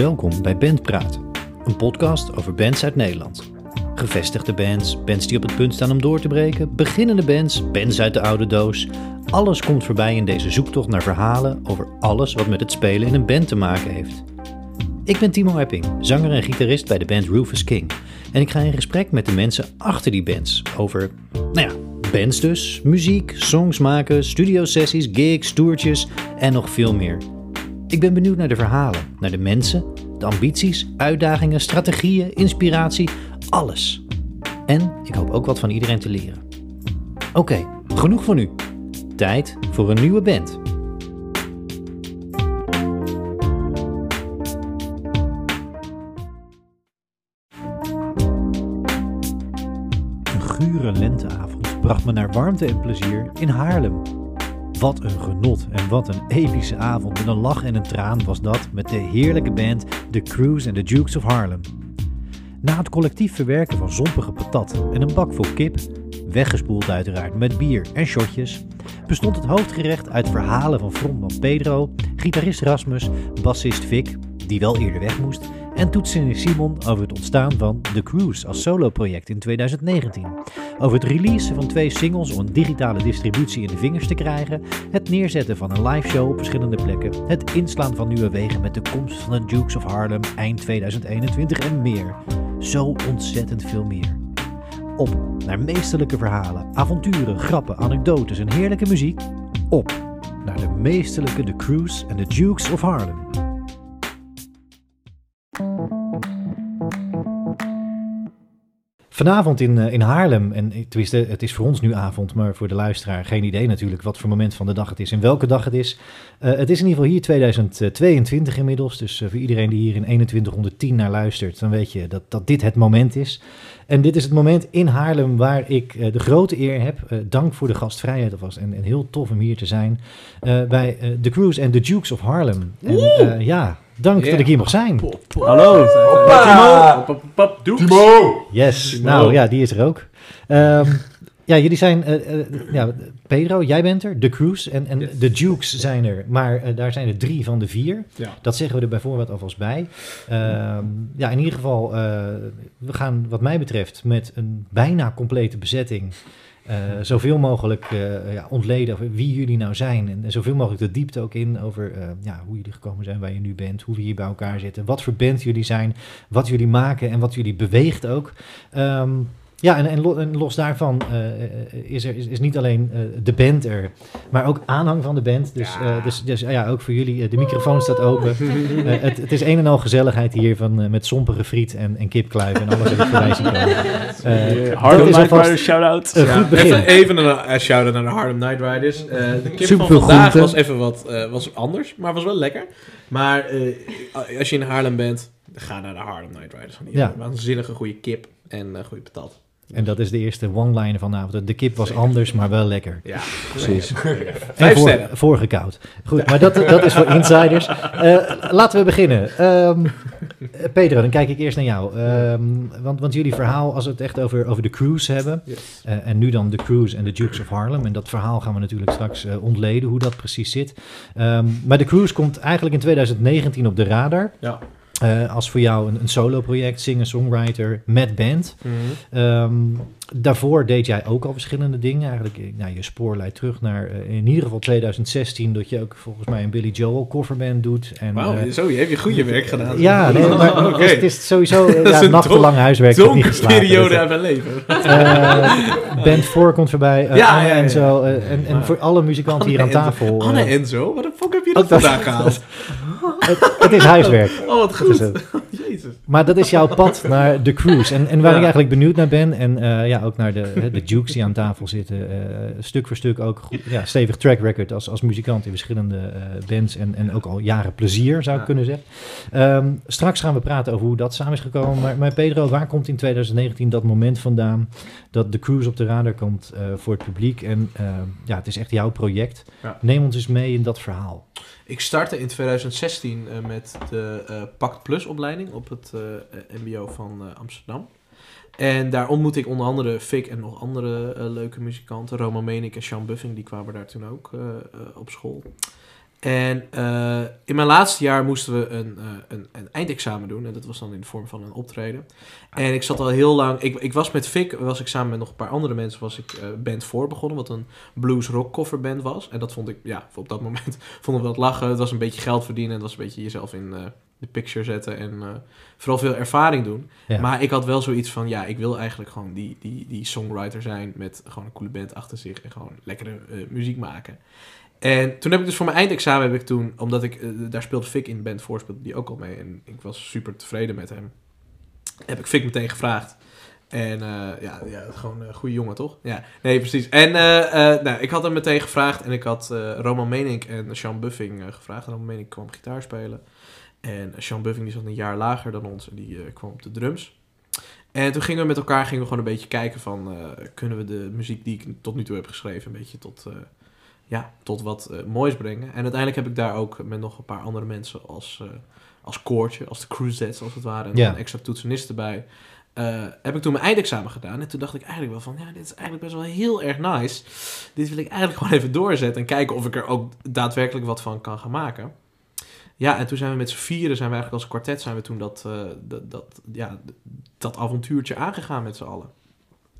Welkom bij Bandpraat, een podcast over bands uit Nederland. Gevestigde bands, bands die op het punt staan om door te breken, beginnende bands, bands uit de oude doos. Alles komt voorbij in deze zoektocht naar verhalen over alles wat met het spelen in een band te maken heeft. Ik ben Timo Epping, zanger en gitarist bij de band Rufus King. En ik ga in gesprek met de mensen achter die bands over, nou ja, bands dus, muziek, songs maken, studiosessies, gigs, toertjes en nog veel meer. Ik ben benieuwd naar de verhalen, naar de mensen, de ambities, uitdagingen, strategieën, inspiratie, alles. En ik hoop ook wat van iedereen te leren. Oké, genoeg voor nu. Tijd voor een nieuwe band. Een gure lenteavond bracht me naar warmte en plezier in Haarlem. Wat een genot en wat een epische avond met een lach en een traan was dat met de heerlijke band The Cruise and the Dukes of Harlem. Na het collectief verwerken van zompige patat en een bak vol kip, weggespoeld uiteraard met bier en shotjes, bestond het hoofdgerecht uit verhalen van frontman Pedro, gitarist Rasmus, bassist Vic, die wel eerder weg moest, en toetsen Simon over het ontstaan van The Cruise als soloproject in 2019. Over het releasen van twee singles om een digitale distributie in de vingers te krijgen, het neerzetten van een live show op verschillende plekken, het inslaan van nieuwe wegen met de komst van de Dukes of Harlem eind 2021 en meer. Zo ontzettend veel meer. Op naar meesterlijke verhalen, avonturen, grappen, anekdotes en heerlijke muziek. Op naar de meesterlijke The Cruise en the Dukes of Harlem. Vanavond in, eh, in Haarlem, en tenminste, het is voor ons nu avond, maar voor de luisteraar geen idee natuurlijk wat voor moment van de dag het is en welke dag het is. Uh, het is in ieder geval hier 2022 inmiddels, dus uh, voor iedereen die hier in 2110 naar luistert, dan weet je dat, dat dit het moment is. En dit is het moment in Haarlem waar ik uh, de grote eer heb, dank voor de gastvrijheid alvast en, en heel tof om hier te zijn, bij The Cruise en The Dukes of Harlem. En ja, Dank yeah. dat ik hier mag zijn. Pop, pop. Hallo. Hoppa. Timo. Pop, Timo. Yes. Timo. Nou ja, die is er ook. Um, ja, jullie zijn... Uh, uh, ja, Pedro, jij bent er. De Cruise en, en Yes. de Dukes zijn er. Maar uh, daar zijn er drie van de vier. Ja. Dat zeggen we er bijvoorbeeld alvast bij. Um, ja, in ieder geval, we gaan wat mij betreft met een bijna complete bezetting... Uh, zoveel mogelijk uh, ja, ontleden over wie jullie nou zijn. En, zoveel mogelijk de diepte ook in over uh, ja, hoe jullie gekomen zijn waar je nu bent. Hoe we hier bij elkaar zitten. Wat voor band jullie zijn. Wat jullie maken en wat jullie beweegt ook. Um, ja, en, en, lo, en, los daarvan uh, is er is, is niet alleen uh, de band er, maar ook aanhang van de band. Dus, ja, uh, dus, dus ja, ook voor jullie, de microfoon staat open. het, het, is een en al gezelligheid hier van, met sompige friet en, en kipkluiven en alles wat ik voorbij zie komen. Harlem Night Riders shout-out. Een goed begin. Even, even een shout-out naar de Harlem Night Riders. de kip Super van vandaag groente. was even wat was anders, maar was wel lekker. Maar als je in Haarlem bent, ga naar de Harlem Night Riders. Van Ja. Waanzinnige goede kip en goede patat. En dat is de eerste one-liner vanavond. De kip was anders, maar wel lekker. Ja, Precies. Vijf voor. Voorgekoud. Goed, maar dat, dat is voor insiders. Uh, laten we beginnen. Um, Pedro, dan kijk ik eerst naar jou. Um, want, want jullie verhaal, als we het echt over, over de cruise hebben... Yes. Uh, en nu dan de cruise en de Dukes of Harlem... en dat verhaal gaan we natuurlijk straks uh, ontleden, hoe dat precies zit. Um, maar de cruise komt eigenlijk in 2019 op de radar... Ja. Uh, als voor jou een, een solo-project, singer-songwriter met band. Mm -hmm. um, daarvoor deed jij ook al verschillende dingen. Eigenlijk, nou, je spoor leidt terug naar uh, in ieder geval 2016, dat je ook volgens mij een Billy Joel coverband doet. En, Wauw, uh, zo, je hebt je goede werk gedaan. Ja, nee, maar okay. het, is, het is sowieso ja, nachtenlang huiswerk. dat niet geslagen. periode uit mijn leven. Band 4 komt voorbij, Ja, Anne ja, ja. en zo. En, en voor alle muzikanten Anne hier aan Enzo. tafel. Anne Enzo? Wat de fuck heb je dat dat- vandaag gehaald? Het, het is huiswerk. Oh, wat goed. Uh, Jezus. Maar dat is jouw pad naar de cruise. En, en waar Ja. ik eigenlijk benieuwd naar ben, en uh, ja, ook naar de, de Dukes die aan tafel zitten, uh, stuk voor stuk ook goed, ja, stevig track record als, als muzikant in verschillende uh, bands en, en ook al jaren plezier, zou ik Ja. kunnen zeggen. Um, straks gaan we praten over hoe dat samen is gekomen. Maar, maar Pedro, waar komt in 2019 dat moment vandaan dat de cruise op de radar komt uh, voor het publiek? En uh, ja, het is echt jouw project. Ja. Neem ons eens mee in dat verhaal. Ik startte in 2016 uh, met de Pact Plus opleiding op het MBO van Amsterdam. En daar ontmoette ik onder andere Fik en nog andere leuke muzikanten. Roma Menik en Sean Buffing, die kwamen daar toen ook op school. En eh, in mijn laatste jaar moesten we een, eh, een, een eindexamen doen. En dat was dan in de vorm van een optreden. En ik zat al heel lang... Ik, ik was met Vic, was ik samen met nog een paar andere mensen... was ik eh, band 4 begonnen, wat een blues rock coverband was. En dat vond ik, ja, op dat moment vonden we dat lachen. Het was een beetje geld verdienen. Het was een beetje jezelf in de picture zetten. En vooral veel ervaring doen. Ja. Maar ik had wel zoiets van... Ja, ik wil eigenlijk gewoon die, die, die songwriter zijn... met gewoon een coole band achter zich... en gewoon lekkere muziek maken. En toen heb ik dus voor mijn eindexamen heb ik toen, omdat ik, eh, daar speelde Vic in band 4, speelde die ook al mee. En ik was super tevreden met hem. Heb ik Vic meteen gevraagd. En eh, ja, ja, gewoon een goede jongen, toch? Ja, nee, precies. En eh, nou, ik had hem meteen gevraagd. En ik had Roman Menink en Sean Buffing gevraagd. Roman Menink kwam gitaar spelen. En Sean Buffing die zat een jaar lager dan ons. En die kwam op de drums. En toen gingen we met elkaar gingen we gewoon een beetje kijken van... kunnen we de muziek die ik tot nu toe heb geschreven... een beetje tot, ja, tot wat eh, moois brengen. En uiteindelijk heb ik daar ook met nog een paar andere mensen... als, eh, als koortje, als de cruisettes als het ware... en een extra toetsenist erbij... eh, heb ik toen mijn eindexamen gedaan. En toen dacht ik eigenlijk wel van... ja, dit is eigenlijk best wel heel erg nice. Dit wil ik eigenlijk gewoon even doorzetten... en kijken of ik er ook daadwerkelijk wat van kan gaan maken. Ja, en toen zijn we met z'n vieren, zijn we eigenlijk als kwartet, zijn we toen dat, dat, dat, ja, dat avontuurtje aangegaan met z'n allen.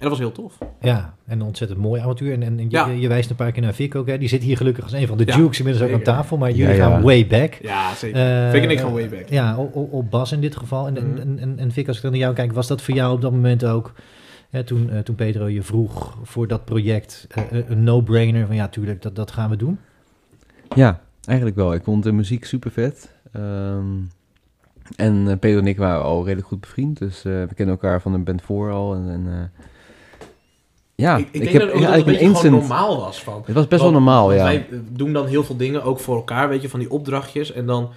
En dat was heel tof. Ja, en een ontzettend mooi avontuur. En, en je, Ja. je wijst een paar keer naar Vic ook. Hè. Die zit hier gelukkig als een van de Ja, Dukes inmiddels ook aan tafel. Maar jullie Ja, ja. gaan way back. Ja, zeker. Eh, Vic en ik gaan way back. Ja, op, bas in dit geval. En, Mhm. en, en, en Vic, als ik dan naar jou kijk, was dat voor jou op dat moment ook... Hè, toen, eh, toen Pedro je vroeg voor dat project eh, eh, een no-brainer van ja, tuurlijk, dat, dat gaan we doen. Ja, eigenlijk wel. Ik vond de muziek super vet. Ehm, en eh, Pedro en ik waren al redelijk goed bevriend. Dus eh, we kennen elkaar van de band 4 al. En, en, eh, ja, ik, ik denk heb dat, ook ja, dat het een eigenlijk beetje een gewoon normaal was. Van, Het was best wel normaal, ja. Wij doen dan heel veel dingen ook voor elkaar, weet je, van die opdrachtjes. En dan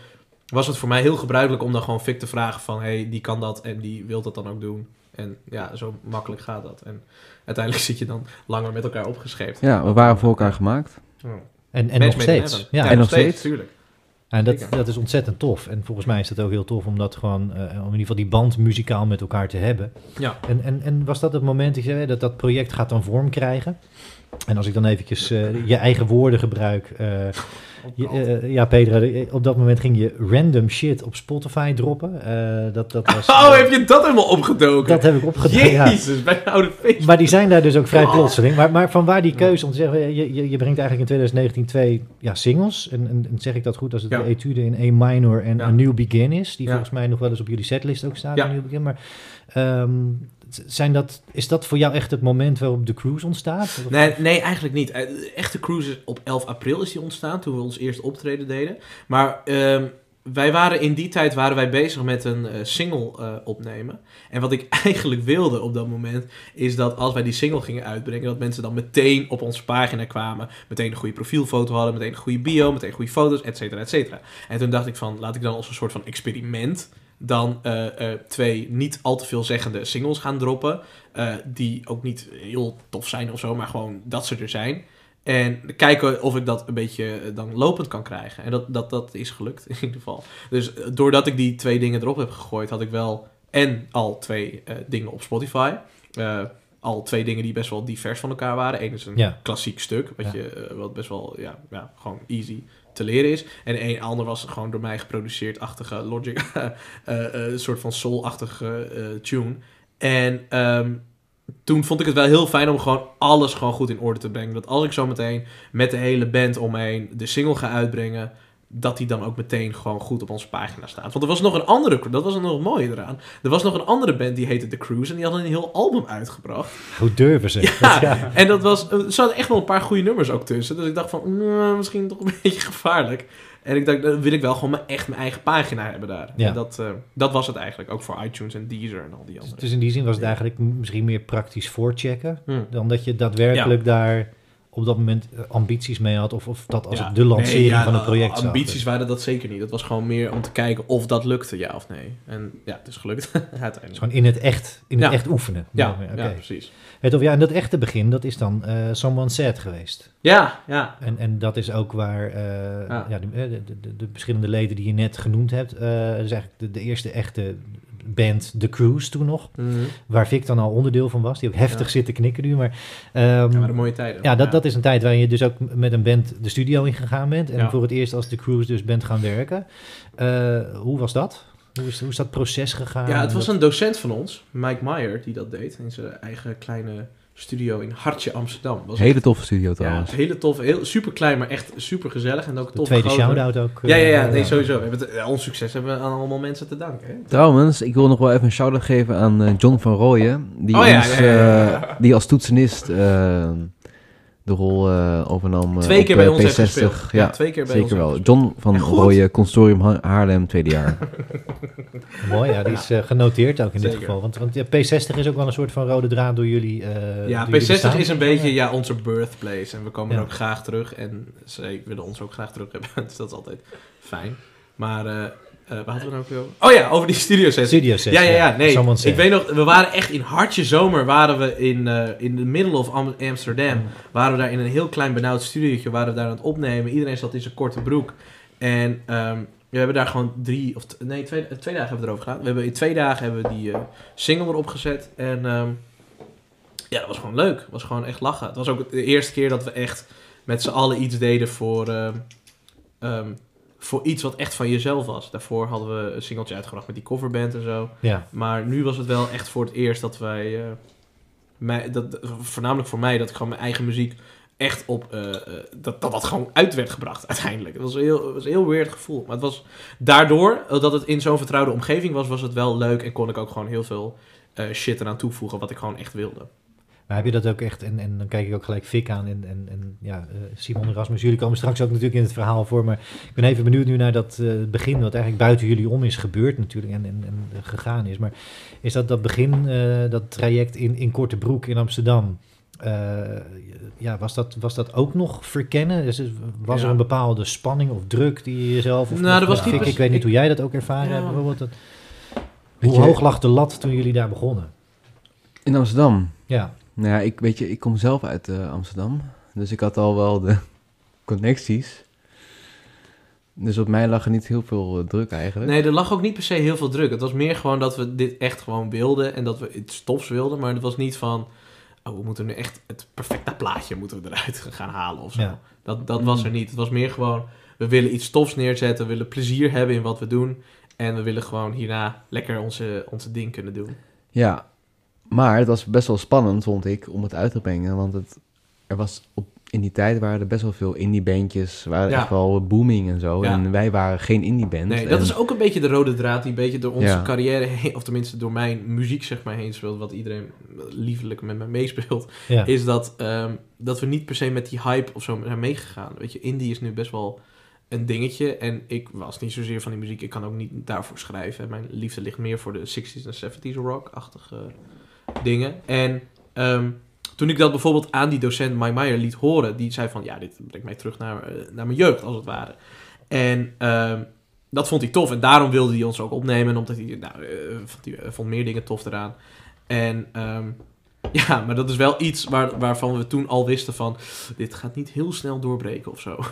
was het voor mij heel gebruikelijk om dan gewoon Vic te vragen van... hé, hey, die kan dat en die wil dat dan ook doen. En ja, zo makkelijk gaat dat. En uiteindelijk zit je dan langer met elkaar opgescheept. Ja, we waren voor elkaar gemaakt. Ja. En, en nog steeds. heaven. Ja, En nog steeds. tuurlijk. En dat, dat is ontzettend tof. En volgens mij is dat ook heel tof om dat gewoon, eh, om in ieder geval die band muzikaal met elkaar te hebben. Ja. En, en, en was dat het moment dat, je, dat dat project gaat dan vorm krijgen? En als ik dan eventjes eh, je eigen woorden gebruik. eh, eh, ja, Pedro, eh, op dat moment ging je random shit op Spotify droppen. Eh, dat, dat was, Oh, heb je dat helemaal opgedoken? dat heb ik opgedaan. ja. Jezus, bij een oude feest. Maar die zijn daar dus ook vrij Oh. plotseling. Maar, maar van waar die keuze om te zeggen, je, je, je brengt eigenlijk in 2019 twee ja, singles. En, en, en zeg ik dat goed als het Ja. de etude in A minor en Ja. A New Begin is. Die Ja. volgens mij nog wel eens op jullie setlist ook staat, Ja. A New Begin. Maar ehm, zijn dat, is dat voor jou echt het moment waarop de cruise ontstaat? Nee, nee, eigenlijk niet. Eh, echte cruise is op 11 april is die ontstaan, toen we ons eerste optreden deden. Maar ehm, wij waren in die tijd waren wij bezig met een eh, single eh, opnemen. En wat ik eigenlijk wilde op dat moment, is dat als wij die single gingen uitbrengen, dat mensen dan meteen op onze pagina kwamen, meteen een goede profielfoto hadden, meteen een goede bio, meteen goede foto's, et cetera, et cetera. En toen dacht ik van, laat ik dan als een soort van experiment dan eh, twee niet al te veelzeggende singles gaan droppen. eh, die ook niet heel tof zijn of zo, maar gewoon dat ze er zijn. En kijken of ik dat een beetje eh, dan lopend kan krijgen. En dat, dat, dat is gelukt in ieder geval. Dus doordat ik die twee dingen erop heb gegooid, had ik wel en al twee dingen op Spotify. Al twee dingen die best wel divers van elkaar waren. Eén is een Ja. klassiek stuk, wat, Ja. je, wat best wel ja, ja, gewoon easy te leren is. En een ander was gewoon door mij geproduceerd-achtige Logic, eh, eh, een soort van soul-achtige eh, tune. En ehm, toen vond ik het wel heel fijn om gewoon alles gewoon goed in orde te brengen. Dat als ik zo meteen met de hele band omheen de single ga uitbrengen, dat die dan ook meteen gewoon goed op onze pagina staat. Want er was nog een andere, dat was nog het mooie eraan. Er was nog een andere band die heette The Cruise en die hadden een heel album uitgebracht. Hoe durven ze? Ja, en dat was, er zaten echt wel een paar goede nummers ook tussen. Dus ik dacht van, nou, misschien toch een beetje gevaarlijk. En ik dacht, dan wil ik wel gewoon mijn- echt mijn eigen pagina hebben daar. Ja. En dat, eh, dat was het eigenlijk, ook voor iTunes en Deezer en al die andere. Dus in die zin was het eigenlijk misschien meer praktisch voorchecken. Hm. Dan dat je daadwerkelijk daar op dat moment eh, ambities mee had. Of, of dat als Ja. het de lancering Nee, ja, van het uh, project zag. Ambities waren dat zeker niet. Dat was gewoon meer om te kijken of dat lukte, ja of nee. En ja, het is gelukt Dus uiteindelijk. gewoon in het echt, in het Ja. echt oefenen. Ja, precies. Het, of ja, en dat echte begin, dat is dan eh Someone Said geweest. Ja, ja. En, en dat is ook waar eh, Ja. de, de, de, de verschillende leden die je net genoemd hebt, eh, dat is eigenlijk de, de eerste echte band The Cruise toen nog. Mhm. Waar Vic dan al onderdeel van was. Die ook heftig Ja. zit te knikken nu. Maar, ehm, Ja, maar een mooie tijden. ja, dat, dat is een tijd waarin je dus ook met een band de studio in gegaan bent. En voor het eerst als The Cruise dus bent gaan werken. Eh, hoe was dat? Hoe is, hoe is dat proces gegaan? Ja, het was dat- een docent van ons, Mike Meyer, die dat deed. In zijn eigen kleine studio in Hartje, Amsterdam. Was Hele toffe studio ja, trouwens. hele tof. Heel, super klein, maar echt super gezellig. En ook de tof. tweede shout-out ook. eh, Ja, ja, ja, nee, sowieso. We hebben het, ja, ons succes hebben we aan allemaal mensen te danken. Hè? Trouwens, ik wil nog wel even een shout-out geven aan eh, John van Rooyen. Die, Oh ja, ons, ja, ja, ja, ja. eh, die als toetsenist eh, de rol eh, overnam. eh, Twee op, keer bij eh, ons heeft P60. gespeeld. Ja, twee keer bij zeker ons wel. heeft gespeeld. John van. Rooyen, Consortium Ha- Haarlem, tweede jaar. Mooi, ja, die is eh, genoteerd ook in dit geval. Want, want ja, P60 is ook wel een soort van rode draad door jullie. eh, Ja, door jullie P60 bestaan. is een beetje ja, onze birthplace. En we komen Ja. er ook graag terug. En ze willen ons ook graag terug hebben. dus dat is altijd fijn. Maar, eh eh waar hadden we nou over? Oh ja, over die studio sessie. Studio set. Ja, ja, ja. Nee, ik said. weet nog, we waren echt in hartje zomer, waren we in, eh in the middle of Am- Amsterdam. Waren we daar in een heel klein benauwd studiootje, waren we daar aan het opnemen. Iedereen zat in zijn korte broek. En ehm, we hebben daar gewoon drie, of nee, twee, eh, twee dagen hebben we erover gedaan. We hebben in twee dagen hebben we die eh, single erop gezet. En ehm, ja, dat was gewoon leuk. Het was gewoon echt lachen. Het was ook de eerste keer dat we echt met z'n allen iets deden voor, ehm, ehm, voor iets wat echt van jezelf was. Daarvoor hadden we een singeltje uitgebracht met die coverband en zo. Ja, Maar nu was het wel echt voor het eerst dat wij, eh, mij, dat, voornamelijk voor mij, dat ik gewoon mijn eigen muziek echt op, eh, eh, dat, dat dat gewoon uit werd gebracht uiteindelijk. Het was een heel, het was een heel weird gevoel. Maar het was daardoor, dat het in zo'n vertrouwde omgeving was, was het wel leuk en kon ik ook gewoon heel veel shit eraan toevoegen wat ik gewoon echt wilde. Maar heb je dat ook echt, en, en dan kijk ik ook gelijk Fik aan en, en, en ja, eh, Simon en Rasmus, jullie komen straks ook natuurlijk in het verhaal voor, maar ik ben even benieuwd nu naar dat eh, begin, wat eigenlijk buiten jullie om is gebeurd natuurlijk en, en, en gegaan is. Maar is dat dat begin, eh, dat traject in, in Korte Broek in Amsterdam, eh, ja, was dat, was dat ook nog verkennen? Dus, was Ja. er een bepaalde spanning of druk die je jezelf... Of, Nou, dat was ik weet niet ik- hoe jij dat ook ervaren Ja. hebt bijvoorbeeld. Dat, hoe hoog lag de lat toen jullie daar begonnen? In Amsterdam. Ja, Nou ja, ik, weet je, ik kom zelf uit eh, Amsterdam. Dus ik had al wel de connecties. Dus op mij lag er niet heel veel eh, druk eigenlijk. Nee, er lag ook niet per se heel veel druk. Het was meer gewoon dat we dit echt gewoon wilden en dat we iets tofs wilden. Maar het was niet van, oh, we moeten nu echt het perfecte plaatje moeten we eruit gaan halen of zo. Ja. Dat, dat was er niet. Het was meer gewoon, we willen iets tofs neerzetten, we willen plezier hebben in wat we doen. En we willen gewoon hierna lekker onze, onze ding kunnen doen. Ja, maar het was best wel spannend, vond ik, om het uit te brengen. Want het, er was op, in die tijd waren er best wel veel indie-bandjes. waren Ja. echt wel booming en zo. Ja. En wij waren geen indie-band. Nee, dat En- is ook een beetje de rode draad die een beetje door onze Ja. carrière heen, of tenminste door mijn muziek zeg maar heen speelt, wat iedereen liefelijk met me meespeelt. ja. is dat, ehm, dat we niet per se met die hype of zo zijn meegegaan. Weet je, indie is nu best wel een dingetje. En ik was niet zozeer van die muziek. Ik kan ook niet daarvoor schrijven. Mijn liefde ligt meer voor de 60s en 70s rock-achtige dingen. En ehm, toen ik dat bijvoorbeeld aan die docent Mike Meyer liet horen, die zei van, ja, dit brengt mij terug naar, eh, naar mijn jeugd, als het ware. En ehm, dat vond hij tof. En daarom wilde hij ons ook opnemen, omdat hij, nou, eh, eh, vond meer dingen tof eraan. En ehm, ja, maar dat is wel iets waar, waarvan we toen al wisten van... dit gaat niet heel snel doorbreken of zo.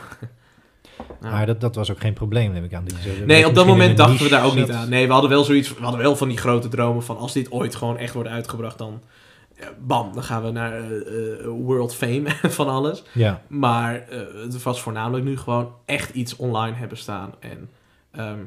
Nou, Maar dat, dat was ook geen probleem, neem ik aan. Zo- nee, op dat moment dachten we daar ook niet aan. Nee, we hadden wel zoiets... We hadden wel van die grote dromen van... als dit ooit gewoon echt wordt uitgebracht, dan... bam, dan gaan we naar eh, eh, world fame van alles. Ja, Maar eh, het was voornamelijk nu gewoon echt iets online hebben staan. En ehm,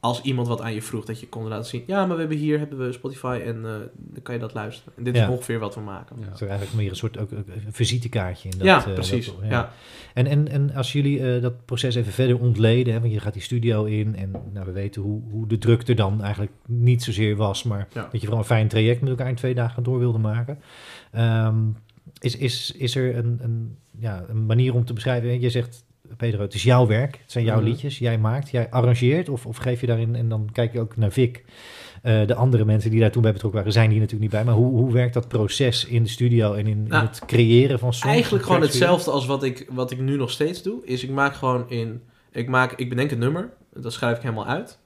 als iemand wat aan je vroeg, dat je kon laten zien... ja, maar we hebben hier hebben we Spotify en eh, dan kan je dat luisteren. En dit Ja. is ongeveer wat we maken. Ja. dat is eigenlijk meer een soort ook, ook een visitekaartje. In dat, ja, eh, precies. dat- ja. En, en, en als jullie eh, dat proces even verder ontleden, hè, want je gaat die studio in en nou, we weten hoe, hoe de druk er dan eigenlijk niet zozeer was, maar Ja. dat je vooral een fijn traject met elkaar in twee dagen door wilde maken. Ehm, is, is, is er een, een, ja, een manier om te beschrijven? Je zegt, Pedro, het is jouw werk, het zijn jouw Mhm. liedjes, jij maakt, jij arrangeert of, of geef je daarin, en dan kijk je ook naar Vic. Eh, de andere mensen die daar toen bij betrokken waren, zijn hier natuurlijk niet bij. Maar hoe, hoe werkt dat proces in de studio en in, in Nou, het creëren van songs? Eigenlijk gewoon hetzelfde als wat ik, wat ik nu nog steeds doe. Is ik maak gewoon in... Ik, maak, ik bedenk een nummer. Dat schrijf ik helemaal uit.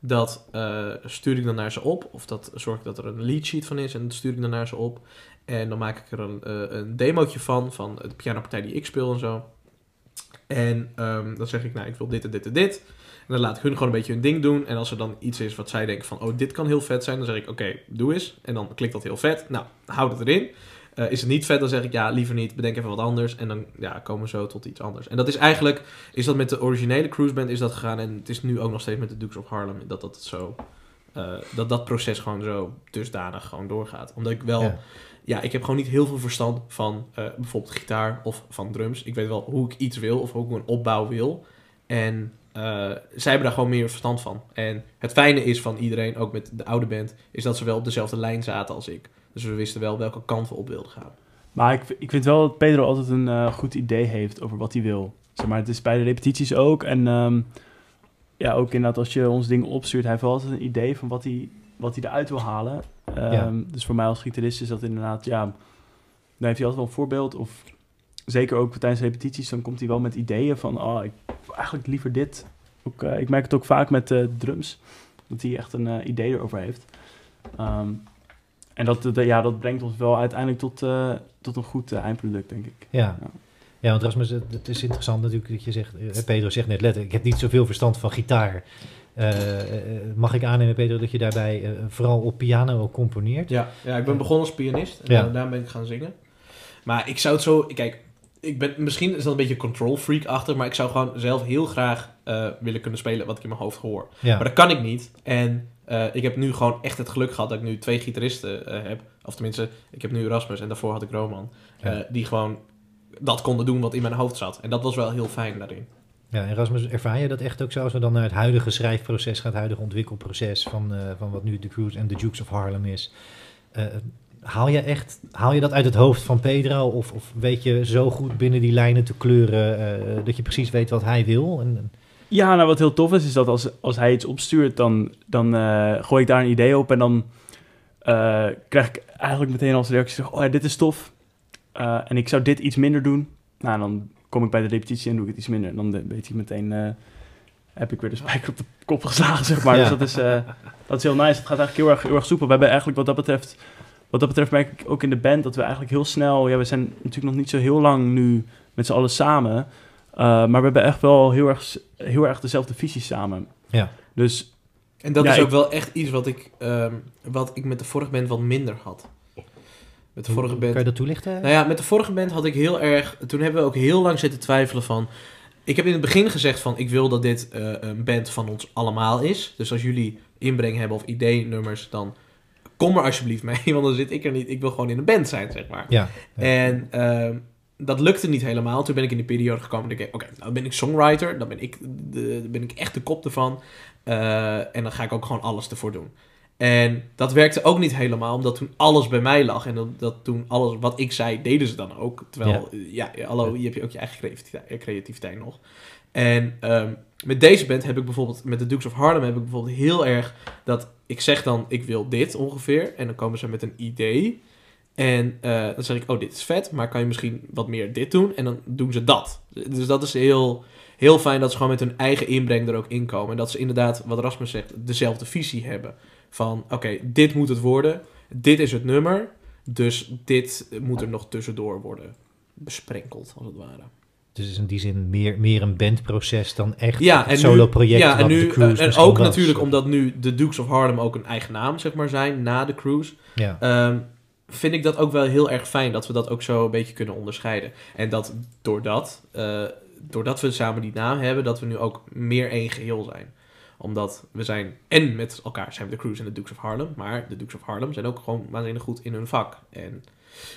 Dat eh, stuur ik dan naar ze op. Of dat zorg ik dat er een lead sheet van is. En dat stuur ik dan naar ze op. En dan maak ik er een, eh, een demootje van. Van de pianopartij die ik speel en zo. En ehm, dan zeg ik, nou, ik wil dit en dit en dit. En dan laat ik hun gewoon een beetje hun ding doen. En als er dan iets is wat zij denken van, oh, dit kan heel vet zijn, dan zeg ik, oké, doe eens. En dan klinkt dat heel vet. Nou, houd het erin. Eh, is het niet vet, dan zeg ik, ja, liever niet. Bedenk even wat anders. En dan ja, komen we zo tot iets anders. En dat is eigenlijk, is dat met de originele Cruise Band is dat gegaan. En het is nu ook nog steeds met de Dukes of Harlem, dat dat zo... eh, dat dat proces gewoon zo dusdanig gewoon doorgaat. Omdat ik wel. Ja, ik heb gewoon niet heel veel verstand van eh, bijvoorbeeld gitaar of van drums. Ik weet wel hoe ik iets wil of hoe ik een opbouw wil. En eh, zij hebben daar gewoon meer verstand van. En het fijne is van iedereen, ook met de oude band, is dat ze wel op dezelfde lijn zaten als ik. Dus we wisten wel welke kant we op wilden gaan. Maar ik, ik vind wel dat Pedro altijd een eh, goed idee heeft over wat hij wil. Zeg maar, het is bij de repetities ook. En ehm, ja, ook inderdaad als je ons dingen opstuurt, hij heeft wel altijd een idee van wat hij, wat hij eruit wil halen. Ehm, Ja. Dus voor mij als gitarist is dat inderdaad, ja, dan heeft hij altijd wel een voorbeeld. Of zeker ook tijdens repetities, dan komt hij wel met ideeën van, oh, ik eigenlijk liever dit. Ook, eh, ik merk het ook vaak met eh, drums, dat hij echt een eh, idee erover heeft. Ehm, en dat, dat- ja, dat brengt ons wel uiteindelijk tot, tot een goed eindproduct, denk ik. Ja. Ja. ja, want Rasmus, het, het is interessant natuurlijk dat je zegt, Pedro zegt net letterlijk, ik heb niet zoveel verstand van gitaar. Eh, eh, mag ik aannemen, Pedro, dat je daarbij eh, vooral op piano ook componeert? Ja, ja ik ben begonnen als pianist en Ja. daarna ben ik gaan zingen. Maar ik zou het zo... Kijk, ik ben, misschien is dat een beetje control freak-achtig, maar ik zou gewoon zelf heel graag willen kunnen spelen wat ik in mijn hoofd hoor. Ja, Maar dat kan ik niet. En ik heb nu gewoon echt het geluk gehad dat ik nu twee gitaristen heb. Of tenminste, ik heb nu Rasmus en daarvoor had ik Roman. Ja. die gewoon dat konden doen wat in mijn hoofd zat. En dat was wel heel fijn daarin. Ja, en Rasmus, ervaar je dat echt ook zo als we dan naar het huidige schrijfproces gaan, het huidige ontwikkelproces van, eh, van wat nu de Cruise en de Dukes of Harlem is? Eh, haal je echt, haal je dat uit het hoofd van Pedro of, of weet je zo goed binnen die lijnen te kleuren eh, dat je precies weet wat hij wil? En, Ja, nou wat heel tof is, is dat als, als hij iets opstuurt, dan, dan gooi ik daar een idee op en dan krijg ik eigenlijk meteen als reactie oh dit is tof. En ik zou dit iets minder doen. Nou, dan kom ik bij de repetitie en doe ik het iets minder. En dan de- weet ik meteen, eh, heb ik weer de spijker op de kop geslagen, zeg maar. Ja. Dus dat is, eh, dat is heel nice. Het gaat eigenlijk heel erg, heel erg soepel. We hebben eigenlijk wat dat betreft, wat dat betreft merk ik ook in de band, dat we eigenlijk heel snel, ja, we zijn natuurlijk nog niet zo heel lang nu met z'n allen samen. Uh, maar we hebben echt wel heel erg, heel erg dezelfde visie samen. Ja. Dus En dat Ja, is ook ik- wel echt iets wat ik, ehm, wat ik met de vorige band wat minder had. Met de vorige band Kan je dat toelichten? Nou ja, met de vorige band had ik heel erg... Toen hebben we ook heel lang zitten twijfelen van... Ik heb in het begin gezegd van... Ik wil dat dit eh, een band van ons allemaal is. Dus als jullie inbreng hebben of idee-nummers... Dan kom er alsjeblieft mee. Want dan zit ik er niet... Ik wil gewoon in een band zijn, zeg maar. Ja. ja. En ehm, dat lukte niet helemaal. Toen ben ik in de periode gekomen... dat ik Oké, nou ben ik songwriter. Dan ben ik, de, ben ik echt de kop ervan. Eh, en dan ga ik ook gewoon alles ervoor doen. En dat werkte ook niet helemaal, omdat toen alles bij mij lag. En dat, dat toen alles wat ik zei, deden ze dan ook. Terwijl, ja, ja, hallo, je hebt je ook je eigen creativiteit, eh, creativiteit nog. En ehm, met deze band heb ik bijvoorbeeld, met de Dukes of Harlem heb ik bijvoorbeeld heel erg dat ik zeg dan, ik wil dit ongeveer. En dan komen ze met een idee. En eh, dan zeg ik, oh, dit is vet, maar kan je misschien wat meer dit doen? En dan doen ze dat. Dus dat is heel, heel fijn dat ze gewoon met hun eigen inbreng er ook in komen. En dat ze inderdaad, wat Rasmus zegt, dezelfde visie hebben. Van, oké, dit moet het worden. Dit is het nummer. Dus dit moet er nog tussendoor worden besprenkeld, als het ware. Dus in die zin meer, meer een bandproces dan echt Ja, het en solo-project. Ja, en, de nu, Cruise en ook was. natuurlijk omdat nu de Dukes of Harlem ook een eigen naam, zeg maar, zijn, na de Cruise. Ja, Ehm, vind ik dat ook wel heel erg fijn dat we dat ook zo een beetje kunnen onderscheiden. En dat doordat, eh, doordat we samen die naam hebben, dat we nu ook meer één geheel zijn. Omdat we zijn, en met elkaar zijn we de Cruise en de Dukes of Harlem, maar de Dukes of Harlem zijn ook gewoon waanzinnig goed in hun vak. En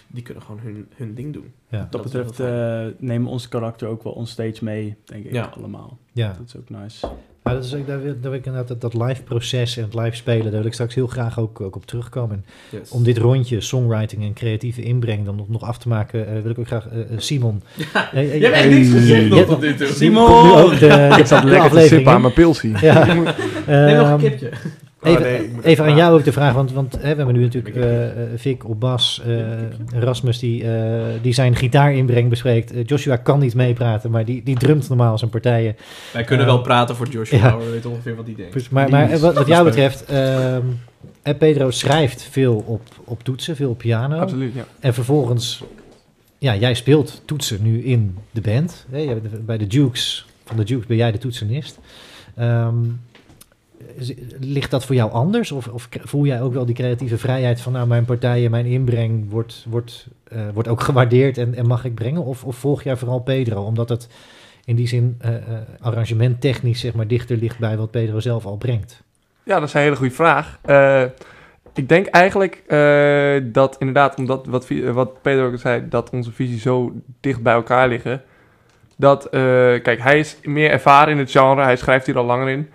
die kunnen gewoon hun, hun ding doen. ja, dat betreft eh, nemen ons karakter ook wel onstage mee, denk ik, Ja. allemaal. ja. Dat is ook nice. Maar dat is ook, daar wil, daar wil ik inderdaad dat, dat live proces en het live spelen, daar wil ik straks heel graag ook, ook op terugkomen. En Yes. om dit rondje songwriting en creatieve inbreng dan nog, nog af te maken, eh, wil ik ook graag eh, eh, Simon. Je hebt echt eh, niks gezegd nog tot nu toe. Simon! ook de, Ik zat lekker te aflevering sippen aan mijn pilsie. Ja. Neem nog een Ehm, kipje. Even, Oh, nee, moet even aan even jou ook de vraag, want, want hè, we hebben nu natuurlijk eh, eh, Vic op bas, eh, Rasmus die, eh, die zijn gitaarinbreng bespreekt. Joshua kan niet meepraten, maar die, die drumt normaal zijn partijen. Wij kunnen wel praten voor Joshua, ja. we weten ongeveer wat hij denkt. Dus, maar maar wat, wat jou betreft, ehm, eh, Pedro schrijft veel op, op toetsen, veel op piano. Absoluut, ja. En vervolgens ja, jij speelt toetsen nu in de band. Hè? Bij de Dukes, van de Dukes ben jij de toetsenist. Ehm, is- ligt dat voor jou anders? Of, of voel jij ook wel die creatieve vrijheid van nou, mijn partijen, mijn inbreng wordt, wordt, eh, wordt ook gewaardeerd en, en mag ik brengen? Of, of volg jij vooral Pedro, omdat het in die zin eh eh, arrangementtechnisch zeg maar, dichter ligt bij wat Pedro zelf al brengt? Ja, dat is een hele goede vraag. Ik denk eigenlijk dat inderdaad, omdat wat, wat Pedro ook zei, dat onze visies zo dicht bij elkaar liggen. Dat, kijk, hij is meer ervaren in het genre, hij schrijft hier al langer in.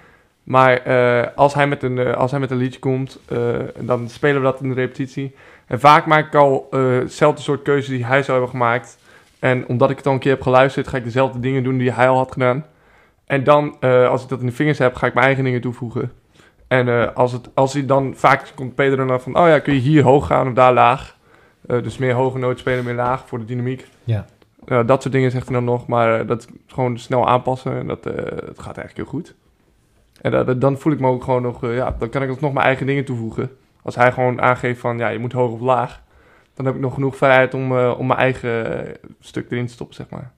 Maar eh, als, hij met een, eh, als hij met een liedje komt, eh, dan spelen we dat in de repetitie. En vaak maak ik al hetzelfde soort keuzes die hij zou hebben gemaakt. En omdat ik het al een keer heb geluisterd, ga ik dezelfde dingen doen die hij al had gedaan. En dan, als ik dat in de vingers heb, ga ik mijn eigen dingen toevoegen. En als, het, als hij dan vaak komt Pedro dan van, oh ja, kun je hier hoog gaan of daar laag. Dus meer hoge noot spelen, meer laag voor de dynamiek. Ja. Eh, dat soort dingen zegt hij dan nog, maar dat gewoon snel aanpassen en dat, dat gaat eigenlijk heel goed. En dan voel ik me ook gewoon nog, eh, ja, dan kan ik alsnog mijn eigen dingen toevoegen. Als hij gewoon aangeeft van, ja, je moet hoog of laag, dan heb ik nog genoeg vrijheid om, eh, om mijn eigen eh, stuk erin te stoppen, zeg maar.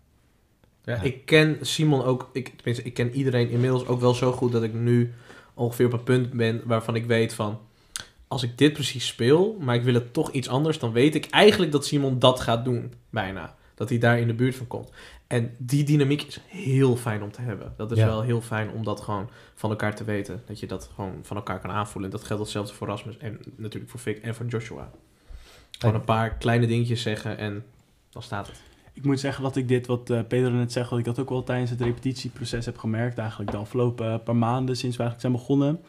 Ja, Ja. Ik ken Simon ook, ik, tenminste, ik ken iedereen inmiddels ook wel zo goed dat ik nu ongeveer op een punt ben waarvan ik weet van, als ik dit precies speel, maar ik wil het toch iets anders, dan weet ik eigenlijk dat Simon dat gaat doen, bijna. Dat hij daar in de buurt van komt. En die dynamiek is heel fijn om te hebben. Dat is Ja. wel heel fijn om dat gewoon van elkaar te weten. Dat je dat gewoon van elkaar kan aanvoelen. En dat geldt hetzelfde voor Rasmus en natuurlijk voor Vic en voor Joshua. Gewoon een paar kleine dingetjes zeggen en dan staat het. Ik moet zeggen dat ik dit, wat eh Pedro net zegt, dat ik dat ook wel tijdens het repetitieproces heb gemerkt. Eigenlijk de afgelopen eh, paar maanden sinds we eigenlijk zijn begonnen.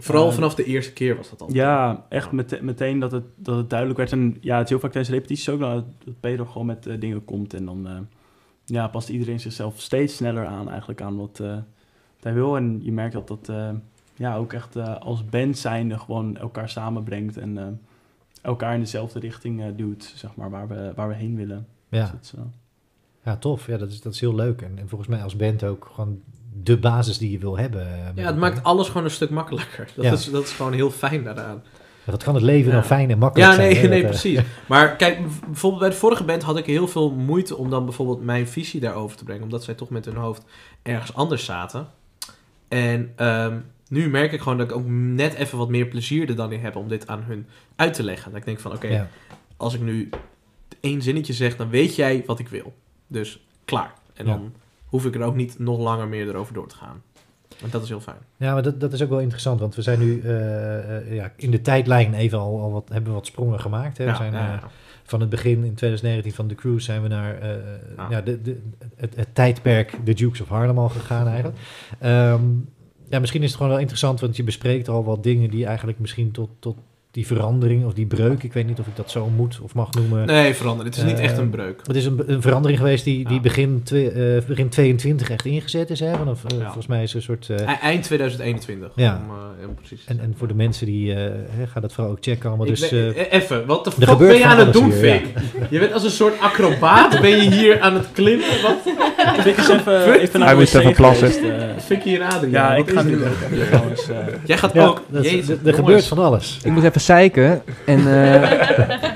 Vooral Eh, vanaf de eerste keer was dat al. Ja, echt mete- meteen dat het, dat het duidelijk werd. En ja, het is heel vaak tijdens repetities ook dat, dat Pedro gewoon met dingen komt. En dan eh, ja, past iedereen zichzelf steeds sneller aan eigenlijk aan wat, eh, wat hij wil. En je merkt dat dat eh, ja, ook echt eh, als band zijnde gewoon elkaar samenbrengt. En eh, elkaar in dezelfde richting eh, duwt, zeg maar, waar we, waar we heen willen. Dus Ja, dat is, eh, ja tof. Ja, dat, is, dat is heel leuk. En, en volgens mij als band ook gewoon de basis die je wil hebben. eh, Ja, het elkaar. maakt alles gewoon een stuk makkelijker. Dat, Ja. is, dat is gewoon heel fijn daaraan. Ja, wat kan het leven Ja. dan fijn en makkelijk Ja, zijn? nee, hè? nee, Dat, eh, precies. Maar kijk, bijvoorbeeld bij de vorige band had ik heel veel moeite om dan bijvoorbeeld mijn visie daarover te brengen. Omdat zij toch met hun hoofd ergens anders zaten. En ehm, nu merk ik gewoon dat ik ook net even wat meer plezier er dan in heb om dit aan hun uit te leggen. Dat ik denk van, oké, ja. als ik nu één zinnetje zeg, dan weet jij wat ik wil. Dus klaar. En Ja. dan hoef ik er ook niet nog langer meer erover door te gaan. En dat is heel fijn. Ja, maar dat, dat is ook wel interessant, want we zijn nu eh, eh, ja, in de tijdlijn even al, al wat, hebben we wat sprongen gemaakt. Hè? we Ja, zijn ja, eh, van het begin in 2019 van de cruise zijn we naar eh, Ja. de, de, het, het tijdperk de Dukes of Harlem al gegaan eigenlijk. Ehm, ja, misschien is het gewoon wel interessant, want je bespreekt al wat dingen die eigenlijk misschien tot, tot die verandering of die breuk, ik weet niet of ik dat zo moet of mag noemen. Nee, veranderen. Het is niet echt een breuk. Het is een, een verandering geweest die, die Ja. begin, twe- eh, begin 22 echt ingezet is. Hè? Vanaf, eh, Ja. Volgens mij is een soort... eh, E- Eind 2021. Ja. Om, eh, om precies en, en voor de mensen die... eh hè, ga dat vooral ook checken allemaal. Ik Dus, ben- eh, e- even, wat de fuck ben je aan het doen, Fik? Je bent als een soort acrobaat, ben je hier aan het klimmen? Wat? Fik is even, even naar Hij wc even plassen. Fik hier Adriaan? ja, Wat ik ga nu ook. Jij gaat ook. dat is- Jezus, er- er gebeurt van alles. Ik moet even en... eh,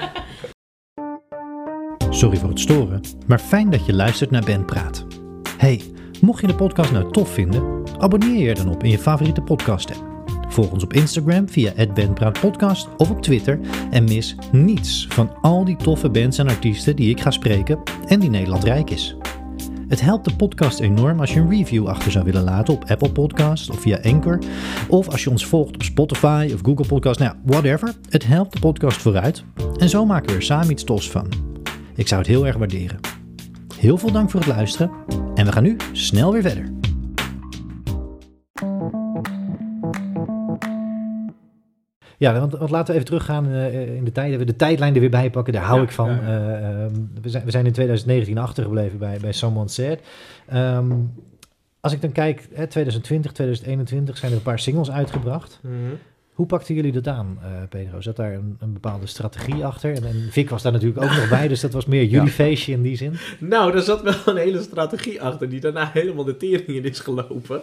Sorry voor het storen, maar fijn dat je luistert naar Ben Praat. Hey, mocht je de podcast nou tof vinden, abonneer je dan op in je favoriete podcast app. Volg ons op Instagram via @benpraatpodcast of op Twitter en mis niets van al die toffe bands en artiesten die ik ga spreken en die Nederland rijk is. Het helpt de podcast enorm als je een review achter zou willen laten op Apple Podcasts of via Anchor. Of als je ons volgt op Spotify of Google Podcasts, nou whatever. Het helpt de podcast vooruit. En zo maken we er samen iets tofs van. Ik zou het heel erg waarderen. Heel veel dank voor het luisteren en we gaan nu snel weer verder. Ja, want, want laten we even teruggaan eh, in de tijd. We de tijdlijn er weer bij pakken, daar hou Ja, ik van. ja, ja. Eh, ehm, we, zijn, we zijn in 2019 achtergebleven bij, bij Someone Said. Ehm, als ik dan kijk, hè, 2020, 2021 zijn er een paar singles uitgebracht. Mhm. Hoe pakten jullie dat aan, eh, Pedro? Zat daar een, een bepaalde strategie achter? En, en Vic was daar natuurlijk ook nog bij, dus dat was meer jullie feestje in die zin. Nou, daar zat wel een hele strategie achter die daarna helemaal de tering in is gelopen.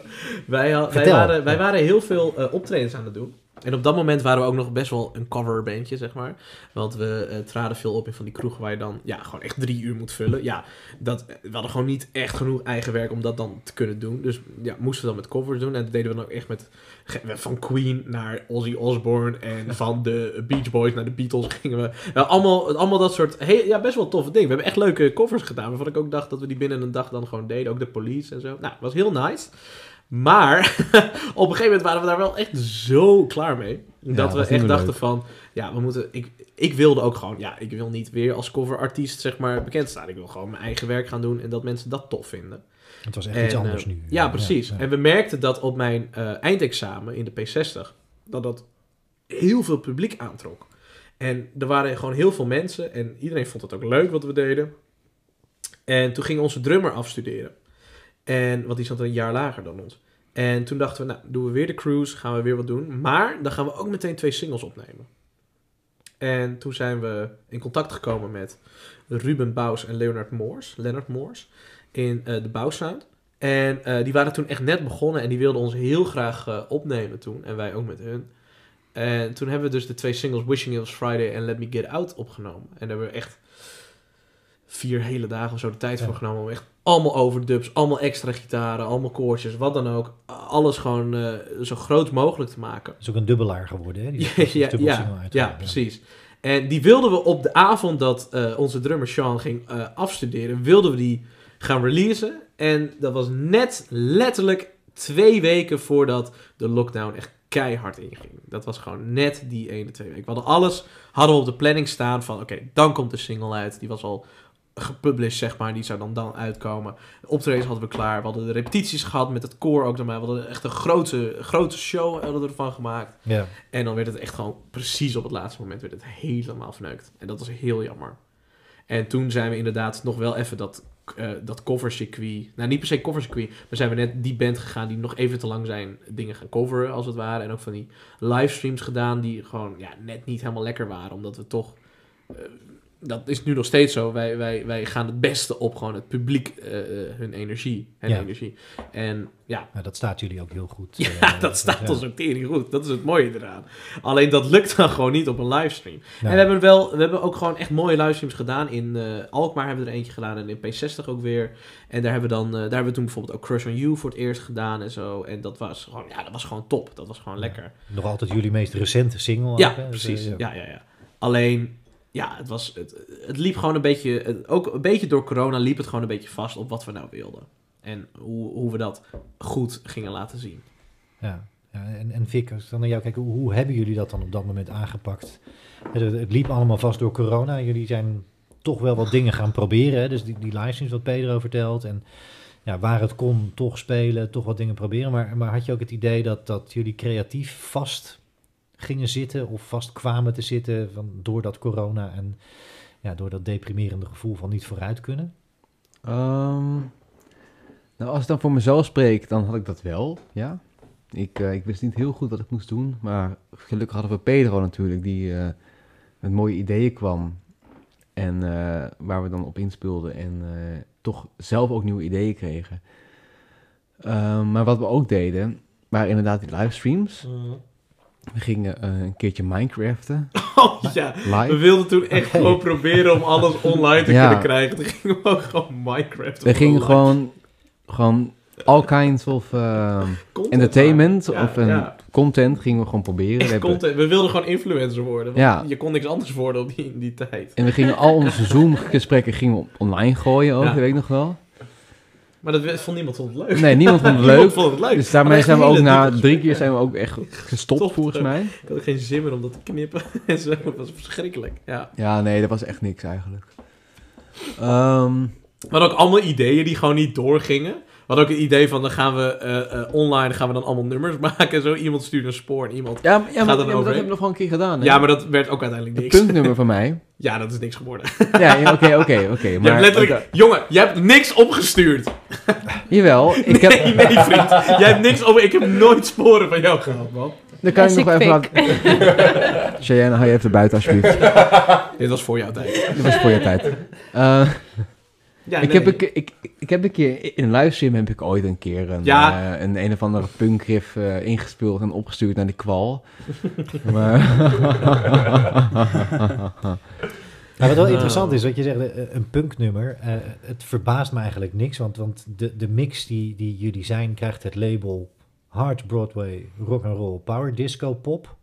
Wij, wij, waren, wij waren heel veel optredens aan het doen. En op dat moment waren we ook nog best wel een coverbandje, zeg maar. Want we eh, traden veel op in van die kroegen waar je dan ja, gewoon echt drie uur moet vullen. Ja, dat, we hadden gewoon niet echt genoeg eigen werk om dat dan te kunnen doen. Dus ja, moesten we dan met covers doen. En dat deden we dan ook echt met van Queen naar Ozzy Osbourne. En van de Beach Boys naar de Beatles gingen we. Allemaal, allemaal dat soort, hey, ja, best wel toffe dingen. We hebben echt leuke covers gedaan. Waarvan ik ook dacht dat we die binnen een dag dan gewoon deden. Ook de Police en zo. Nou, was heel nice. Maar op een gegeven moment waren we daar wel echt zo klaar mee. Ja, dat we echt dachten leuk. van, ja, we moeten. Ik, ik wilde ook gewoon, ja, ik wil niet weer als coverartiest zeg maar bekend staan. Ik wil gewoon mijn eigen werk gaan doen en dat mensen dat tof vinden. Het was echt En, iets anders eh, nu. Ja, precies. ja. En we merkten dat op mijn eh, eindexamen in de P60, dat dat heel veel publiek aantrok. En er waren gewoon heel veel mensen en iedereen vond het ook leuk wat we deden. En toen ging onze drummer afstuderen. En, want die zat een jaar lager dan ons. En toen dachten we, nou, doen we weer de cruise, gaan we weer wat doen. Maar dan gaan we ook meteen twee singles opnemen. En toen zijn we in contact gekomen met Ruben Bous en Leonard Moors, Leonard Moors, in eh, de Bouwsound. En eh, die waren toen echt net begonnen en die wilden ons heel graag eh, opnemen toen. En wij ook met hun. En toen hebben we dus de twee singles Wishing It Was Friday en Let Me Get Out opgenomen. En daar hebben we echt vier hele dagen of zo de tijd Ja. voor genomen. Om echt allemaal overdubs, allemaal extra gitaren, allemaal koortjes, wat dan ook. Alles gewoon eh, zo groot mogelijk te maken. Het is ook een dubbelaar geworden, hè? Die Ja, ja, ja, precies. En die wilden we op de avond dat eh, onze drummer Sean ging eh, afstuderen, wilden we die gaan releasen. En dat was net letterlijk twee weken voordat de lockdown echt keihard inging. Dat was gewoon net die ene, twee weken. We hadden alles, hadden we op de planning staan van oké, dan komt de single uit. Die was al gepublished, zeg maar. Die zou dan, dan uitkomen. De optredens hadden we klaar. We hadden de repetities gehad met het koor ook erbij. We hadden echt een grote, grote show hadden we ervan gemaakt. Ja. En dan werd het echt gewoon precies op het laatste moment werd het helemaal verneukt. En dat was heel jammer. En toen zijn we inderdaad nog wel even dat, eh dat covercircuit... Nou, niet per se covercircuit, maar zijn we net die band gegaan die nog even te lang zijn dingen gaan coveren, als het ware. En ook van die livestreams gedaan die gewoon ja, net niet helemaal lekker waren. Omdat we toch... eh, dat is nu nog steeds zo. Wij, wij, wij gaan het beste op gewoon het publiek, eh, eh, hun energie en Ja. energie. En ja, Maar dat staat jullie ook heel goed. ja, eh, dat staat ja. ons ook tering goed. Dat is het mooie eraan. Alleen dat lukt dan gewoon niet op een livestream. Ja. En we hebben, wel, we hebben ook gewoon echt mooie livestreams gedaan. In Alkmaar hebben we er eentje gedaan en in P60 ook weer. En daar hebben we dan, daar hebben we toen bijvoorbeeld ook Crush on You voor het eerst gedaan en zo. En dat was gewoon, ja, dat was gewoon top. Dat was gewoon lekker. Nog altijd jullie meest recente single. Ja, ook? Dus, precies. eh, Ja, ja, ja. Alleen, ja, het, was, het, het liep gewoon een beetje, ook een beetje door corona liep het gewoon een beetje vast op wat we nou wilden. En hoe, hoe we dat goed gingen laten zien. Ja, en, en Vic, als ik dan naar jou kijk, hoe, hebben jullie dat dan op dat moment aangepakt? Het, het liep allemaal vast door corona. Jullie zijn toch wel wat dingen gaan proberen. Hè? Dus die, die livestreams wat Pedro vertelt. En ja, waar het kon, toch spelen, toch wat dingen proberen. Maar, maar had je ook het idee dat, dat jullie creatief vast gingen zitten of vast kwamen te zitten van, door dat corona en ja, door dat deprimerende gevoel van niet vooruit kunnen? Ehm, nou, als ik dan voor mezelf spreek, dan had ik dat wel, ja. Ik, eh, ik wist niet heel goed wat ik moest doen, maar gelukkig hadden we Pedro natuurlijk, die eh, met mooie ideeën kwam. En eh, waar we dan op inspeelden en toch zelf ook nieuwe ideeën kregen. Ehm, maar wat we ook deden, waren inderdaad die livestreams. We gingen eh, een keertje Minecraften, Oh ja, we live. wilden toen echt gewoon proberen om alles online te Ja. kunnen krijgen. Toen gingen we ook gewoon Minecraft. We gingen online. gewoon, gewoon all kinds of... ehm, entertainment. Ja, of een ja. content gingen we gewoon proberen. We content. We wilden gewoon influencer worden. Want Ja. Je kon niks anders worden op die, in die tijd. En we gingen al onze Zoom-gesprekken gingen we online gooien ook, dat weet ik nog wel. Maar dat vond niemand vond het leuk. Nee, niemand vond het Niemand leuk. vond het leuk. Dus daarmee Maar zijn we ook na drie keer zijn we ook echt gestopt Stopt. volgens mij. Ik had geen zin meer om dat te knippen. en zo. Dat was verschrikkelijk. Ja. Ja, nee, dat was echt niks eigenlijk. Ehm, hadden ook allemaal ideeën die gewoon niet doorgingen. We hadden ook een idee van, dan gaan we eh, eh, online gaan we dan allemaal nummers maken. en Zo iemand stuurt een spoor en iemand... ja, maar- ja, Gaat maar, er ja, maar overheen? dat hebben we nog wel een keer gedaan. Hè? Ja, maar dat werd ook uiteindelijk Het niks. puntnummer van mij. Ja, dat is niks geworden. Ja, oké, oké, oké. Je Maar hebt letterlijk... Jongen, jij hebt niks opgestuurd. Jawel, ik heb... Nee, nee, vriend. Jij hebt niks op... Ik heb nooit sporen van jou gehad, man. Dan kan ik Classic nog even laten... Cheyenne, hou je even buiten alsjeblieft. Dit was voor jouw tijd. Dat was voor je tijd. Eh, Ja, ik, nee. heb een, keer- ik, ik heb een keer in een livestream heb ik ooit een keer een, Ja. eh, een, een of andere punkriff eh, ingespeeld en opgestuurd naar die kwal. maar Maar wat wel Nou. interessant is, wat je zegt, eh, een punknummer, eh, het verbaast me eigenlijk niks, want, want de, de mix die, die jullie zijn krijgt het label Hard Broadway Rock and Roll Power Disco Pop.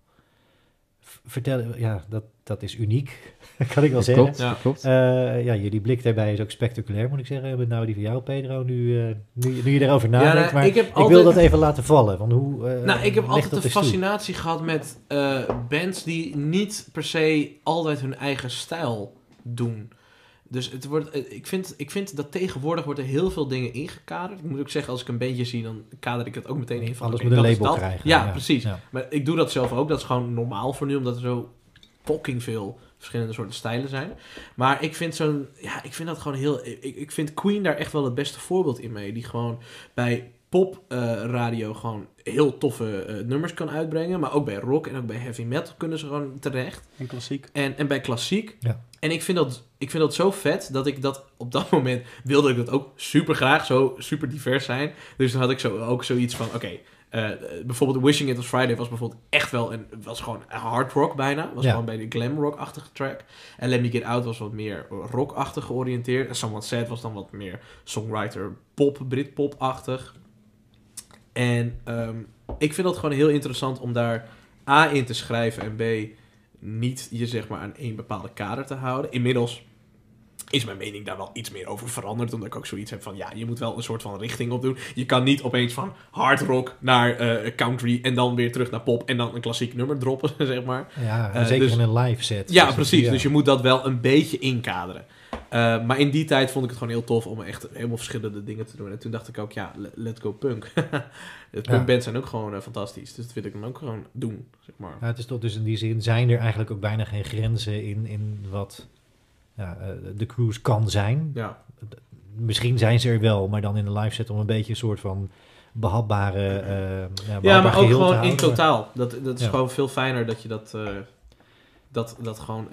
V- Vertel, ja, dat, dat is uniek, kan ik wel zeggen. klopt, Ja. klopt. Eh, ja, jullie blik daarbij is ook spectaculair, moet ik zeggen. Met nou die van jou, Pedro, nu, eh, nu, nu je erover nadenkt. nou, maar ik heb ik altijd- wil dat even laten vallen. Want hoe, eh, Nou, ik heb altijd toe. fascinatie gehad met eh, bands die niet per se altijd hun eigen stijl doen. Dus het wordt, ik, vind, ik vind dat tegenwoordig wordt er heel veel dingen ingekaderd. Ik moet ook zeggen, als ik een bandje zie, dan kader ik dat ook meteen in. Van, Alles moet een label krijgen. Ja, precies. Ja. Maar ik doe dat zelf ook. Dat is gewoon normaal voor nu, omdat er zo fucking veel verschillende soorten stijlen zijn. Maar ik vind zo'n, ja, ik vind dat gewoon heel, ik, ik vind Queen daar echt wel het beste voorbeeld in mee. Die gewoon bij pop eh, radio gewoon heel toffe eh, nummers kan uitbrengen. Maar ook bij rock en ook bij heavy metal kunnen ze gewoon terecht. En klassiek. En, en bij klassiek. Ja. En ik vind, dat, ik vind dat zo vet dat ik dat op dat moment wilde ik dat ook super graag, zo super divers zijn. Dus dan had ik zo, ook zoiets van: oké, eh, bijvoorbeeld Wishing It Was Friday was bijvoorbeeld echt wel een, was gewoon hard rock bijna. Was Ja. gewoon bij de glam rock-achtige track. En Let Me Get Out was wat meer rock-achtig georiënteerd. En Someone Said was dan wat meer songwriter pop, Britpop-achtig. En ehm, ik vind dat gewoon heel interessant om daar A in te schrijven en B niet je zeg maar aan één bepaalde kader te houden. Inmiddels is mijn mening daar wel iets meer over veranderd. Omdat ik ook zoiets heb van, ja, je moet wel een soort van richting op doen. Je kan niet opeens van hard rock naar eh, country en dan weer terug naar pop en dan een klassiek nummer droppen, zeg maar. Ja, Eh, zeker dus- in een live set. Ja, Dus, precies. ja. Dus je moet dat wel een beetje inkaderen. Eh, maar in die tijd vond ik het gewoon heel tof om echt helemaal verschillende dingen te doen. En toen dacht ik ook, ja, le- let's go punk. de punkbands zijn ook gewoon fantastisch. Dus dat wil ik dan ook gewoon doen, zeg maar. Ja, het is toch dus in die zin zijn er eigenlijk ook bijna geen grenzen in, in wat ja, eh, de cruise kan zijn. Ja, Misschien zijn ze er wel, maar dan in de live set om een beetje een soort van behapbare. eh ja, ja maar ook gewoon in totaal. Dat, dat is Ja. gewoon veel fijner dat je dat... eh, dat, dat gewoon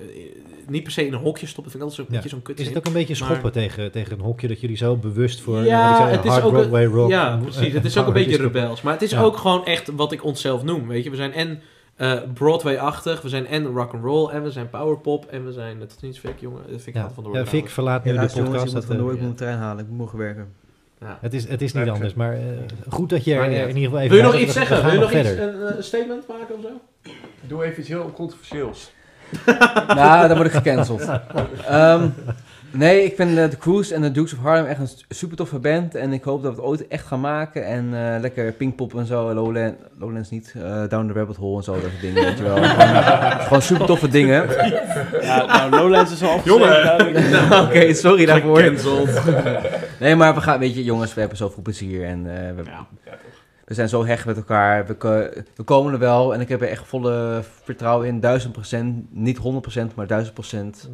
niet per se in een hokje stoppen, vind ik altijd zo'n Ja. beetje zo'n kut Is het ook een beetje Maar- schoppen tegen, tegen een hokje dat jullie zo bewust voor Ja, het is hard ook een- Broadway rock. Ja, precies. Het is ook een beetje rebels. Maar het is ook gewoon echt wat ik onszelf noem. Weet je, we zijn en eh, Broadway-achtig, we zijn en rock and roll en we zijn powerpop en we zijn. Dat is niet Vic, jongen. Dat vind ik Ja, altijd van door. ja, Vic verlaat nu de luister, jongens, podcast. ik moet eh, ik moet een trein halen, ik moet morgen werken. Ja. het, is, het is niet anders, maar eh, goed dat je er in ieder geval even... Wil je nog iets zeggen? Wil je nog iets, een eh, statement maken of zo? Doe even iets heel controversieels. nou, dan word ik gecanceld. Ehm, nee, ik vind eh, de Cruise en de Dukes of Harlem echt een super toffe band. En ik hoop dat we het ooit echt gaan maken. En eh, lekker Pinkpop en zo, Lowland, Lowlands niet, eh, Down the Rabbit Hole en zo, dat soort dingen, weet je wel. Gewoon, gewoon super toffe dingen. Ja, nou, Lowlands is al afgezegd. duidelijk. Oké, sorry daarvoor. Nee, maar we gaan, weet je, jongens, we hebben zoveel plezier en eh, we, Ja. we zijn zo hecht met elkaar. We, we komen er wel en ik heb er echt volle vertrouwen in, duizend procent. Niet 100 procent, maar duizend procent.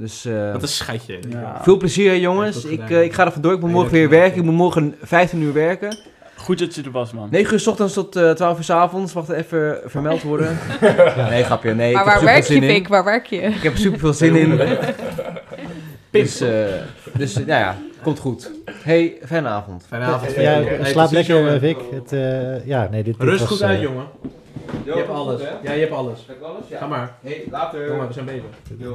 Dus eh, Wat een schatje. Ja. veel plezier, jongens. Ik, eh, ik ga er vandoor. Ik moet morgen weer werken. Ik moet morgen 15 uur werken. Goed dat je er was, man. 9 uur s ochtends tot eh 12 uur s avonds. Wacht even vermeld worden. Nee, grapje. Nee, Maar waar werk je. Vic? Waar werk je? Ik heb er super veel zin in. Dus, eh, dus eh, nou ja, komt goed. Hey, fijne avond. Fijne avond. Ja, slaap lekker, eh, Vic. Het, eh, ja, nee, dit, dit Rust was, goed eh, uit, jongen. Je hebt alles. Ja, je hebt alles. Ga maar. Hey, later. Kom maar, we zijn bezig.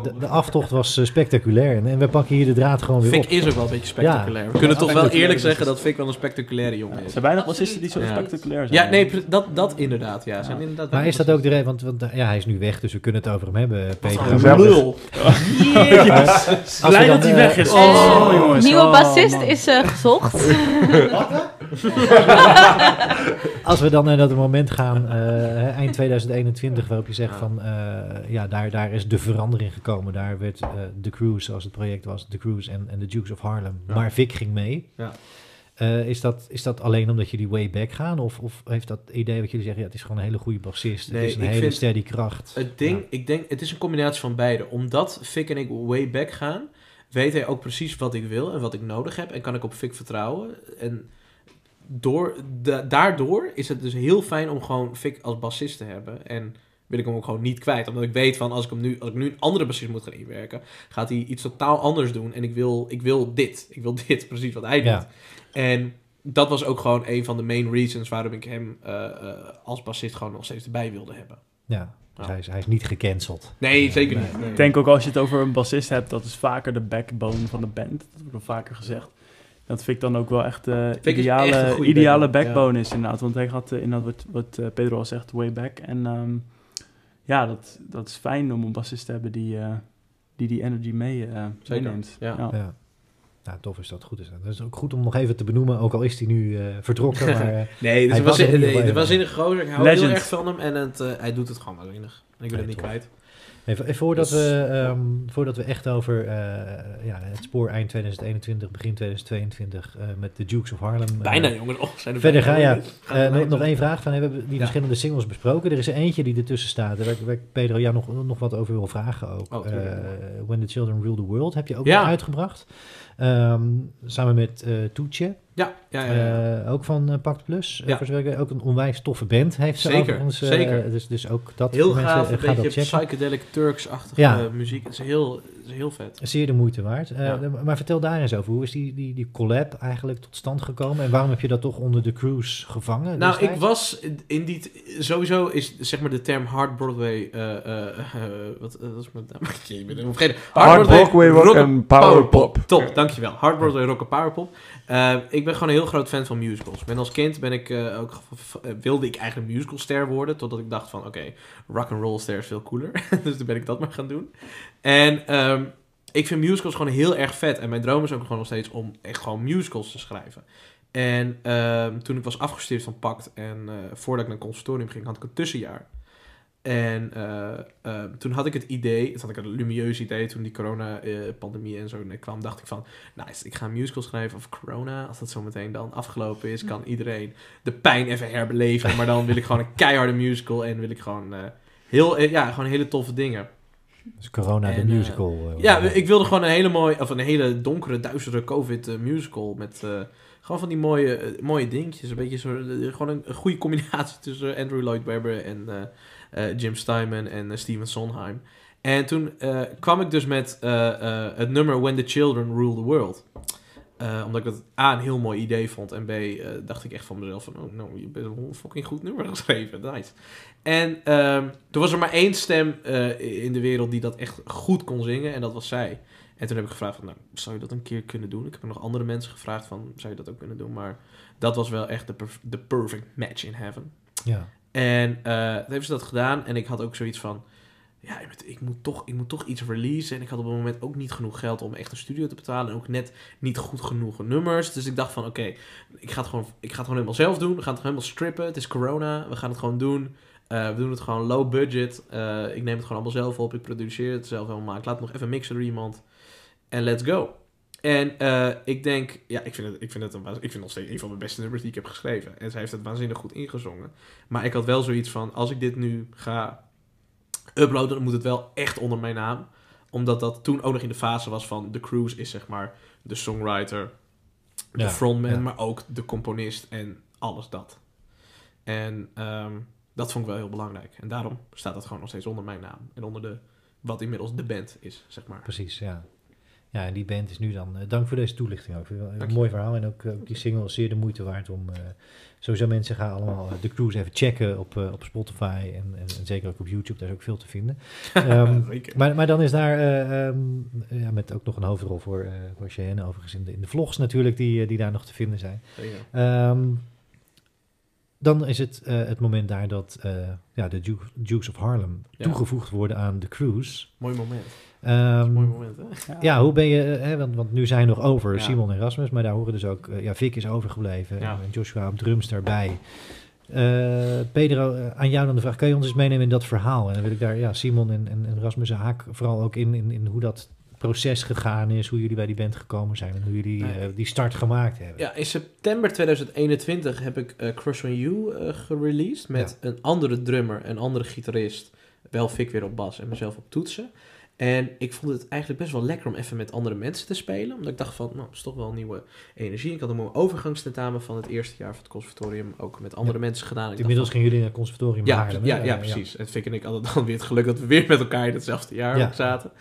De, de aftocht was eh, spectaculair en, en we pakken hier de draad gewoon weer Vic op. is ook wel een beetje spectaculair. We kunnen toch wel eerlijk zeggen dat Vic wel een spectaculaire jongen Er is. zijn weinig bassisten die zo Ja. spectaculair zijn. Ja, nee, dat, dat inderdaad. Ja, zijn inderdaad Maar is dat ook de reden, want, want eh, ja, hij is nu weg, dus we kunnen het over hem hebben, Peter. Wat Maar- een lul. Blij dat hij eh, weg is. Eh, Oh, jongens. nieuwe Oh, bassist is eh, gezocht. Als we dan naar dat moment gaan, eh, eind 2021, waarop je zegt van, eh, ja, daar, daar is de verandering gekomen. Daar werd eh The Cruise, zoals het project was, The Cruise en, en The Dukes of Harlem. Ja. Maar Vic ging mee. Ja. Is, dat, is dat alleen omdat jullie way back gaan? Of, of heeft dat idee wat jullie zeggen, ja, het is gewoon een hele goede bassist. Nee, het is een hele steady kracht. Het ding, Ja. ik denk, het is een combinatie van beide. Omdat Vic en ik way back gaan, weet hij ook precies wat ik wil en wat ik nodig heb. En kan ik op Vic vertrouwen. En door, da- daardoor is het dus heel fijn om gewoon Vic als bassist te hebben. En wil ik hem ook gewoon niet kwijt. Omdat ik weet van, als ik, hem nu, als ik nu een andere bassist moet gaan inwerken, gaat hij iets totaal anders doen. En ik wil, ik wil dit. Ik wil dit, precies wat hij doet. Ja. En dat was ook gewoon een van de main reasons waarom ik hem eh, eh, als bassist gewoon nog steeds erbij wilde hebben. Ja, dus hij, is, hij is niet gecanceld. Nee, zeker niet. Nee. Ik denk ook als je het over een bassist hebt, dat is vaker de backbone van de band. Dat wordt vaker gezegd. Dat vind ik dan ook wel echt echt ideale, ideale backbone, is inderdaad. Want hij gaat eh, inderdaad wat, wat eh, Pedro al zegt, way back. En ehm, ja, dat, dat is fijn om een bassist te hebben die eh, die, die energy mee, eh, Zeker, meeneemt. ja. Ja. Nou, tof is dat goed is. Dat is ook goed om nog even te benoemen, ook al is hij nu eh, vertrokken. maar, Nee, dus Hij het was was, in de gozer. Ik hou Legend. heel erg van hem en het, eh, hij doet het gewoon waanzinnig. Ik wil Ja, het niet tof. kwijt. Even, even voordat, Dus- we, ehm, voordat we echt over eh, ja, het spoor eind 2021, begin 2022 eh, met de Dukes of Harlem. eh, Bijna, jongen. Oh, zijn er verder gaan, ja. Nog, nog één vraag van, hebben we die Ja. verschillende singles besproken? Er is eentje die ertussen staat, waar, waar Pedro jou nog, nog wat over wil vragen ook. Oh, When the Children Rule the World heb je ook Ja. uitgebracht. Ehm, samen met Toetje, Ja, ja, eh, ook van eh, Pact Plus. Eh, Ja. weet, ook een onwijs toffe band heeft ze Zeker, eh, zeker. dus, dus ook dat heel voor gaaf, mensen, een dat beetje psychedelic Turks-achtige Ja. muziek. Het is heel, het is heel vet. Zeer de moeite waard. Eh, Ja. Maar vertel daar eens over. Hoe is die, die, die collab eigenlijk tot stand gekomen? En waarom heb je dat toch onder de cruise gevangen? Nou, ik was in die... Sowieso is zeg maar de term Hard Broadway... eh, eh, eh, wat, wat is mijn naam? Ik ben helemaal vergeten. Hard Broadway rock rock- en powerpop. Top, dankjewel. Hard Broadway rock en powerpop. Eh, ik ben gewoon een groot fan van musicals. Ben als kind ben ik eh, ook, eh, wilde ik eigenlijk musicalster worden. Totdat ik dacht van, oké, rock and roll ster is veel cooler. dus toen ben ik dat maar gaan doen. En ehm, ik vind musicals gewoon heel erg vet. En mijn droom is ook gewoon nog steeds om echt gewoon musicals te schrijven. En ehm, toen ik was afgestudeerd van PACT en eh, voordat ik naar het conservatorium ging, had ik een tussenjaar. En eh, ehm, toen had ik het idee, toen had ik een lumieus idee, toen die corona-pandemie en zo net kwam, dacht ik van, nice, ik ga een musical schrijven over corona. Als dat zo meteen dan afgelopen is, kan iedereen de pijn even herbeleven. Maar dan wil ik gewoon een keiharde musical en wil ik gewoon, eh, heel, eh, ja, gewoon hele toffe dingen. Dus corona, En, de eh, musical. eh, Ja, ik wilde gewoon een hele mooie, of een hele donkere, duistere COVID-musical. met eh, gewoon van die mooie, eh, mooie dingetjes. Een beetje zo, eh, gewoon een, een goede combinatie tussen Andrew Lloyd Webber en eh, eh, Jim Steinman en eh, Steven Sondheim. En toen eh, kwam ik dus met eh, eh, het nummer When the Children Rule the World. Eh, omdat ik dat A, een heel mooi idee vond. En B, eh, dacht ik echt van mezelf van... Oh, nou, je bent een fucking goed nummer geschreven. Nice. En ehm, toen was er maar één stem eh, in de wereld die dat echt goed kon zingen. En dat was zij. En toen heb ik gevraagd van... Nou, zou je dat een keer kunnen doen? Ik heb nog andere mensen gevraagd van... Zou je dat ook kunnen doen? Maar dat was wel echt de, de perfect match in heaven. ja. En eh toen hebben ze dat gedaan. En ik had ook zoiets van... Ja, ik moet- toch, ik moet toch iets releasen. En ik had op het moment ook niet genoeg geld om echt een studio te betalen. En ook net niet goed genoeg nummers. Dus ik dacht van, oké, ik, ga het gewoon- ik ga het gewoon helemaal zelf doen. We gaan het helemaal strippen. Het is corona. We gaan het gewoon doen. Eh, we doen het gewoon low budget. Eh, ik neem het gewoon allemaal zelf op. Ik produceer het zelf helemaal. Ik laat het nog even mixen door iemand. En let's go. En eh, ik denk, ja, ik vind, het, ik, vind het een, ik vind nog steeds een van de beste nummers die ik heb geschreven. En zij heeft het waanzinnig goed ingezongen. Maar ik had wel zoiets van, als ik dit nu ga uploaden, dan moet het wel echt onder mijn naam. Omdat dat toen ook nog in de fase was van, The Cruise is zeg maar de songwriter, de Ja, frontman, ja. maar ook de componist en alles dat. En ehm, dat vond ik wel heel belangrijk. En daarom staat dat gewoon nog steeds onder mijn naam. En onder de, wat inmiddels de band is, zeg maar. Precies, ja. Ja, en die band is nu dan... eh, dank voor deze toelichting ook. Een mooi verhaal. En ook, eh, ook die single is zeer de moeite waard om... eh, sowieso mensen gaan allemaal de cruise even checken op, op Spotify. En, en, en zeker ook op YouTube. Daar is ook veel te vinden. Ehm, maar, maar dan is daar eh, ehm, ja, met ook nog een hoofdrol voor, voor Cheyenne overigens in de, in de vlogs natuurlijk die, die daar nog te vinden zijn. Ehm, dan is het het moment daar dat ja, de Duke- Dukes of Harlem Ja. toegevoegd worden aan de cruise. Mooi moment. Ehm, Mooi moment, hè? ja, hoe ben je, eh, hè, want, want nu zijn nog over Ja. Simon en Rasmus, maar daar horen dus ook, eh, ja, Vic is overgebleven Ja. en Joshua op drums daarbij. Eh, Pedro, aan jou dan de vraag, kan je ons eens meenemen in dat verhaal? En dan wil ik daar, ja, Simon en, en, en Rasmus haak vooral ook in, in, in hoe dat proces gegaan is, hoe jullie bij die band gekomen zijn en hoe jullie Nee. die start gemaakt hebben. Ja, in september 2021 heb ik eh, Crush on You gereleased met een andere drummer, een andere gitarist, wel Vic weer op bas en mezelf op toetsen. En ik vond het eigenlijk best wel lekker om even met andere mensen te spelen. Omdat ik dacht van, nou, dat is toch wel nieuwe energie. Ik had een mooi overgangstentamen van het eerste jaar van het conservatorium ook met andere mensen gedaan. Ik dacht Inmiddels gingen jullie naar het conservatorium ja, Haarlem, hè? ja, ja, precies. En Fik en ik hadden dan weer het geluk dat we weer met elkaar in hetzelfde jaar Ja. zaten.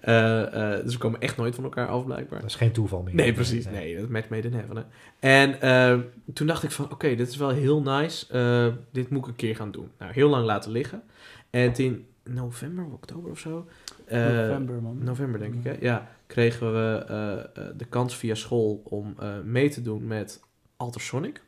Eh, eh, dus we komen echt nooit van elkaar af, blijkbaar. Dat is geen toeval meer. Nee, precies. Nee, dat match made in heaven. hè. En eh, toen dacht ik van, oké, dit is wel heel nice. Eh, dit moet ik een keer gaan doen. Nou, heel lang laten liggen. En in november, oktober of zo. eh, November, man. November, denk ik, hè? Ja, kregen we eh, eh, de kans via school om eh, mee te doen met Altersonic.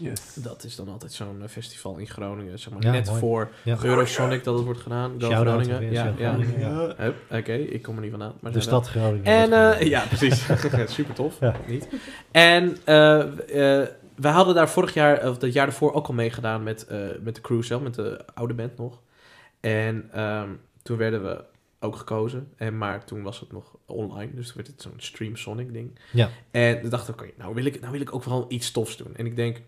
Yes. Dat is dan altijd zo'n festival in Groningen, zeg maar, Ja, net mooi. voor Ja. Eurosonic dat het wordt gedaan. Go Groningen. weer, Ja, ja. Oké, ik kom er niet vandaan. Maar De stad Groningen. En eh, gedaan. ja, precies. Super tof. Ja. Niet. En eh eh, wij hadden daar vorig jaar, of dat jaar ervoor, ook al meegedaan met, eh, met de crew zelf, met de oude band nog. En ehm, toen werden we ook gekozen. En, maar toen was het nog online, dus toen werd het zo'n Stream Sonic ding. Ja. En toen dacht ik, oké, nou, wil ik, nou wil ik ook wel iets tofs doen. En ik denk,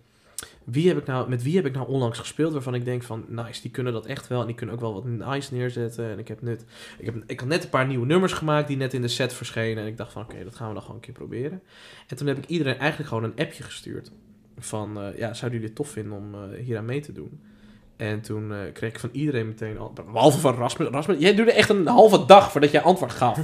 wie heb ik nou, met wie heb ik nou onlangs gespeeld waarvan ik denk van, nice, die kunnen dat echt wel. En die kunnen ook wel wat nice neerzetten. En ik heb net, ik heb, ik had net een paar nieuwe nummers gemaakt die net in de set verschenen. En ik dacht van, oké, dat gaan we dan gewoon een keer proberen. En toen heb ik iedereen eigenlijk gewoon een appje gestuurd. Van, eh, ja, zouden jullie het tof vinden om eh, hier aan mee te doen? En toen eh, kreeg ik van iedereen meteen al, behalve van Rasmus. Rasmus, jij duurde echt een halve dag voordat jij antwoord gaf.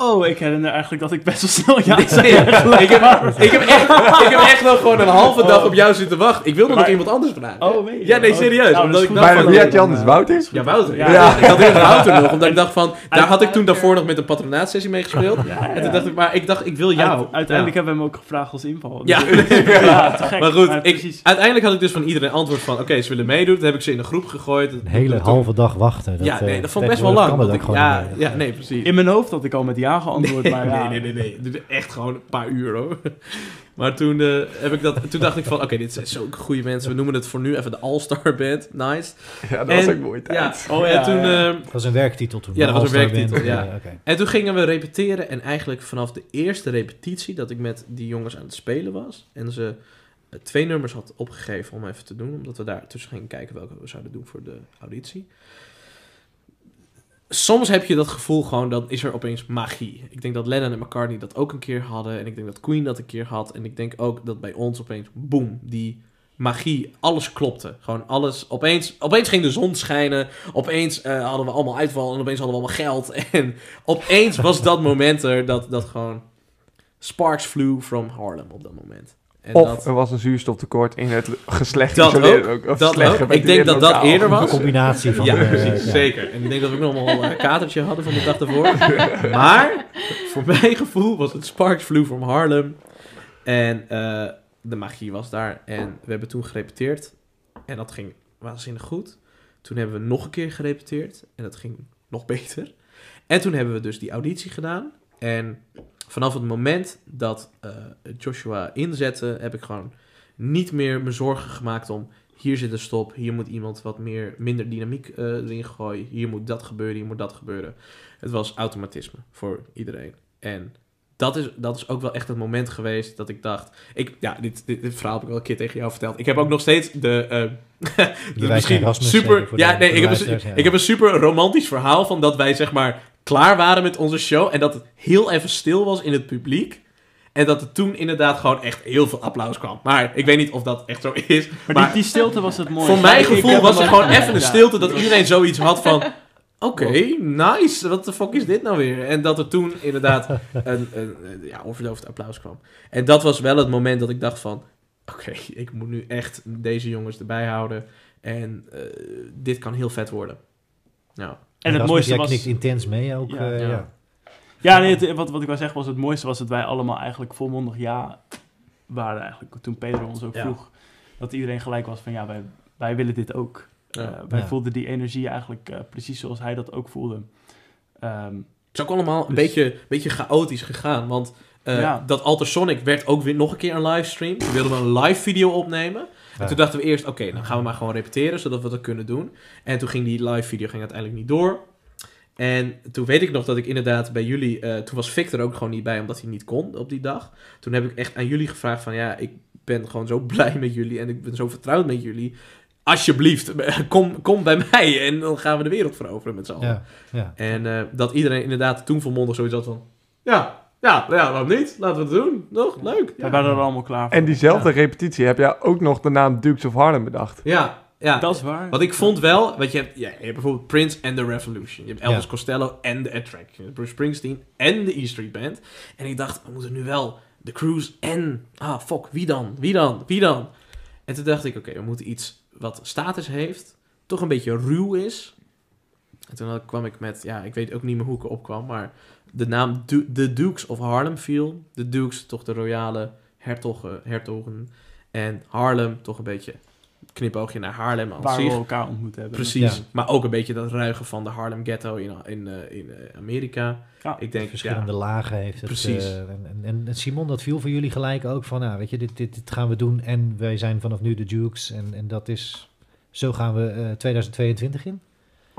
Oh, ik herinner eigenlijk dat ik best wel snel ja Nee, zei. ik, heb, ik, heb echt, ik heb echt wel gewoon een halve dag op jou zitten wachten. Ik wilde nog iemand anders vragen. Oh, weet je. Ja, nee, Oh, serieus. nou, omdat dat is ik dacht van, wie had je anders? Wouter? Ja, Wouter. Ja. Ja. Ik had eerst Wouter nog, omdat ik dacht van... Daar had ik toen daarvoor nog met een patronaatsessie mee gespeeld. Ja, En toen dacht ik, maar ik dacht, ik wil jou. Uit- uiteindelijk hebben we hem ook gevraagd als inval. Ja. Dus- ja, te gek. Maar goed, ik, uiteindelijk had ik dus van iedereen antwoord van... Oké, ze willen meedoen. Toen heb ik ze in een groep gegooid. Een hele halve dag wachten. Dat, ja, nee, eh, dat vond ik best wel lang. dat ja, nee, precies. In mijn hoofd had ik al met ja geantwoord, maar ja. Nee, nee, nee, nee. Het duurde echt gewoon een paar uur hoor. Maar toen, eh, heb ik dat, toen dacht ik van, oké, dit zijn zulke goede mensen. We noemen het voor nu even de All-Star Band. Nice. Ja, dat En- was ook mooi tijd. Ja, Oh, en ja, toen, ja. eh, Dat was een werktitel toen. Ja, dat was een werktitel, Band, ja. en toen gingen we repeteren. En eigenlijk vanaf de eerste repetitie dat ik met die jongens aan het spelen was. En ze eh, twee nummers had opgegeven om even te doen. Omdat we daar tussen gingen kijken welke we zouden doen voor de auditie. Soms heb je dat gevoel gewoon, dan is er opeens magie. Ik denk dat Lennon en McCartney dat ook een keer hadden. En ik denk dat Queen dat een keer had. En ik denk ook dat bij ons opeens, boom, die magie, alles klopte. Gewoon alles, opeens, opeens ging de zon schijnen. Opeens eh, hadden we allemaal uitval en opeens hadden we allemaal geld. En opeens was dat moment er dat, dat gewoon sparks flew from Harlem op dat moment. En Of dat, er was een zuurstoftekort in het geslacht. Dat ook, Of dat slecht ook. Ik denk dat dat eerder was. Een combinatie van... ja, de- precies, ja. zeker. En ik denk dat we ook nog wel een katertje hadden van de dag daarvoor. maar voor mijn gevoel was het Sparks Flew from Harlem. En eh, de magie was daar. En we hebben toen gerepeteerd. En dat ging waanzinnig goed. Toen hebben we nog een keer gerepeteerd. En dat ging nog beter. En toen hebben we dus die auditie gedaan. En vanaf het moment dat eh, Joshua inzette, heb ik gewoon niet meer me zorgen gemaakt om hier zit een stop, hier moet iemand wat meer, minder dynamiek eh, erin gooien, hier moet dat gebeuren, hier moet dat gebeuren. Het was automatisme voor iedereen. En dat is, dat is ook wel echt het moment geweest dat ik dacht, ik, ja, dit, dit, dit verhaal heb ik wel een keer tegen jou verteld. Ik heb ook nog steeds de, eh, de misschien super, ja, nee, ik heb, een, luisteraars, ja. ik heb een super romantisch verhaal van dat wij zeg maar klaar waren met onze show en dat het heel even stil was in het publiek. En dat er toen inderdaad gewoon echt heel veel applaus kwam. Maar ik weet niet of dat echt zo is. Maar, Maar die, die stilte was het mooiste. voor mijn gevoel was ook- gewoon even een stilte dat iedereen zoiets had van... Oké, nice. Wat de fuck is dit nou weer? En dat er toen inderdaad een, een, een ja, onverdoofd applaus kwam. En dat was wel het moment dat ik dacht van... Oké, ik moet nu echt deze jongens erbij houden. En eh, dit kan heel vet worden. Nou, En het mooiste was... knikt intens mee ook. Ja, eh, ja. ja. Ja, nee, het- wat, wat ik wil zeggen was, het mooiste was dat wij allemaal eigenlijk volmondig ja waren eigenlijk. Toen Pedro ons ook Ja. vroeg, dat iedereen gelijk was van ja, wij, wij willen dit ook. Ja. Eh, wij Ja. voelden die energie eigenlijk eh, precies zoals hij dat ook voelde. Ehm, Het is ook allemaal een Dus- beetje, beetje chaotisch gegaan. Want eh, Ja. dat Altersonic werd ook weer nog een keer een livestream. We wilden een live video opnemen. En toen dachten we eerst, oké, dan gaan we maar gewoon repeteren, zodat we dat kunnen doen. En toen ging die live video ging uiteindelijk niet door. En toen weet ik nog dat ik inderdaad bij jullie, eh, toen was Victor ook gewoon niet bij, omdat hij niet kon op die dag. Toen heb ik echt aan jullie gevraagd van, ja, ik ben gewoon zo blij met jullie en ik ben zo vertrouwd met jullie. alsjeblieft, kom, kom bij mij en dan gaan we de wereld veroveren met z'n allen. Ja, ja. En eh, dat iedereen inderdaad toen volmondig zoiets had van, ja, ja, ja, waarom niet? Laten we het doen. Nog, leuk. We waren er allemaal klaar voor. En diezelfde repetitie heb jij ook nog de naam Dukes of Harlem bedacht. Ja, ja. Dat is waar. Wat ik vond wel, want je hebt, ja, je hebt bijvoorbeeld Prince en The Revolution. Je hebt Elvis Ja. Costello en The Attraction. Je hebt Bruce Springsteen en de E Street Band. En ik dacht, we moeten nu wel The Cruise en... Ah, fuck, wie dan? Wie dan? Wie dan? En toen dacht ik, oké, we moeten iets wat status heeft, toch een beetje ruw is. En toen kwam ik met, ja, ik weet ook niet meer hoe ik erop kwam, maar de naam Du- The Dukes of Harlem viel. De Dukes, toch de royale hertogen, hertogen. En Harlem, toch een beetje knipoogje naar Haarlem aan waar zich. we elkaar ontmoet hebben. Precies, Ja. maar ook een beetje dat ruigen van de Harlem Ghetto in, in, eh, in eh, Amerika. Ja. Ik denk, verschillende ja, lagen heeft het. Precies. eh, en, en, en Simon, dat viel voor jullie gelijk ook van, nou, weet je, dit, dit, dit gaan we doen en wij zijn vanaf nu de Dukes en, en dat is, zo gaan we eh, 2022 in.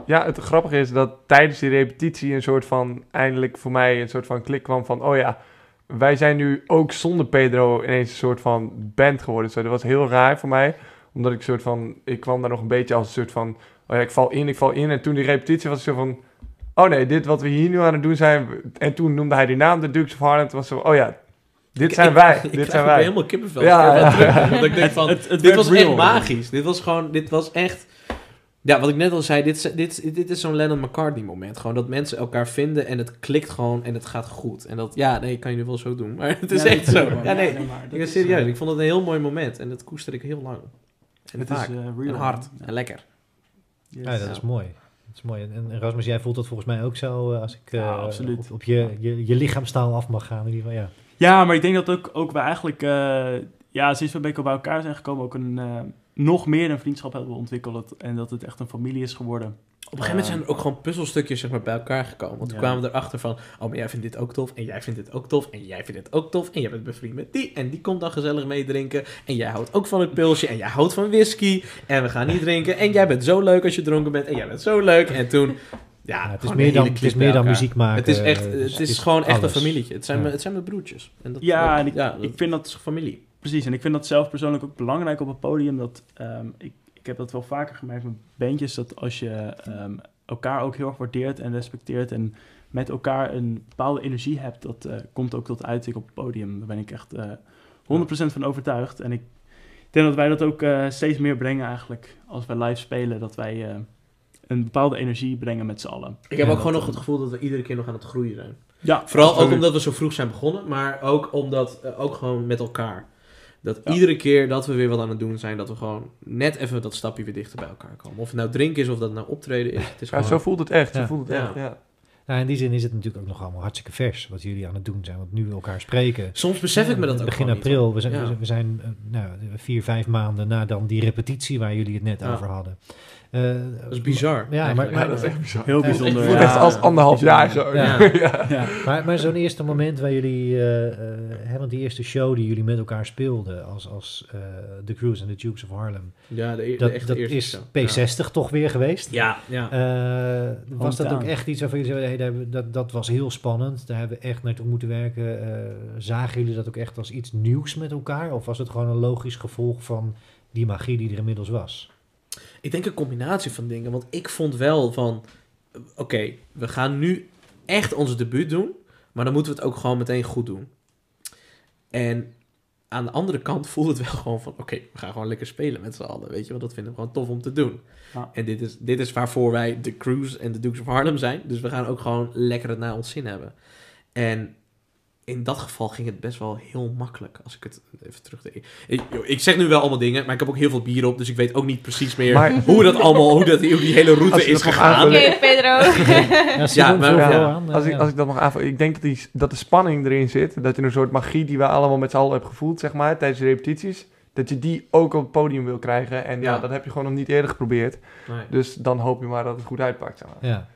Ja, het grappige is dat tijdens die repetitie een soort van, eindelijk voor mij een soort van klik kwam van, oh ja, wij zijn nu ook zonder Pedro ineens een soort van band geworden. Zo, dat was heel raar voor mij, omdat ik een soort van, ik kwam daar nog een beetje als een soort van, oh ja, ik val in, ik val in. En toen die repetitie was het zo van, oh nee, dit wat we hier nu aan het doen zijn. En toen noemde hij die naam, de Dukes of Harlem. Toen was zo, oh ja, dit Ik- zijn ik- wij, Ik dit krijg zijn wij. helemaal kippenvel. Ja, Ja, terug. Want ik denk van, het, het dit was real. echt magisch. Dit was gewoon, dit was echt... Ja, wat ik net al zei, dit, is- dit, is- dit is zo'n Lennon-McCartney moment. Gewoon dat mensen elkaar vinden en het klikt gewoon en het gaat goed. En dat, ja, nee, kan je nu wel zo doen. Maar het is Ja, echt zo. Ja, nee, maar ik ben serieus. eh, Ik vond het een heel mooi moment en dat koester ik heel lang. En Het vaak. is eh, real. en hard. Ja. En lekker. Yes. Ja, dat is mooi. Dat is mooi. En, Rasmus, jij voelt dat volgens mij ook zo eh, als ik eh, Ja, absoluut. op, op je, je, je lichaamstaal af mag gaan. In ieder geval, ja. Ja, maar ik denk dat ook, ook we eigenlijk, eh, ja, sinds we een beetje bij elkaar zijn gekomen, ook een, eh, nog meer een vriendschap hebben ontwikkeld. En dat het echt een familie is geworden. Op een gegeven moment zijn er ook gewoon puzzelstukjes zeg maar, bij elkaar gekomen. Want toen Ja. kwamen we erachter van... Oh, maar jij vindt dit ook tof. En jij vindt dit ook tof. En jij vindt dit ook tof. En jij bent bevriend met die. En die komt dan gezellig meedrinken. En jij houdt ook van het pilsje. En jij houdt van whisky. En we gaan niet drinken. En jij bent zo leuk als je dronken bent. En jij bent zo leuk. En toen... Ja, Ja, het is meer dan, het is meer dan muziek maken. Het is echt... eh, Het dus is gewoon echt een familietje. Het zijn, Ja. mijn, het zijn mijn broertjes. En dat, Ja, dat- en ik, ja, ik dat vind dat is familie. Precies, en ik vind dat zelf persoonlijk ook belangrijk op het podium. Dat, ehm, ik, ik heb dat wel vaker gemerkt met bandjes, dat als je ehm, elkaar ook heel erg waardeert en respecteert en met elkaar een bepaalde energie hebt, dat eh, komt ook tot uiting op het podium. Daar ben ik echt eh 100% van overtuigd. En ik denk dat wij dat ook eh, steeds meer brengen eigenlijk, als wij live spelen, dat wij een bepaalde energie brengen met z'n allen. Ik heb ook gewoon nog het gevoel dat we iedere keer nog aan het groeien zijn. Ja, Vooral ook omdat we zo vroeg zijn begonnen, maar ook omdat, ook gewoon met elkaar. Dat Ja. iedere keer dat we weer wat aan het doen zijn, dat we gewoon net even dat stapje weer dichter bij elkaar komen. Of het nou drinken is of dat nou optreden is. Het is Ja, gewoon... zo voelt het echt. Zo voelt het Ja. echt, ja. Nou, in die zin is het natuurlijk ook nog allemaal hartstikke vers wat jullie aan het doen zijn. Want nu we elkaar spreken. Soms besef ik me dat ook Begin niet, april, we zijn, Ja. we zijn, eh, nou, vier, vijf maanden na dan die repetitie waar jullie het net Ja. over hadden. Eh, Dat is bizar. Ja, maar, eigenlijk. maar, Ja, dat is echt bizar. heel Ja, het is bijzonder. Het echt als anderhalf jaar zo. Ja. Ja. maar, maar zo'n eerste moment waar jullie, eh, eh, hè, want die eerste show die jullie met elkaar speelden als, als eh, The Cruise en The Dukes of Harlem. Ja, de, e- de Dat, dat is show. P60 toch weer geweest? Ja, ja. Eh, was dat ook echt iets waarvan jullie zeiden, hey, dat, dat was heel spannend, daar hebben we echt naartoe moeten werken. Eh, zagen jullie dat ook echt als iets nieuws met elkaar? Of was het gewoon een logisch gevolg van die magie die er inmiddels was? Ik denk een combinatie van dingen. Want ik vond wel van... Oké, we gaan nu echt ons debuut doen. Maar dan moeten we het ook gewoon meteen goed doen. En aan de andere kant voelde het wel gewoon van... Oké, we gaan gewoon lekker spelen met z'n allen. Weet je wel, dat vinden we gewoon tof om te doen. Ja. En dit is, dit is waarvoor wij de Cruise en de Dukes of Harlem zijn. Dus we gaan ook gewoon lekker het naar ons zin hebben. En in dat geval ging het best wel heel makkelijk. Als ik het even terug... Ik, ik zeg nu wel allemaal dingen, maar ik heb ook heel veel bier op. Dus ik weet ook niet precies meer Maar hoe dat allemaal, hoe, dat, hoe die hele route is gegaan. Oké, Pedro. Ja, maar- ja. aan. Als Eh, ik, als ik dat mag aanvullen, ik denk dat, die, dat de spanning erin zit. Dat je een soort magie die we allemaal met z'n allen hebben gevoeld, zeg maar, tijdens de repetities. Dat je die ook op het podium wil krijgen. En ja, Ja. dat heb je gewoon nog niet eerder geprobeerd. Nee. Dus dan hoop je maar dat het goed uitpakt. Zeg maar. Ja.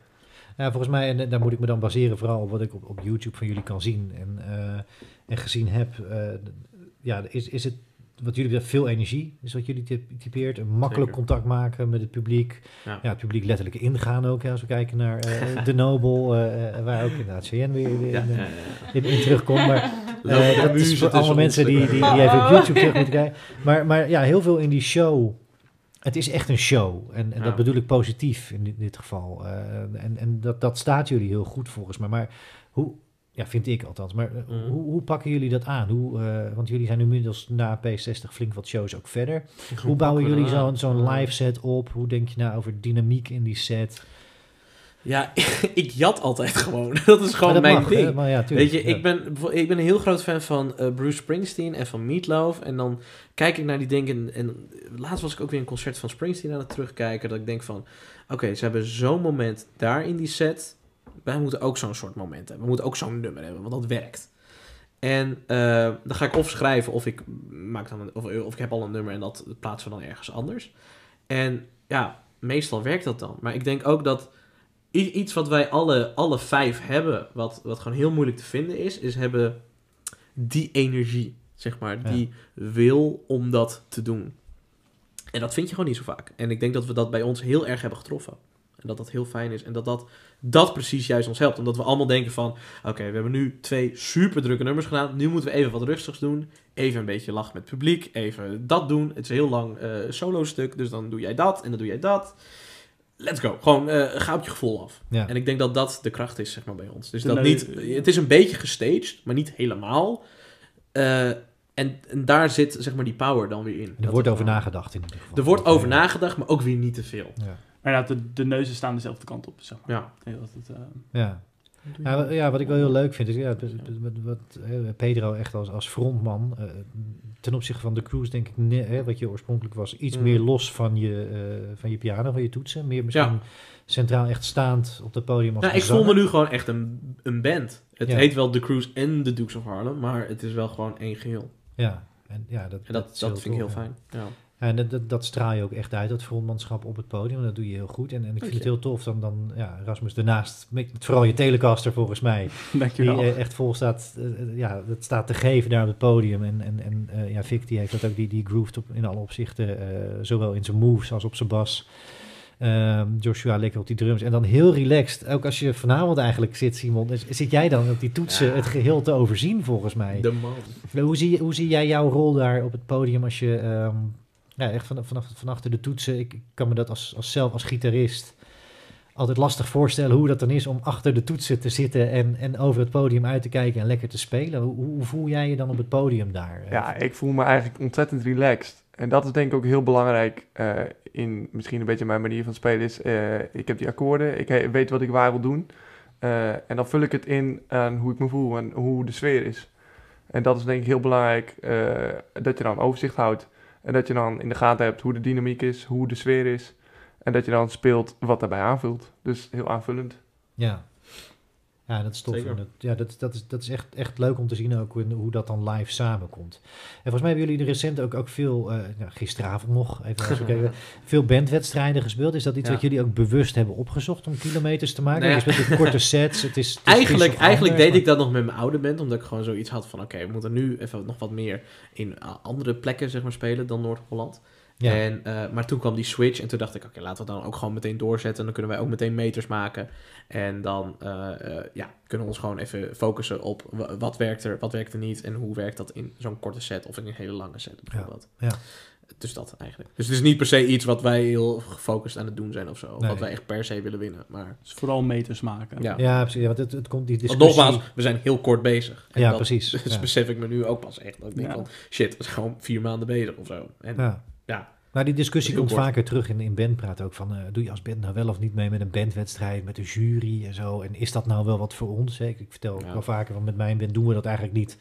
Ja, volgens mij, en daar moet ik me dan baseren vooral op wat ik op, op YouTube van jullie kan zien en, eh, en gezien heb. eh, ja, is, is het wat jullie betreft veel energie, is wat jullie typ- typeert. Een makkelijk Zeker. contact maken met het publiek. Ja. Ja, het publiek letterlijk ingaan ook, als we kijken naar eh, De Nobel, waar ook inderdaad CN weer, weer Ja, in, terugkomt. Maar dat is voor alle mensen die, die, even op. YouTube terug moeten kijken. Maar, maar ja, heel veel in die show het is echt een show. En, en Ja. dat bedoel ik positief in dit, dit geval. Eh, en en dat, dat staat jullie heel goed volgens mij. Maar hoe, ja, vind ik althans. Maar eh, Mhm. hoe, hoe pakken jullie dat aan? Hoe, eh, want jullie zijn nu inmiddels na P60 flink wat shows ook verder. Hoe bouwen jullie zo'n zo'n live set op? Hoe denk je nou over dynamiek in die set? Ja, ik jat altijd gewoon. Dat is gewoon dat mijn mag, ding. Maar ja, tuurlijk, Weet je, ja. ik, ben, ik ben een heel groot fan van eh, Bruce Springsteen en van Meatloaf. En dan kijk ik naar die dingen. En laatst was ik ook weer een concert van Springsteen aan het terugkijken. Dat ik denk van, oké, ze hebben zo'n moment daar in die set. Wij moeten ook zo'n soort moment hebben. We moeten ook zo'n nummer hebben, want dat werkt. En eh, dan ga ik of schrijven of ik, maak dan een, of, of ik heb al een nummer en dat plaatsen we dan ergens anders. En ja, meestal werkt dat dan. Maar ik denk ook dat iets wat wij alle, alle vijf hebben, wat, wat gewoon heel moeilijk te vinden is, is hebben die energie, zeg maar, Ja. die wil om dat te doen. En dat vind je gewoon niet zo vaak. En ik denk dat we dat bij ons heel erg hebben getroffen. En dat dat heel fijn is. En dat dat, dat precies juist ons helpt. Omdat we allemaal denken van... Oké, we hebben nu twee super drukke nummers gedaan. Nu moeten we even wat rustigs doen. Even een beetje lachen met het publiek. Even dat doen. Het is een heel lang eh, solo stuk. Dus dan doe jij dat en dan doe jij dat. Let's go. Gewoon eh, ga op je gevoel af. Ja. En ik denk dat dat de kracht is, zeg maar, bij ons. Dus De dat niet... Het is een beetje gestaged, maar niet helemaal. Eh, en, en daar zit, zeg maar, die power dan weer in. Er wordt over gewoon- nagedacht in ieder geval. Er wordt over Ja. nagedacht, maar ook weer niet te veel. Ja. Maar inderdaad, de, de neuzen staan dezelfde kant op, zeg maar. Ja. Dat het, eh, Ja. Ja, ja, wat ik wel heel leuk vind is, ja, dus- dus wat, wat Pedro echt als, als frontman, eh, ten opzichte van de cruise denk ik, hè, wat je oorspronkelijk was, iets Mm. meer los van je, eh, van je piano, van je toetsen. Meer misschien Ja. centraal echt staand op het podium als Nou, ik voel me nu gewoon echt een, een band. Het Ja. heet wel The Cruise en The Dukes of Harlem, maar het is wel gewoon één geheel. Ja, en ja, dat, En dat, vind ik heel fijn. En dat, dat, dat straal je ook echt uit, dat frontmanschap op het podium. En dat doe je heel goed. En, en ik vind het heel tof dan, dan ja, Rasmus daarnaast, met vooral je telecaster volgens mij, die dankjewel. eh, echt vol staat, eh, eh, ja, dat staat te geven daar op het podium. En, en, en ja, Vic die heeft dat ook, die, die grooved op, in alle opzichten, eh, zowel in zijn moves als op zijn bas. Ehm, Joshua lekker op die drums. En dan heel relaxed, ook als je vanavond eigenlijk zit, Simon, is- zit jij dan op die toetsen Ja. het geheel te overzien volgens mij. De man. Hoe zie, hoe zie jij jouw rol daar op het podium als je ehm, ja, echt van, vanaf, van achter de toetsen, ik, kan me dat als, als zelf als gitarist altijd lastig voorstellen hoe dat dan is om achter de toetsen te zitten en, en over het podium uit te kijken en lekker te spelen. Hoe, hoe voel jij je dan op het podium daar? Ja, ik voel me eigenlijk ontzettend relaxed. En dat is denk ik ook heel belangrijk eh, in misschien een beetje mijn manier van spelen. Is, eh, ik heb die akkoorden, ik weet wat ik waar wil doen. Eh, en dan vul ik het in aan hoe ik me voel en hoe de sfeer is. En dat is denk ik heel belangrijk, dat je dan overzicht houdt. En dat je dan in de gaten hebt hoe de dynamiek is, hoe de sfeer is. En dat je dan speelt wat daarbij aanvult. Dus heel aanvullend. Ja. Ja, dat is tof. En dat, ja, dat, dat is, dat is echt, echt leuk om te zien ook hoe, hoe dat dan live samenkomt. En volgens mij hebben jullie recent ook, ook veel, eh, nou, gisteravond nog, even kijken, veel bandwedstrijden gespeeld. Is dat iets Ja. wat jullie ook bewust hebben opgezocht om kilometers te maken? Nou ja. Je speelt korte sets. Het is, het is Eigenlijk, eigenlijk deed ik dat nog met mijn oude band, omdat ik gewoon zoiets had van... Oké, we moeten nu even nog wat meer in andere plekken zeg maar, spelen dan Noord-Holland. Ja. En, eh, maar toen kwam die switch en toen dacht ik... Oké, laten we dan ook gewoon meteen doorzetten. Dan kunnen wij ook meteen meters maken. En dan eh, eh, ja, kunnen we ons gewoon even focussen op wa- wat werkt er, wat werkt er niet... en hoe werkt dat in zo'n korte set of in een hele lange set bijvoorbeeld. ja. Dus dat eigenlijk. Dus het is niet per se iets wat wij heel gefocust aan het doen zijn of zo. Nee. wat wij echt per se willen winnen. Maar Dus vooral meters maken. ja. Ja, precies. Ja, want het, het komt die Want discussie... nogmaals, we zijn heel kort bezig. En Ja, dat precies. Ja. besef ik me nu ook pas echt. Dat ik denk Ja. van, shit, we zijn gewoon vier maanden bezig of zo. En Ja. Maar die discussie komt vaker terug in, in bandpraat ook. Van, eh, doe je als band nou wel of niet mee met een bandwedstrijd, met een jury en zo? En is dat nou wel wat voor ons? Hè? Ik, ik vertel ook Ja. wel vaker, van met mijn band doen we dat eigenlijk niet.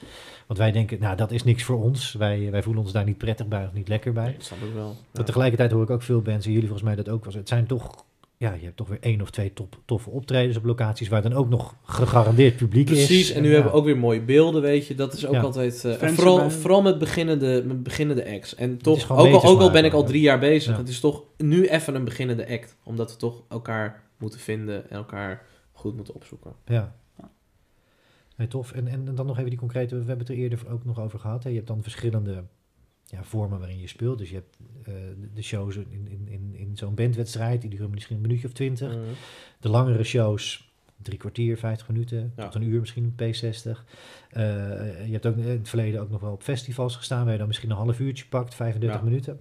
Want wij denken, nou dat is niks voor ons. Wij, wij voelen ons daar niet prettig bij of niet lekker bij. nee, dat snap ik wel. Maar Ja. tegelijkertijd hoor ik ook veel bands, en jullie volgens mij dat ook was. Het zijn toch, ja, je hebt toch weer één of twee top, toffe optredens op locaties waar dan ook nog gegarandeerd publiek is. Precies, en nu ja. hebben we ook weer mooie beelden, weet je. Dat is ook Ja. altijd... eh, Fans vooral, erbij. vooral met beginnende, met beginnende acts. En toch, ook al, ook al ben ik al drie jaar bezig, Ja. het is toch nu even een beginnende act. Omdat we toch elkaar moeten vinden en elkaar goed moeten opzoeken. Ja. Nee, tof. En, en dan nog even die concrete, we hebben het er eerder ook nog over gehad. Hè. Je hebt dan verschillende ja, vormen waarin je speelt. Dus je hebt eh, de- shows in, in, in, in zo'n bandwedstrijd, die duren misschien een minuutje of twintig. Mhm. De langere shows, drie kwartier, vijftig minuten, Ja. tot een uur misschien, P60. Eh, je hebt ook in het verleden ook nog wel op festivals gestaan, waar je dan misschien een half uurtje pakt, 35 Ja. minuten.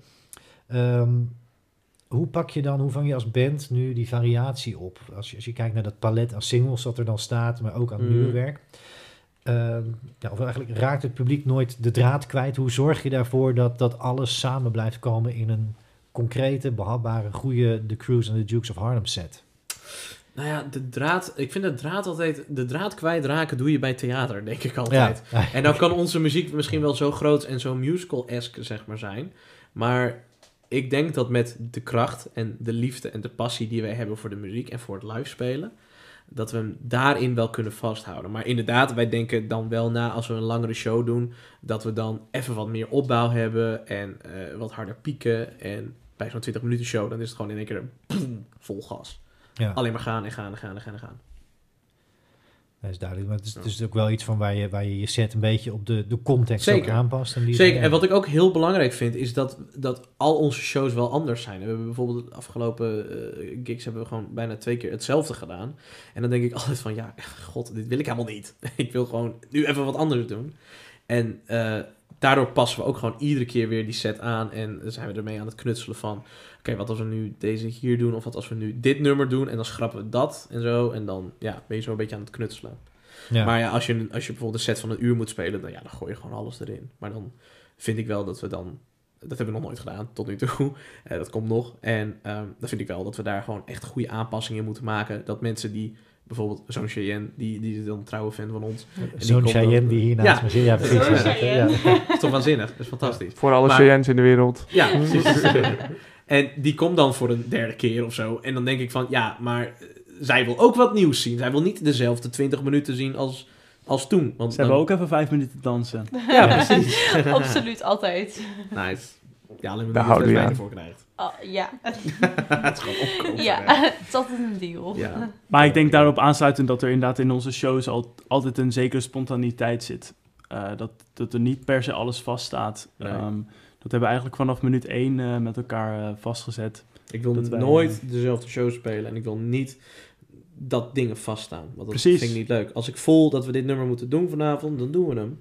Ehm, hoe pak je dan, hoe vang je als band nu die variatie op? Als je, als je kijkt naar dat palet aan singles dat er dan staat, maar ook aan Mm. nieuwe werk. Ehm, ja, of eigenlijk raakt het publiek nooit de draad kwijt? Hoe zorg je daarvoor dat, dat alles samen blijft komen in een concrete, behapbare, goede The Cruise en The Dukes of Harlem set? Nou ja, de draad, ik vind de draad altijd, de draad kwijtraken doe je bij theater, denk ik altijd. Ja, En dan kan onze muziek misschien wel zo groot en zo musical-esque, zeg maar, zijn. Maar ik denk dat met de kracht en de liefde en de passie die wij hebben voor de muziek en voor het live spelen, dat we hem daarin wel kunnen vasthouden. Maar inderdaad, wij denken dan wel na als we een langere show doen, dat we dan even wat meer opbouw hebben en eh, wat harder pieken. En bij zo'n 20 minuten show, dan is het gewoon in één keer vol gas. ja. Alleen maar gaan en gaan en gaan en gaan en gaan. Dat is duidelijk. Maar het is, het is ook wel iets van waar je waar je, je set een beetje op de, de context Zeker. ook aanpast. En die Zeker, en wat ik ook heel belangrijk vind, is dat, dat al onze shows wel anders zijn. We hebben bijvoorbeeld de afgelopen eh, gigs hebben we gewoon bijna twee keer hetzelfde gedaan. En dan denk ik altijd van, ja, god, dit wil ik helemaal niet. ik wil gewoon nu even wat anders doen. En eh, daardoor passen we ook gewoon iedere keer weer die set aan. En dan zijn we ermee aan het knutselen van, oké, wat als we nu deze hier doen? Of wat als we nu dit nummer doen? En dan schrappen we dat en zo. En dan ja, ben je zo een beetje aan het knutselen. ja. Maar ja, als je, als je bijvoorbeeld een set van een uur moet spelen, dan, ja, dan gooi je gewoon alles erin. Maar dan vind ik wel dat we dan... Dat hebben we nog nooit gedaan, tot nu toe. Eh, dat komt nog. En ehm, dan vind ik wel dat we daar gewoon echt goede aanpassingen in moeten maken. Dat mensen die, bijvoorbeeld zo'n Cheyenne, die, die is dan een trouwe fan van ons. Zo'n Cheyenne dan- die hier naast Ja. me zit. Ja, precies. Zo'n Ja, Cheyenne. ja. Dat is toch waanzinnig? Dat is fantastisch. Voor alle Maar- Cheyennes in de wereld. Ja, precies. en die komt dan voor een derde keer of zo. En dan denk ik van, ja, maar eh, zij wil ook wat nieuws zien. Zij wil niet dezelfde 20 minuten zien als, als toen. Want Ze dan- hebben ook even vijf minuten dansen. Ja, precies. Absoluut, altijd. Nice. Ja, alleen maar wijn aan. ervoor krijgt. Oh, ja. het is gewoon opkomen. ja, het is altijd een deal. Ja. Maar ik denk daarop aansluitend dat er inderdaad in onze shows al, altijd een zekere spontaniteit zit. Eh, dat, dat er niet per se alles vaststaat. Nee. Ehm, dat hebben we eigenlijk vanaf minuut één eh, met elkaar eh, vastgezet. Ik wil Dat wij- nooit dezelfde show spelen en ik wil niet dat dingen vaststaan. Want dat Precies. vind ik niet leuk. Als ik voel dat we dit nummer moeten doen vanavond, dan doen we hem.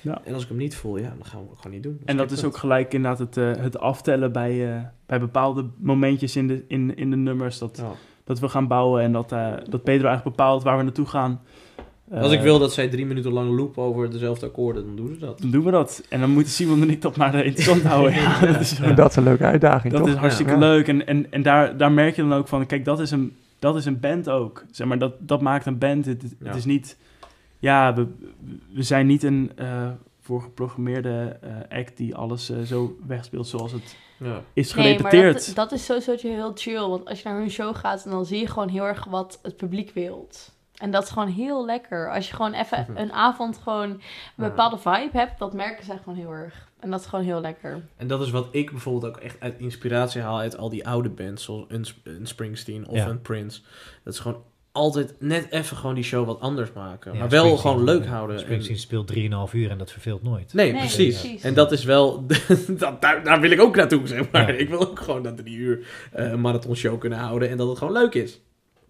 Ja. En als ik hem niet voel, ja, dan gaan we het gewoon niet doen. En dat is ook gelijk inderdaad het, eh, het aftellen bij, eh, bij bepaalde momentjes in de, in, in de nummers. Dat, Ja. dat we gaan bouwen en dat, eh, dat Pedro eigenlijk bepaalt waar we naartoe gaan. Als ik wil dat zij drie minuten lang loopen over dezelfde akkoorden, dan doen ze dat. Dan doen we dat. En dan moeten Simon en ik dat maar interessant houden. Ja, dat is, dat is een leuke uitdaging, dat toch? is hartstikke Ja. leuk. En, en, en daar, daar merk je dan ook van, kijk, dat is een, dat is een band ook. Zeg maar, dat, dat maakt een band. Het, het Ja. is niet, ja, we, we zijn niet een eh voorgeprogrammeerde eh, act die alles eh, zo wegspeelt zoals het Ja. is Nee, maar gerepeteerd. dat, dat is sowieso heel chill. Want als je naar hun show gaat, dan zie je gewoon heel erg wat het publiek wilt. En dat is gewoon heel lekker. Als je gewoon even Mhm. een avond gewoon een bepaalde vibe hebt, dat merken zij gewoon heel erg. En dat is gewoon heel lekker. En dat is wat ik bijvoorbeeld ook echt uit inspiratie haal uit al die oude bands, zoals een, een Springsteen of Ja. een Prince. Dat is gewoon altijd net even gewoon die show wat anders maken. Ja, maar wel Springsteen, gewoon leuk houden. En- Springsteen speelt 3,5 uur en dat verveelt nooit. Nee, Nee, precies. precies. En dat is wel... dat, daar, daar wil ik ook naartoe, zeg maar. Ja. Ik wil ook gewoon dat drie uur eh, een marathon show kunnen houden en dat het gewoon leuk is.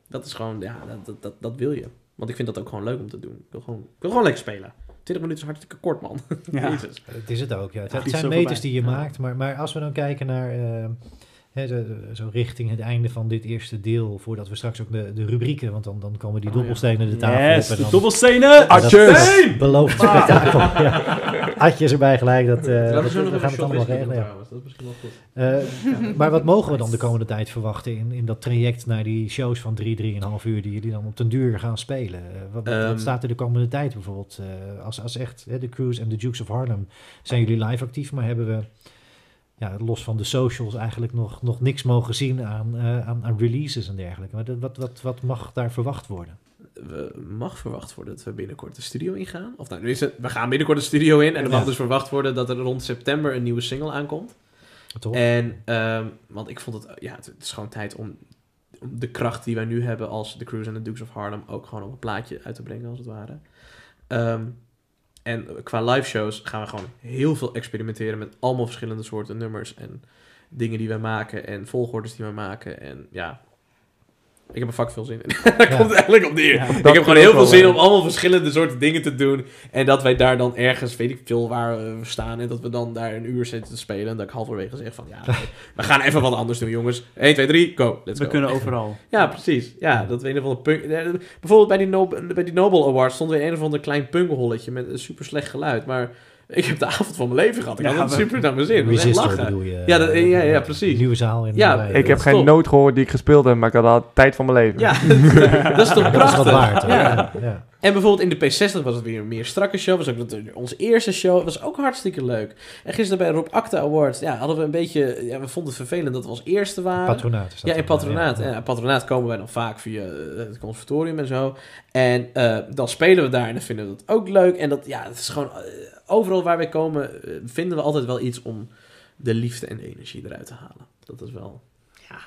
Dat is gewoon... Ja, dat, dat, dat, dat wil je. Want ik vind dat ook gewoon leuk om te doen. Ik wil gewoon, ik wil gewoon lekker spelen. 20 minuten is hartstikke kort, man. Ja. Jezus. Het is het ook, ja. Het, Ja, het die zijn meters voorbij. die je Ja. maakt, maar, maar als we dan kijken naar... eh, zo, zo richting het einde van dit eerste deel, voordat we straks ook de, de rubrieken, want dan, dan komen die Oh, ja. dobbelstenen de tafel Yes, op. en de dobbelstenen! Belooft een spektakel. erbij gelijk, dat, eh, dat- we gaan het allemaal regelen. ja. Dat is misschien wel goed. Eh, maar wat mogen we dan de komende tijd verwachten in, in dat traject naar die shows van drie, drieënhalf uur die jullie dan op den duur gaan spelen? Eh, wat, Ehm. staat er de komende tijd bijvoorbeeld? eh, als, als echt hè, de Cruise en de Dukes of Harlem zijn jullie live actief, maar hebben we ja, los van de socials eigenlijk nog, nog niks mogen zien aan, eh, aan, aan releases en dergelijke. Maar dat- wat, wat, wat mag daar verwacht worden? we mag verwacht worden dat we binnenkort de studio ingaan. Of nou, nu is het, we gaan binnenkort de studio in. En er Ja. mag dus verwacht worden dat er rond september een nieuwe single aankomt. Toch? En, ehm, want ik vond het, ja, het, is gewoon tijd om, om de kracht die wij nu hebben als The Cruise en de Dukes of Harlem ook gewoon op een plaatje uit te brengen, als het ware. Ehm, en qua live shows gaan we gewoon heel veel experimenteren met allemaal verschillende soorten nummers en dingen die wij maken en volgordes die wij maken. En ja, Ik heb er fuck veel zin in. Daar Ja. komt het eigenlijk op neer. Ja, ik heb gewoon heel veel zin om allemaal verschillende soorten dingen te doen. En dat wij daar dan ergens, weet ik veel, waar we staan. En dat we dan daar een uur zitten te spelen. En dat ik halverwege zeg van, ja, nee, we gaan even wat anders doen, jongens. 1, 2, 3, go. Let's We go. kunnen overal. Ja, precies. Ja, dat we een of ander punk... eh, Bijvoorbeeld bij die, Nob bij die Nobel Awards stonden we in een of ander klein punkholletje met een super slecht geluid. Maar ik heb de avond van mijn leven gehad. Ik Ja, had het we- super naar mijn zin. Resistor lachen. bedoel je? Ja, dat- eh, ja, ja, precies. Nieuwe zaal in Ja. Ik heb geen noot gehoord die ik gespeeld heb, maar ik had al tijd van mijn leven. Ja, dat is toch Dat is prachtig? wat waard. hoor. Ja. Ja. Ja. En bijvoorbeeld in de P60 was het weer een meer strakke show. Was ook onze eerste show. was ook hartstikke leuk. En gisteren bij Rob Acta Awards ja, hadden we een beetje... Ja, we vonden het vervelend dat we als eerste waren. Patronaat is dat Ja, in patronaat. ja. Ja, in patronaat komen wij dan vaak via eh, het conservatorium en zo. En eh, dan spelen we daar en dan vinden we dat ook leuk. En dat, ja, het is gewoon... overal waar wij komen eh, vinden we altijd wel iets om de liefde en de energie eruit te halen. Dat is wel Ja,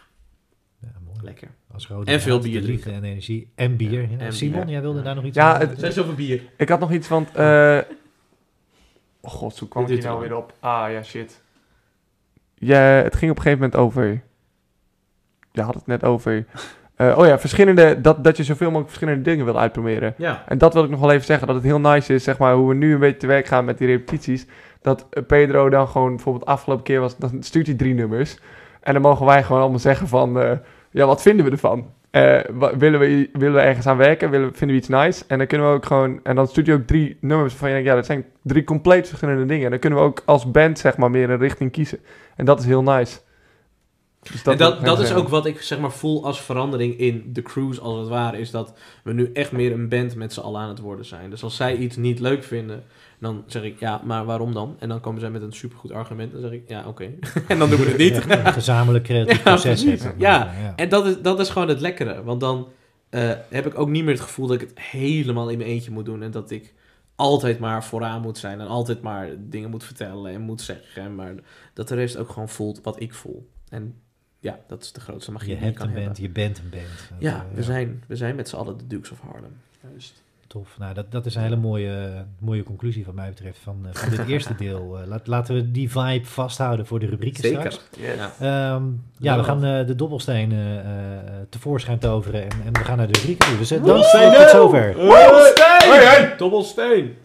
mooi. lekker. Als rode En veel bier de liefde en energie. En bier. Ja. En Simon, bier. jij wilde daar nog iets Ja, het- Zijn zoveel bier? Ik had nog iets, want... eh oh god, hoe kwam ik hier nou weer op? Ah, ja, shit. Ja, het ging op een gegeven moment over... Je had het net over... eh, oh ja, verschillende... Dat, dat je zoveel mogelijk verschillende dingen wil uitproberen. Ja. En dat wil ik nog wel even zeggen, dat het heel nice is, zeg maar, hoe we nu een beetje te werk gaan met die repetities. Dat eh, Pedro dan gewoon, bijvoorbeeld de afgelopen keer was, dan stuurt hij drie nummers. En dan mogen wij gewoon allemaal zeggen van, eh, ja, wat vinden we ervan? Wa- willen, we, willen we ergens aan werken? Willen, vinden we iets nice? En dan kunnen we ook gewoon, en dan stuurt hij ook drie nummers waarvan je denkt, ja, dat zijn drie compleet verschillende dingen. En dan kunnen we ook als band, zeg maar, meer een richting kiezen. En dat is heel nice. Dus en dat, dat is ook wat ik zeg maar voel als verandering in de cruise als het ware. Is dat we nu echt meer een band met z'n allen aan het worden zijn. Dus als zij iets niet leuk vinden, dan zeg ik ja, maar waarom dan? En dan komen zij met een supergoed argument. Dan zeg ik ja, oké. en dan doen we het niet. Ja, een gezamenlijk creatief Ja, proces. Ja. ja. En dat is, dat is gewoon het lekkere. Want dan eh, heb ik ook niet meer het gevoel dat ik het helemaal in mijn eentje moet doen. En dat ik altijd maar vooraan moet zijn. En altijd maar dingen moet vertellen en moet zeggen. Maar dat de rest ook gewoon voelt wat ik voel. En ja, dat is de grootste magie Je die je hebt kan een band, hebben. je bent een band. Dat, Ja, eh, we zijn, we zijn met z'n allen de Dukes of Harlem. Juist. Tof. Nou, dat, dat is een hele mooie, mooie conclusie van mij betreft van, eh, van dit eerste deel. Eh, laat, laten we die vibe vasthouden voor de rubrieken Zeker. straks. Yes. Ja. Ehm, ja, we gaan eh, de dobbelstenen eh, eh, tevoorschijn toveren en, en we gaan naar de rubrieken toe. Dus uh, dank voor tot zover. Dobbelsteen! Dobbelsteen!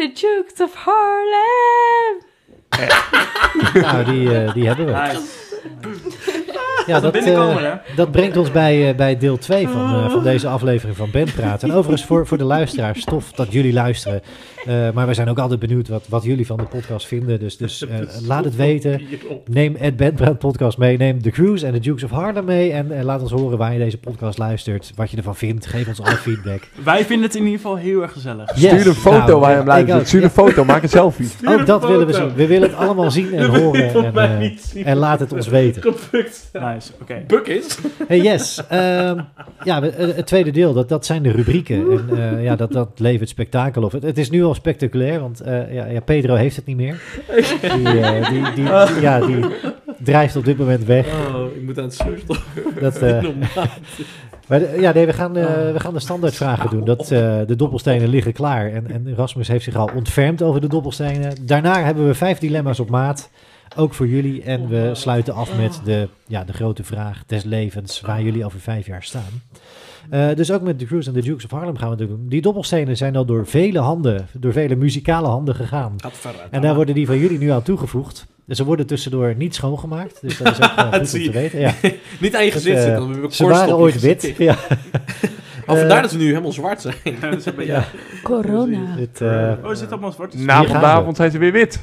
the Jukes of Harlem! ja, de, eh, de heter det. Nice. Ja, dat, binnenkomen, eh, hè? dat brengt ons bij, eh, bij deel 2 van, eh, van deze aflevering van Bandpraat. En overigens voor, voor de luisteraars, tof dat jullie luisteren. Eh, maar wij zijn ook altijd benieuwd wat, wat jullie van de podcast vinden. Dus, dus eh, laat het weten. Neem het Bandpraat podcast mee. Neem The Cruise en de Dukes of Harlem mee. En laat ons horen waar je deze podcast luistert. Wat je ervan vindt. Geef ons alle feedback. Wij vinden het in ieder geval heel erg gezellig. Yes. Stuur een foto Nou, waar je hem luistert. Stuur een foto, maak een selfie. Ook dat willen we zien. We willen het allemaal zien en horen. En, eh, en laat het ons weten. Gepukt. Nice, oké. Buk is. Hey, yes. Ehm, ja, eh, het tweede deel, dat, dat zijn de rubrieken. En eh, ja, dat, dat levert spektakel op. Het, het is nu al spectaculair, want eh, ja, ja, Pedro heeft het niet meer. Die, die, die, die- ja, die drijft op dit moment weg. Oh, ik moet aan het zuurstof. Dat, Normaal. maar ja, nee, we gaan, eh, we gaan de standaardvragen doen. Dat, eh, de dobbelstenen liggen klaar. En, en Rasmus heeft zich al ontfermd over de dobbelstenen. Daarna hebben we vijf dilemma's op maat. Ook voor jullie. En we sluiten af met de, ja, de grote vraag des levens. Waar jullie over vijf jaar staan. Eh, dus ook met The Cruise en The Dukes of Harlem gaan we het doen. Die dobbelstenen zijn al door vele handen, door vele muzikale handen gegaan. En daar worden die van jullie nu aan toegevoegd. Dus ze worden tussendoor niet schoongemaakt. Dus dat is ook eh, goed om zie je. te weten. Ja. Niet aan je gezicht zitten. Heb ik Ze waren ooit wit. Ja. Vandaar dat ze nu helemaal zwart zijn. Dat is een beetje- Ja. Corona. Dit, eh, Oh, er zit allemaal zwart. Na vanavond zijn ze weer wit.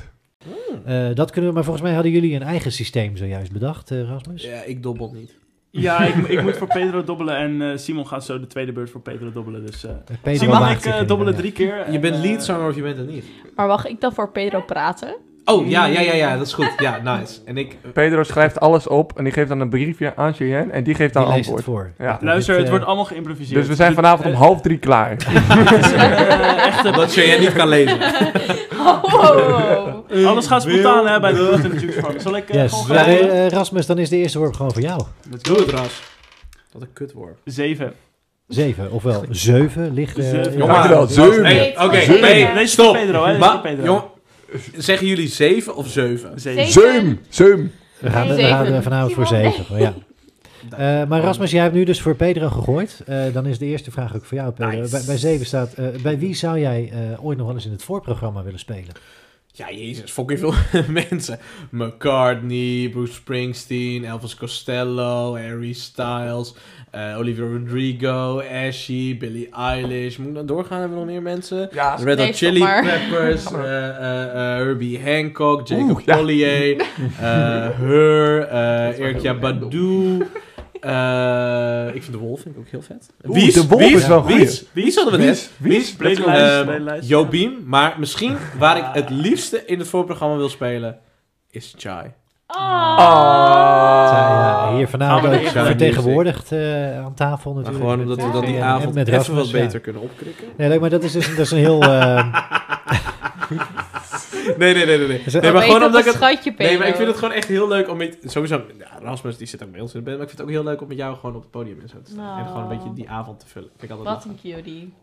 Eh, dat kunnen we, maar volgens mij hadden jullie een eigen systeem zojuist bedacht, eh, Rasmus. Ja, ik dobbel niet. Ja, ik, ik moet voor Pedro dobbelen en eh, Simon gaat zo de tweede beurt voor Pedro dobbelen. Dus, eh Pedro Simon, waagt ik eh, dobbelen drie keer. Je en, bent leadzanger of je bent het niet. Maar mag ik dan voor Pedro praten? Oh, ja, ja, ja, ja, dat is goed. Ja, nice. En ik... Pedro schrijft alles op en die geeft dan een briefje aan Cheyenne en die geeft dan Die leest het antwoord. voor. Ja. Luister, het eh, wordt allemaal geïmproviseerd. Dus we zijn vanavond om half drie klaar. Eh, echt, eh, Dat jij niet kan lezen. Oh, alles gaat spontaan hè, bij de Root en de Jukes Farm. Zal ik eh, Yes. gewoon gaan eh, eh, Rasmus, dan is de eerste worp gewoon voor jou. Doe het, Ras. Wat een kutwoord. Zeven. Zeven, ofwel zeven ligt... eh, Zeven. Jongen, Dankjewel, zeven. Hey, Oké, stop. Pedro, hè? Pedro. Zeggen jullie zeven of zeven? Zeven. Zeum, zeum. We gaan, we gaan eh, vanavond voor zeven. Ja. Eh, maar Rasmus, jij hebt nu dus voor Pedro gegooid. Eh, dan is de eerste vraag ook voor jou, Pedro. Nice. Bij, bij zeven staat, eh, bij wie zou jij eh, ooit nog wel eens in het voorprogramma willen spelen? Ja, jezus, fucking veel mensen. McCartney, Bruce Springsteen, Elvis Costello, Harry Styles, eh, Olivia Rodrigo, Ashy, Billie Eilish. Moet ik dan doorgaan? Hebben we nog meer mensen? Ja, The Red Hot Chili. Peppers, eh, eh, eh, Herbie Hancock, Jacob ja. Collier, eh, Her, eh Erkja Badu. Eh, ik vind de Wolf vind ik ook heel vet. Oeh, De Wolf is wel goed. Wies, Wies hadden we net. Wies? Wies, lijst. Jobim, maar misschien waar ik het liefste in het voorprogramma wil spelen, is Chai. Oh. Ah. Zij, ja, hier vanavond ook de- vertegenwoordigd eh, aan tafel Maar natuurlijk. gewoon omdat we eh, dan die avond met even wat ja. beter kunnen opkrikken. Nee, leuk, maar dat is dus dat is een heel... eh, Nee, nee, nee, nee. nee. Het- Nee, maar gewoon dat omdat ik een het... schatje, Pedro. Nee, maar ik vind het gewoon echt heel leuk om met... Sowieso, ja, Rasmus die zit ook bij ons in de band, maar ik vind het ook heel leuk om met jou gewoon op het podium en zo te staan. En gewoon een Nou. beetje die avond te vullen. Altijd Wat een cutie.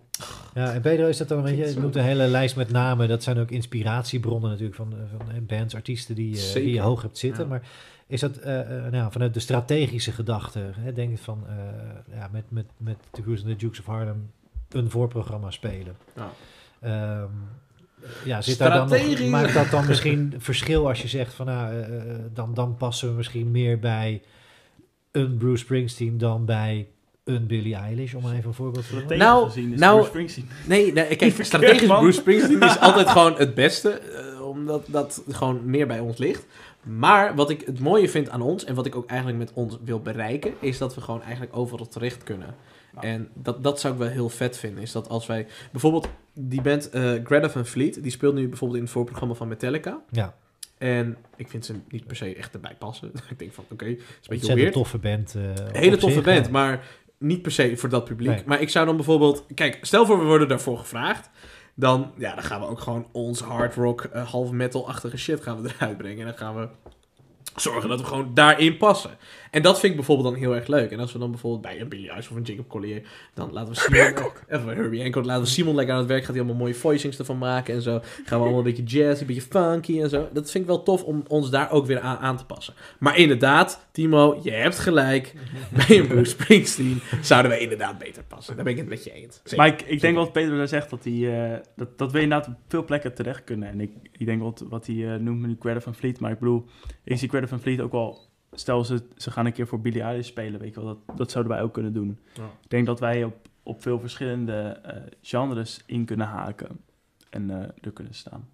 ja, en Pedro is dat dan, weet je, je noemt een hele lijst met namen. Dat zijn ook inspiratiebronnen natuurlijk van, van eh, bands, artiesten die, eh, die je hoog hebt zitten. Ja. Maar is dat eh, eh, nou, vanuit de strategische gedachte, hè, denk van, eh, ja, met, met, met The Cruise and the Dukes of Harlem een voorprogramma spelen? Ja. Ehm, ja, zit daar dan nog, maakt dat dan misschien verschil als je zegt van nou, eh, eh, dan, dan passen we misschien meer bij een Bruce Springsteen dan bij een Billie Eilish, om maar even een voorbeeld te noemen? Nou, gezien is nou- Bruce Springsteen. Nee, nee kijk, strategisch man. Bruce Springsteen is altijd gewoon het beste. eh, omdat dat gewoon meer bij ons ligt. Maar wat ik het mooie vind aan ons, en wat ik ook eigenlijk met ons wil bereiken, is dat we gewoon eigenlijk overal terecht kunnen. Nou. En dat, dat zou ik wel heel vet vinden. Is dat als wij bijvoorbeeld die band eh Greta Van Fleet, die speelt nu bijvoorbeeld in het voorprogramma van Metallica. Ja, En ik vind ze niet per se echt erbij passen. ik denk van, oké, het is een beetje ontzettend weird. toffe band. Een hele toffe zich, band, ja. maar niet per se voor dat publiek. Nee. Maar ik zou dan bijvoorbeeld... Kijk, stel voor we worden daarvoor gevraagd. Dan, ja, dan gaan we ook gewoon ons hard rock, eh, half metal-achtige shit gaan we eruit brengen. En dan gaan we zorgen dat we gewoon daarin passen. En dat vind ik bijvoorbeeld dan heel erg leuk. En als we dan bijvoorbeeld bij een Billy Eilish of een Jacob Collier... dan laten we Simon... Even Herbie Hancock. Laten we Simon lekker aan het werk. Gaat hij allemaal mooie voicings ervan maken en zo. Gaan we allemaal een beetje jazzy, een beetje funky en zo. Dat vind ik wel tof om ons daar ook weer aan, aan te passen. Maar inderdaad, Timo, je hebt gelijk. Bij een Bruce Springsteen zouden wij inderdaad beter passen. Daar ben ik het met je eens. Zeker. Maar ik, ik denk wat Pedro daar zegt, dat, hij, eh, dat, dat we inderdaad op veel plekken terecht kunnen. En ik, ik denk wat, wat hij eh, noemt nu Greta van Fleet. Maar ik bedoel, ik zie Greta van Fleet ook wel... Stel, ze, ze gaan een keer voor Billie Eilish spelen, weet je wel. Dat, dat zouden wij ook kunnen doen. Ja. Ik denk dat wij op, op veel verschillende eh, genres in kunnen haken. En eh, er kunnen staan.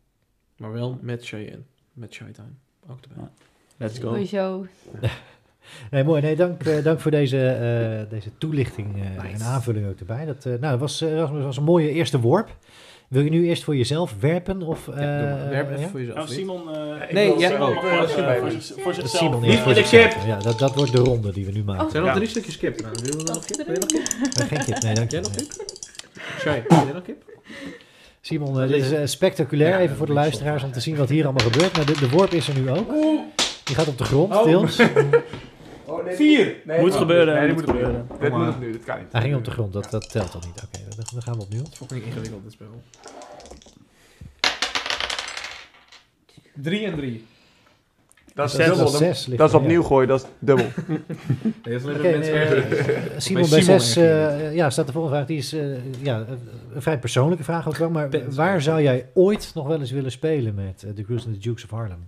Maar wel met Cheyenne. Met Shytime. Ook erbij. Let's go. Sowieso. Nee, mooi. Nee, dank, eh, dank voor deze, eh, deze toelichting eh, Nice. en aanvulling ook erbij. Dat, eh, nou, dat was, Rasmus, was een mooie eerste worp. Wil je nu eerst voor jezelf werpen? Of, eh, Ja, doe maar. Werp even ja? voor jezelf. Nou? Simon... eh, Nee, wil- ja, oh, wil- voor, Simon. voor, voor Dat zichzelf. Simon Niet voor met de zichzelf. Ja, dat, dat wordt de ronde die we nu maken. Oh. Zijn er nog Ja. drie stukjes kip? Nou, willen we dan nog kip? Wil je nog kip? Geen kip, nee, dank je. Jij nog kip? Shy, wil jij nog kip? Simon, eh, dit is spectaculair, Ja, even voor de luisteraars, om te zien wat hier allemaal gebeurt. Maar de, de worp is er nu ook. Die gaat op de grond, Oh. deels. Vier! Nee, Moet oh, gebeuren, Nee, dit moet gebeuren. Dit moet opnieuw, dit kan niet. Hij ging op de grond, dat, dat telt dan niet. Oké, dan, dan gaan we opnieuw. Fucking ingewikkeld dit spel. 3 en 3. Dat is dubbel. dat zes dat is opnieuw gooien, dat is dubbel. Nee, dat is nee, erger. eh, Simon Bij bij Simon 6 erger. ja, staat de volgende vraag. Die is eh, ja, een vrij persoonlijke vraag ook wel. Maar waar zou jij ooit nog wel eens willen spelen met eh, The Cruise and the Dukes of Harlem?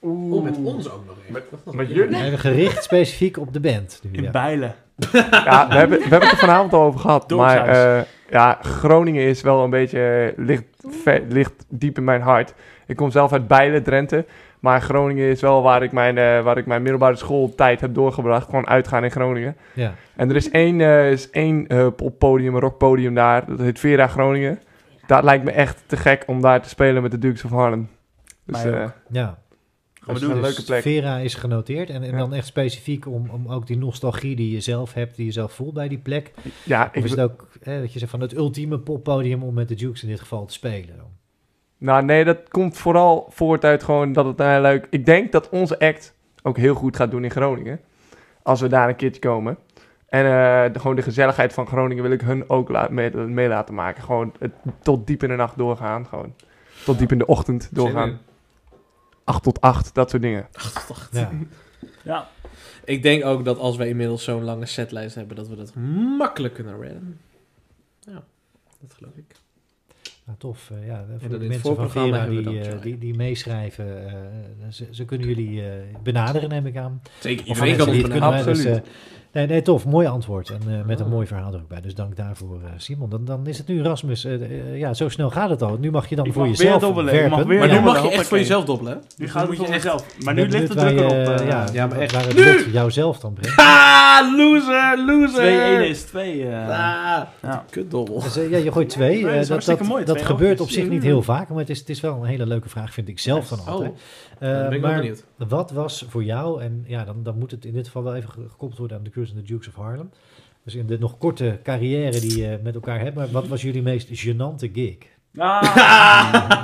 Oh, met ons ook nog even. Met- jullie? Even gericht specifiek op de band. Nu, In ja. Bijlen. Ja, we hebben, we hebben het er vanavond al over gehad. Maar eh, ja, Groningen is wel een beetje, eh, ligt, ligt diep in mijn hart. Ik kom zelf uit Bijlen, Drenthe. Maar Groningen is wel waar ik mijn, eh, waar ik mijn middelbare schooltijd heb doorgebracht. Gewoon uitgaan in Groningen. Ja. En er is één, eh, is één eh, poppodium, een rockpodium daar. Dat heet Vera Groningen. Dat lijkt me echt te gek om daar te spelen met de Dukes of Harlem. Dus eh, ja. Dat is doen. een leuke plek. Vera is genoteerd. En, en Ja. dan echt specifiek om, om ook die nostalgie die je zelf hebt, die je zelf voelt bij die plek. Ja, Of ik, is het ook, hè, dat je zegt van het ultieme poppodium om met de Dukes in dit geval te spelen? Nou, nee, dat komt vooral voort uit gewoon dat het nou leuk... Ik denk dat onze act ook heel goed gaat doen in Groningen. Als we daar een keertje komen. En eh, de- gewoon de gezelligheid van Groningen wil ik hun ook la- mee, mee laten maken. Gewoon het, tot diep in de nacht doorgaan. Gewoon tot diep in de ochtend doorgaan. 8 tot 8, dat soort dingen. Ja. Ja, Ik denk ook dat als we inmiddels zo'n lange setlijst hebben, dat we dat makkelijk kunnen redden. Ja, dat geloof ik. Nou, tof. eh, ja, voor de mensen van Vera die, we dat, eh, die, die meeschrijven, eh, ze, ze kunnen jullie eh, benaderen, neem ik aan. Zeker, iedereen kan die ons benaderen. Absoluut. Dus, eh, nee, nee, tof. Mooi antwoord. En eh, met een Ah. mooi verhaal er ook bij. Dus dank daarvoor, eh, Simon. Dan, dan is het nu Rasmus. eh, ja, zo snel gaat het al. Nu mag je dan Ik voor jezelf dobbelen. Ik mag werpen. weer Maar nu Ja, mag je echt voor jezelf dobbelen. nu Dus gaat het moet voor je echt... mezelf. Maar nu ligt de druk erop. ja, Ja, maar echt. Waar het Nu! jouzelf dan brengt. Ah, loser, loser! 2-1 is 2. eh Ah, ja. kutdobbel. Dus, ja, je gooit twee. Nee, dat is dat dat, mooi, dat twee gebeurt op zich niet heel vaak. Maar het is, het is wel een hele leuke vraag, vind ik zelf dan Oh, altijd. Eh, ben ik wel maar benieuwd. wat was voor jou, en ja, dan, dan moet het in dit geval wel even ge- gekoppeld worden aan de Cruise and the Dukes of Harlem. Dus in de nog korte carrière die je met elkaar hebt, maar wat was jullie meest gênante gig? Ah,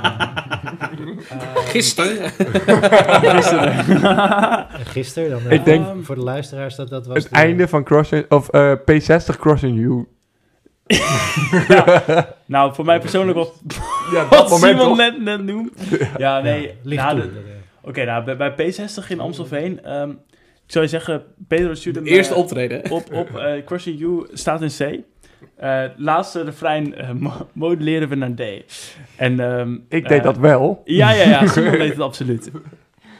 Gisteren. En gisteren, dan, eh, Ik denk- voor de luisteraars, dat, dat was Het de- einde van Crossing, of eh, P60 Crossing You. nou, voor mij persoonlijk wat, Ja, wat Simon net, net noemt. Ja, nee. Ja, nou, toe. de- eh, Oké, nou, bij, bij P60 in Amstelveen. ehm, ik zou je zeggen, Pedro stuurde me Eerste optreden. hè? op, op eh, Crushing You staat in C. Eh laatste refrein eh, mo- modelleren we naar D. En, ehm, Ik deed eh, dat wel. Ja, ja, ja. Simon deed het absoluut.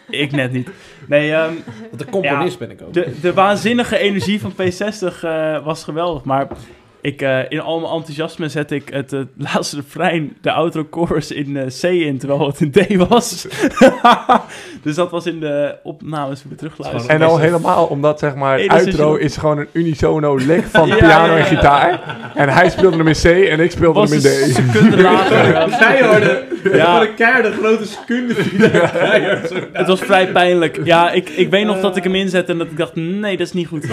Ik net niet. Nee, ehm, Want de componist ben ik ook. de, de waanzinnige energie van P60 eh, was geweldig. Maar ik, eh, in al mijn enthousiasme zette ik het eh, laatste refrein, de outro chorus, in eh, C in, terwijl het in D was. dus dat was in de opnames weer terugluisteren. En al helemaal omdat zeg maar Nee, dat is gewoon een unisono lick van Ja, piano ja, en gitaar. En hij speelde hem in C en ik speelde was hem in een D. seconde later. Zij hoorde Ja. een keiharde grote seconde. Het was vrij pijnlijk. Ja, ik, ik weet nog dat ik hem inzette en dat ik dacht, nee, dat is niet goed.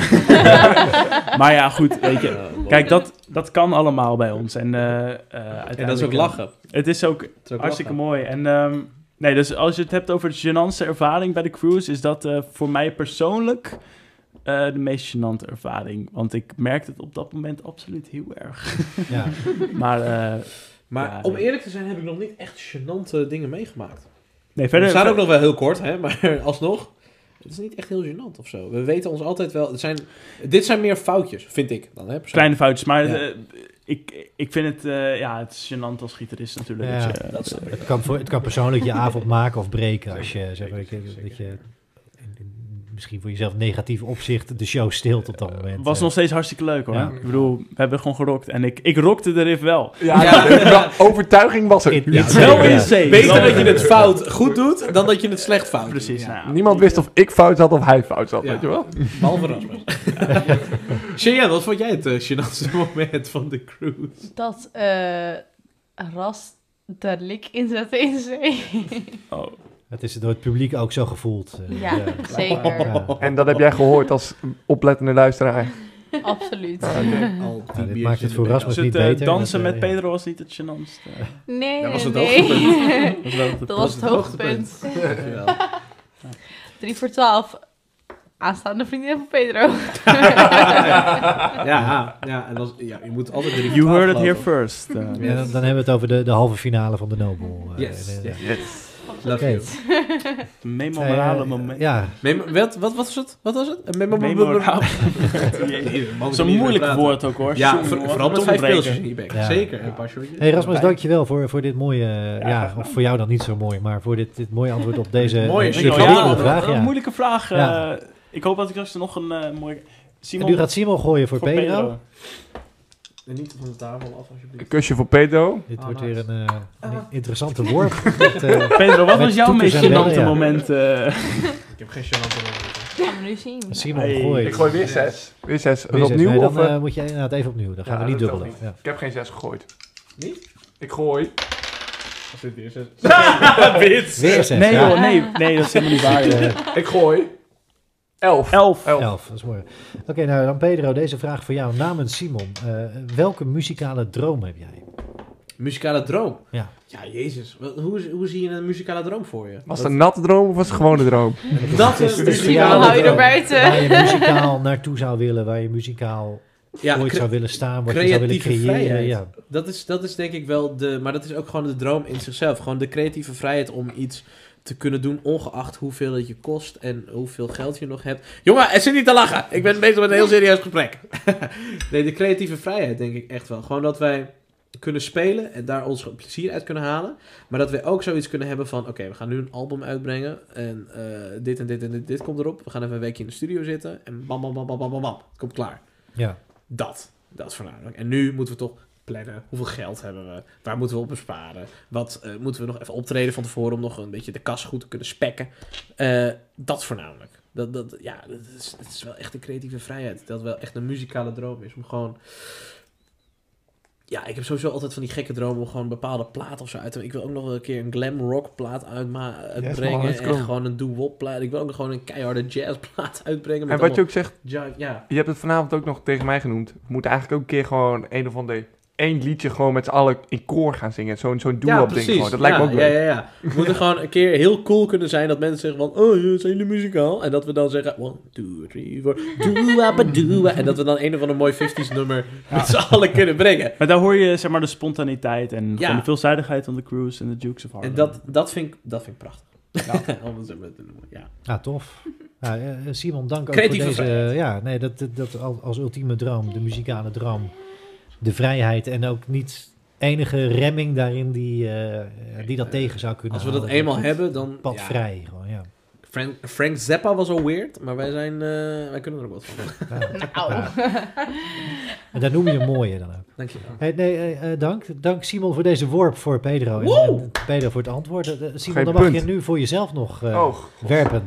maar ja, goed, weet je. Kijk, dat, dat kan allemaal bij ons. En, eh, eh, En uiteindelijk, dat is ook lachen. Het is ook Het is ook hartstikke lachen. mooi. En ehm, nee, dus als je het hebt over de gênantste ervaring bij de cruise, is dat eh, voor mij persoonlijk eh, de meest gênante ervaring. Want ik merkte het op dat moment absoluut heel erg. ja. Maar eh, Maar Ja, om eerlijk te zijn heb ik nog niet echt gênante dingen meegemaakt. nee, We verder... staan ook nog wel heel kort, hè, maar alsnog. Het is niet echt heel gênant of zo. We weten ons altijd wel. Het zijn, dit zijn meer foutjes, vind ik dan. Hè. Kleine foutjes, maar Ja. eh, ik, ik vind het, eh, ja, het is gênant als gitarist natuurlijk. Ja, dat je, dat is- Het kan, voor, het kan persoonlijk je avond maken of breken als je, zeg maar, dat je, dat je in- in- misschien voor jezelf negatief opzicht de show stilt op dat moment. was eh. nog steeds hartstikke leuk hoor. Ja. Ik bedoel, we hebben gewoon gerokt. En ik, ik rockte de riff wel. Ja, ja. overtuiging was er. In- niet. in- Wel in C. Beter dat je in het fout goed doet, dan dat je het slecht fout doet. Precies. Nou. Niemand wist of ik fout zat of hij fout zat, Ja. weet je wel? Behalve Rasmus. Cheyenne, wat vond jij het uh, gênantste moment van de cruise? Dat eh Ras de lik inzette in zee. Oh. Het is door het publiek ook zo gevoeld. eh, Ja, zeker. Ja. En dat heb jij gehoord als oplettende luisteraar. Absoluut. Al Ja, dit maakt het voor Rasmus niet het eh, beter. dansen dat, met eh. Pedro was niet het gênantste. Nee, Dat was het nee. hoogtepunt. Dat was het- het hoogtepunt. 3 voor 12. Aanstaande vriendin van Pedro. Ja, ja, en dat ja, je moet altijd drie You heard it here first. Ja, dan, dan hebben we het over de, de halve finale van de Nobel. Yes, yes. Love Oké. you. memorabele Eh, moment. Ja, Mem- wat, wat was het? Wat was het? Een memo- Memorabel. Zo'n moeilijk woord ook hoor. Ja, voor- wat vooral met een vijf pilsjes in je bek. Ja. Zeker. Shotjes. hey Rasmus, dankjewel voor, voor dit mooie, eh, ja, of voor jou dan niet zo mooi, maar voor dit, dit mooie antwoord op deze Mooie ja, vraag. een, Ja. moeilijke vraag. eh, Ja. ik hoop dat ik straks nog een eh mooie... En Simon, nu gaat Simon gooien voor, Pedro. En niet van de tafel af, Een alsjeblieft. kusje voor Pedro. Dit Ah, wordt nice. weer een, eh, een interessante worp. Met, eh, Pedro, wat was jouw meest gênante ja. moment? eh? Ik heb geen gênante momenten. Gaan we nu zien. Simon Hey. gooit. Ik gooi weer zes. Weer zes. Weer zes. opnieuw Nee, of... dan eh? eh, moet je inderdaad even opnieuw. Dan gaan Ja, we niet dat dubbelen. Ja. Ik heb geen zes gegooid. Niet? Ik gooi. Of dit weer zes? Weer zes. Nee ja. joh, nee, nee, dat is helemaal niet waar. Ik gooi. Elf. Elf. Elf. Elf, dat is mooi. Oké, nou dan Pedro, deze vraag voor jou namens Simon. Eh, welke muzikale droom heb jij? Muzikale droom. Ja. Ja, jezus. Wat- Hoe, hoe zie je een muzikale droom voor je? Was het een natte droom of was het gewoon een droom? Dat is een jou muzikale hou je droom. er buiten. Waar je muzikaal naartoe zou willen, waar je muzikaal Ja, ooit zou willen staan, wat je zou willen creëren. Ja. dat, is, dat is denk ik wel de... Maar dat is ook gewoon de droom in zichzelf. Gewoon de creatieve vrijheid om iets te kunnen doen, ongeacht hoeveel het je kost en hoeveel geld je nog hebt. Jongen, er zit niet te lachen. Ik ben bezig met een heel serieus gesprek. nee, de creatieve vrijheid denk ik echt wel. Gewoon dat wij kunnen spelen en daar ons plezier uit kunnen halen. Maar dat wij ook zoiets kunnen hebben van... Oké, we gaan nu een album uitbrengen. En eh, dit en dit en dit, dit komt erop. We gaan even een weekje in de studio zitten. En bam, bam, bam, bam, bam, bam, bam. Het komt klaar. Ja. Dat. Dat is voornamelijk. En nu moeten we toch plannen. Hoeveel geld hebben we? Waar moeten we op besparen? Wat eh, moeten we nog even optreden van tevoren om nog een beetje de kas goed te kunnen spekken? Eh, dat voornamelijk. Dat, dat, ja, dat is, dat is wel echt een creatieve vrijheid. Dat wel echt een muzikale droom is. Om gewoon... Ja, ik heb sowieso altijd van die gekke dromen om gewoon een bepaalde plaat of zo uit te Ik wil ook nog wel een keer een glam rock plaat uitbrengen. let's en gewoon een doo-wop plaat. Ik wil ook nog gewoon een keiharde jazz plaat uitbrengen. En wat je ook zegt, ja, je hebt het vanavond ook nog tegen mij genoemd. We moeten eigenlijk ook een keer gewoon een of ander één liedje gewoon met z'n allen in koor gaan zingen. Zo'n zo'n doe-op ding gewoon. Dat lijkt ja, me ook ja, leuk. ja, ja. We moeten gewoon een keer heel cool kunnen zijn dat mensen zeggen van... Oh, ja, zijn jullie muzikaal? En dat we dan zeggen... One, two, three, four... Doe-a-ba-doe-a. En dat we dan een of ander mooi 50s nummer met z'n allen kunnen brengen. Maar daar hoor je zeg maar de spontaniteit en Ja. de veelzijdigheid van de cruise en de Dukes of Harlem. En dat, dat, vind ik, dat vind ik prachtig. Ja. Ja, tof. Ja, eh, Simon, dank ook Creatieve voor deze... vrijheid. ja, nee, dat, dat, dat al- als ultieme droom, de muzikale droom, de vrijheid en ook niet enige remming daarin die, eh, die dat tegen zou kunnen Als we dat houden. eenmaal hebben, dan... Pad ja. vrij, gewoon, ja. Frank, Frank Zappa was al weird, maar wij, zijn, eh, wij kunnen er ook wat van. Ja. Nou. Ja. En daar noem je een mooie dan ook. Dankjewel. Hey, nee, eh, eh, dank. Dank Simon voor deze worp voor Pedro. En, Pedro voor het antwoord. Eh, Simon, Geen dan mag punt. je nu voor jezelf nog eh, Oh, werpen.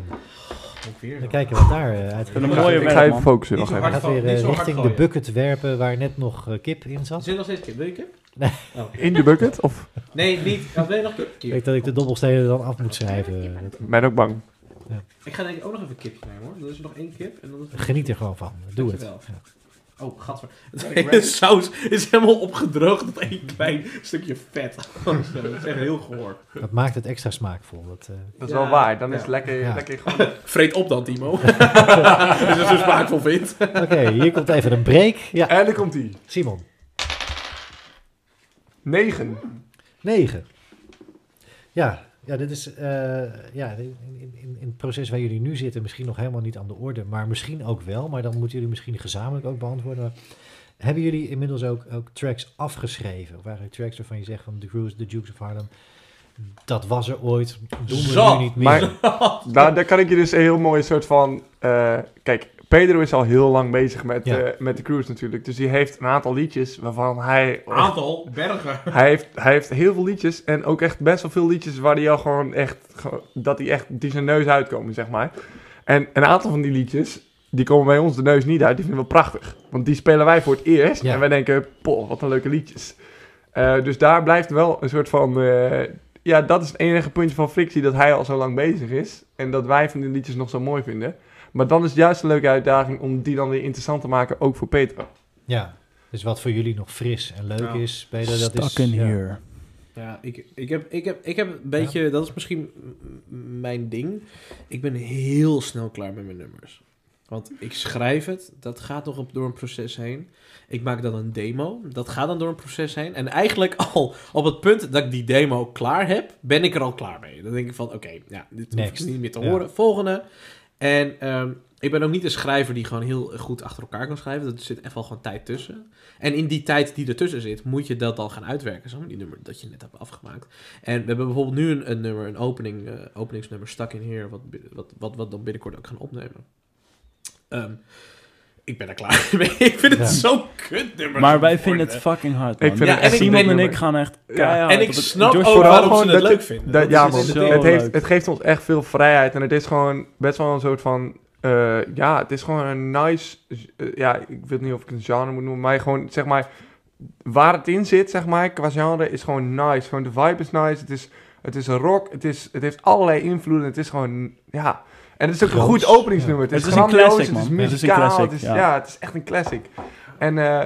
Ook weer Dan kijken wat daar eh, uit een ik mooie ga, ik ga even focussen. Even. Hij gaat weer eh, richting de bucket werpen waar net nog eh, kip in Er zat. zit nog steeds kip. Wil je kip? Nee. Oh. In de bucket? Of Nee, niet. Oh, wil je nog kip? Ik weet dat ik de dobbelstenen dan af moet schrijven. Ben ook bang. Ik ga denk ik ook nog even kip nemen hoor. Dan is er nog één kip. En dan is er- Geniet er gewoon van. Doe het. Ja. Oh, gadver. Het hele saus is helemaal opgedroogd tot één klein stukje vet. Dat is echt heel gehoor. Dat maakt het extra smaakvol. Dat, eh, Dat is Ja, wel waar. Dan ja. is het lekker, Ja. lekker gewoon... Vreet op dan, Timo. Als je het zo smaakvol vindt. Oké, hier komt even een break. Ja, En dan komt hij. Simon. 9. 9. Ja, ja, dit is eh, ja, in, in, in in het proces waar jullie nu zitten misschien nog helemaal niet aan de orde, maar misschien ook wel. Maar dan moeten jullie misschien gezamenlijk ook beantwoorden. Maar hebben jullie inmiddels ook, ook tracks afgeschreven? Of eigenlijk tracks waarvan je zegt van The Cruise, The Dukes of Harlem, dat was er ooit, doen we Zo, nu niet meer. Maar daar, daar kan ik je dus een heel mooi soort van... eh, kijk, Pedro is al heel lang bezig met, Ja. eh, met de cruise natuurlijk. Dus die heeft een aantal liedjes waarvan hij... Aantal bergen. Hij heeft, hij heeft heel veel liedjes en ook echt best wel veel liedjes waar hij al gewoon echt, dat hij echt, die zijn neus uitkomen, zeg maar. En een aantal van die liedjes, die komen bij ons de neus niet uit, die vinden we prachtig. Want die spelen wij voor het eerst Ja. en wij denken, poh, wat een leuke liedjes. Eh, dus daar blijft wel een soort van, eh, ja, dat is het enige puntje van frictie dat hij al zo lang bezig is. En dat wij van die liedjes nog zo mooi vinden. Maar dan is het juist een leuke uitdaging om die dan weer interessant te maken, ook voor Peter. Ja, dus wat voor jullie nog fris en leuk Ja. is, Peter, dat is... In ja. here. Ja, ik, ik, heb, ik, heb, ik heb een beetje, dat is misschien mijn ding. Ik ben heel snel klaar met mijn nummers. Want ik schrijf het, dat gaat nog door een proces heen. Ik maak dan een demo, dat gaat dan door een proces heen. En eigenlijk al op het punt dat ik die demo klaar heb, ben ik er al klaar mee. Dan denk ik van, oké, ja, dit hoef ik niet meer te Ja. horen. Volgende. En ehm, ik ben ook niet een schrijver die gewoon heel goed achter elkaar kan schrijven. Er zit echt wel gewoon tijd tussen. En in die tijd die ertussen zit, moet je dat dan gaan uitwerken. Zo, die nummer dat je net hebt afgemaakt. En we hebben bijvoorbeeld nu een, een nummer, een opening, eh, openingsnummer, Stuck in Here, wat, wat, wat, wat dan binnenkort ook gaan opnemen. Ehm, ik ben er klaar mee. ik vind het Ja. zo'n kut nummer. Maar wij vinden het fucking hard, Ik man. vind het Ja, echt Simon en nummer. ik gaan echt Ja. keihard En ik op het- snap Josh ook vooral waarom gewoon ze het dat leuk vinden. Dat, Dat ja, is man. het zo ding. Het, heeft, leuk. het geeft ons echt veel vrijheid. En het is gewoon best wel een soort van... eh, ja, het is gewoon een nice... eh, ja, ik weet niet of ik een genre moet noemen. Maar gewoon, zeg maar... Waar het in zit, zeg maar, qua genre, is gewoon nice. Gewoon de vibe is nice. Het is, het is een rock. Het, is, het heeft allerlei invloeden. Het is gewoon... Ja... En het is ook een goed openingsnummer. Het is, Het is een classic, Het is man. Het is een muzikaal. classic, het is, ja. ja. het is echt een classic. En eh,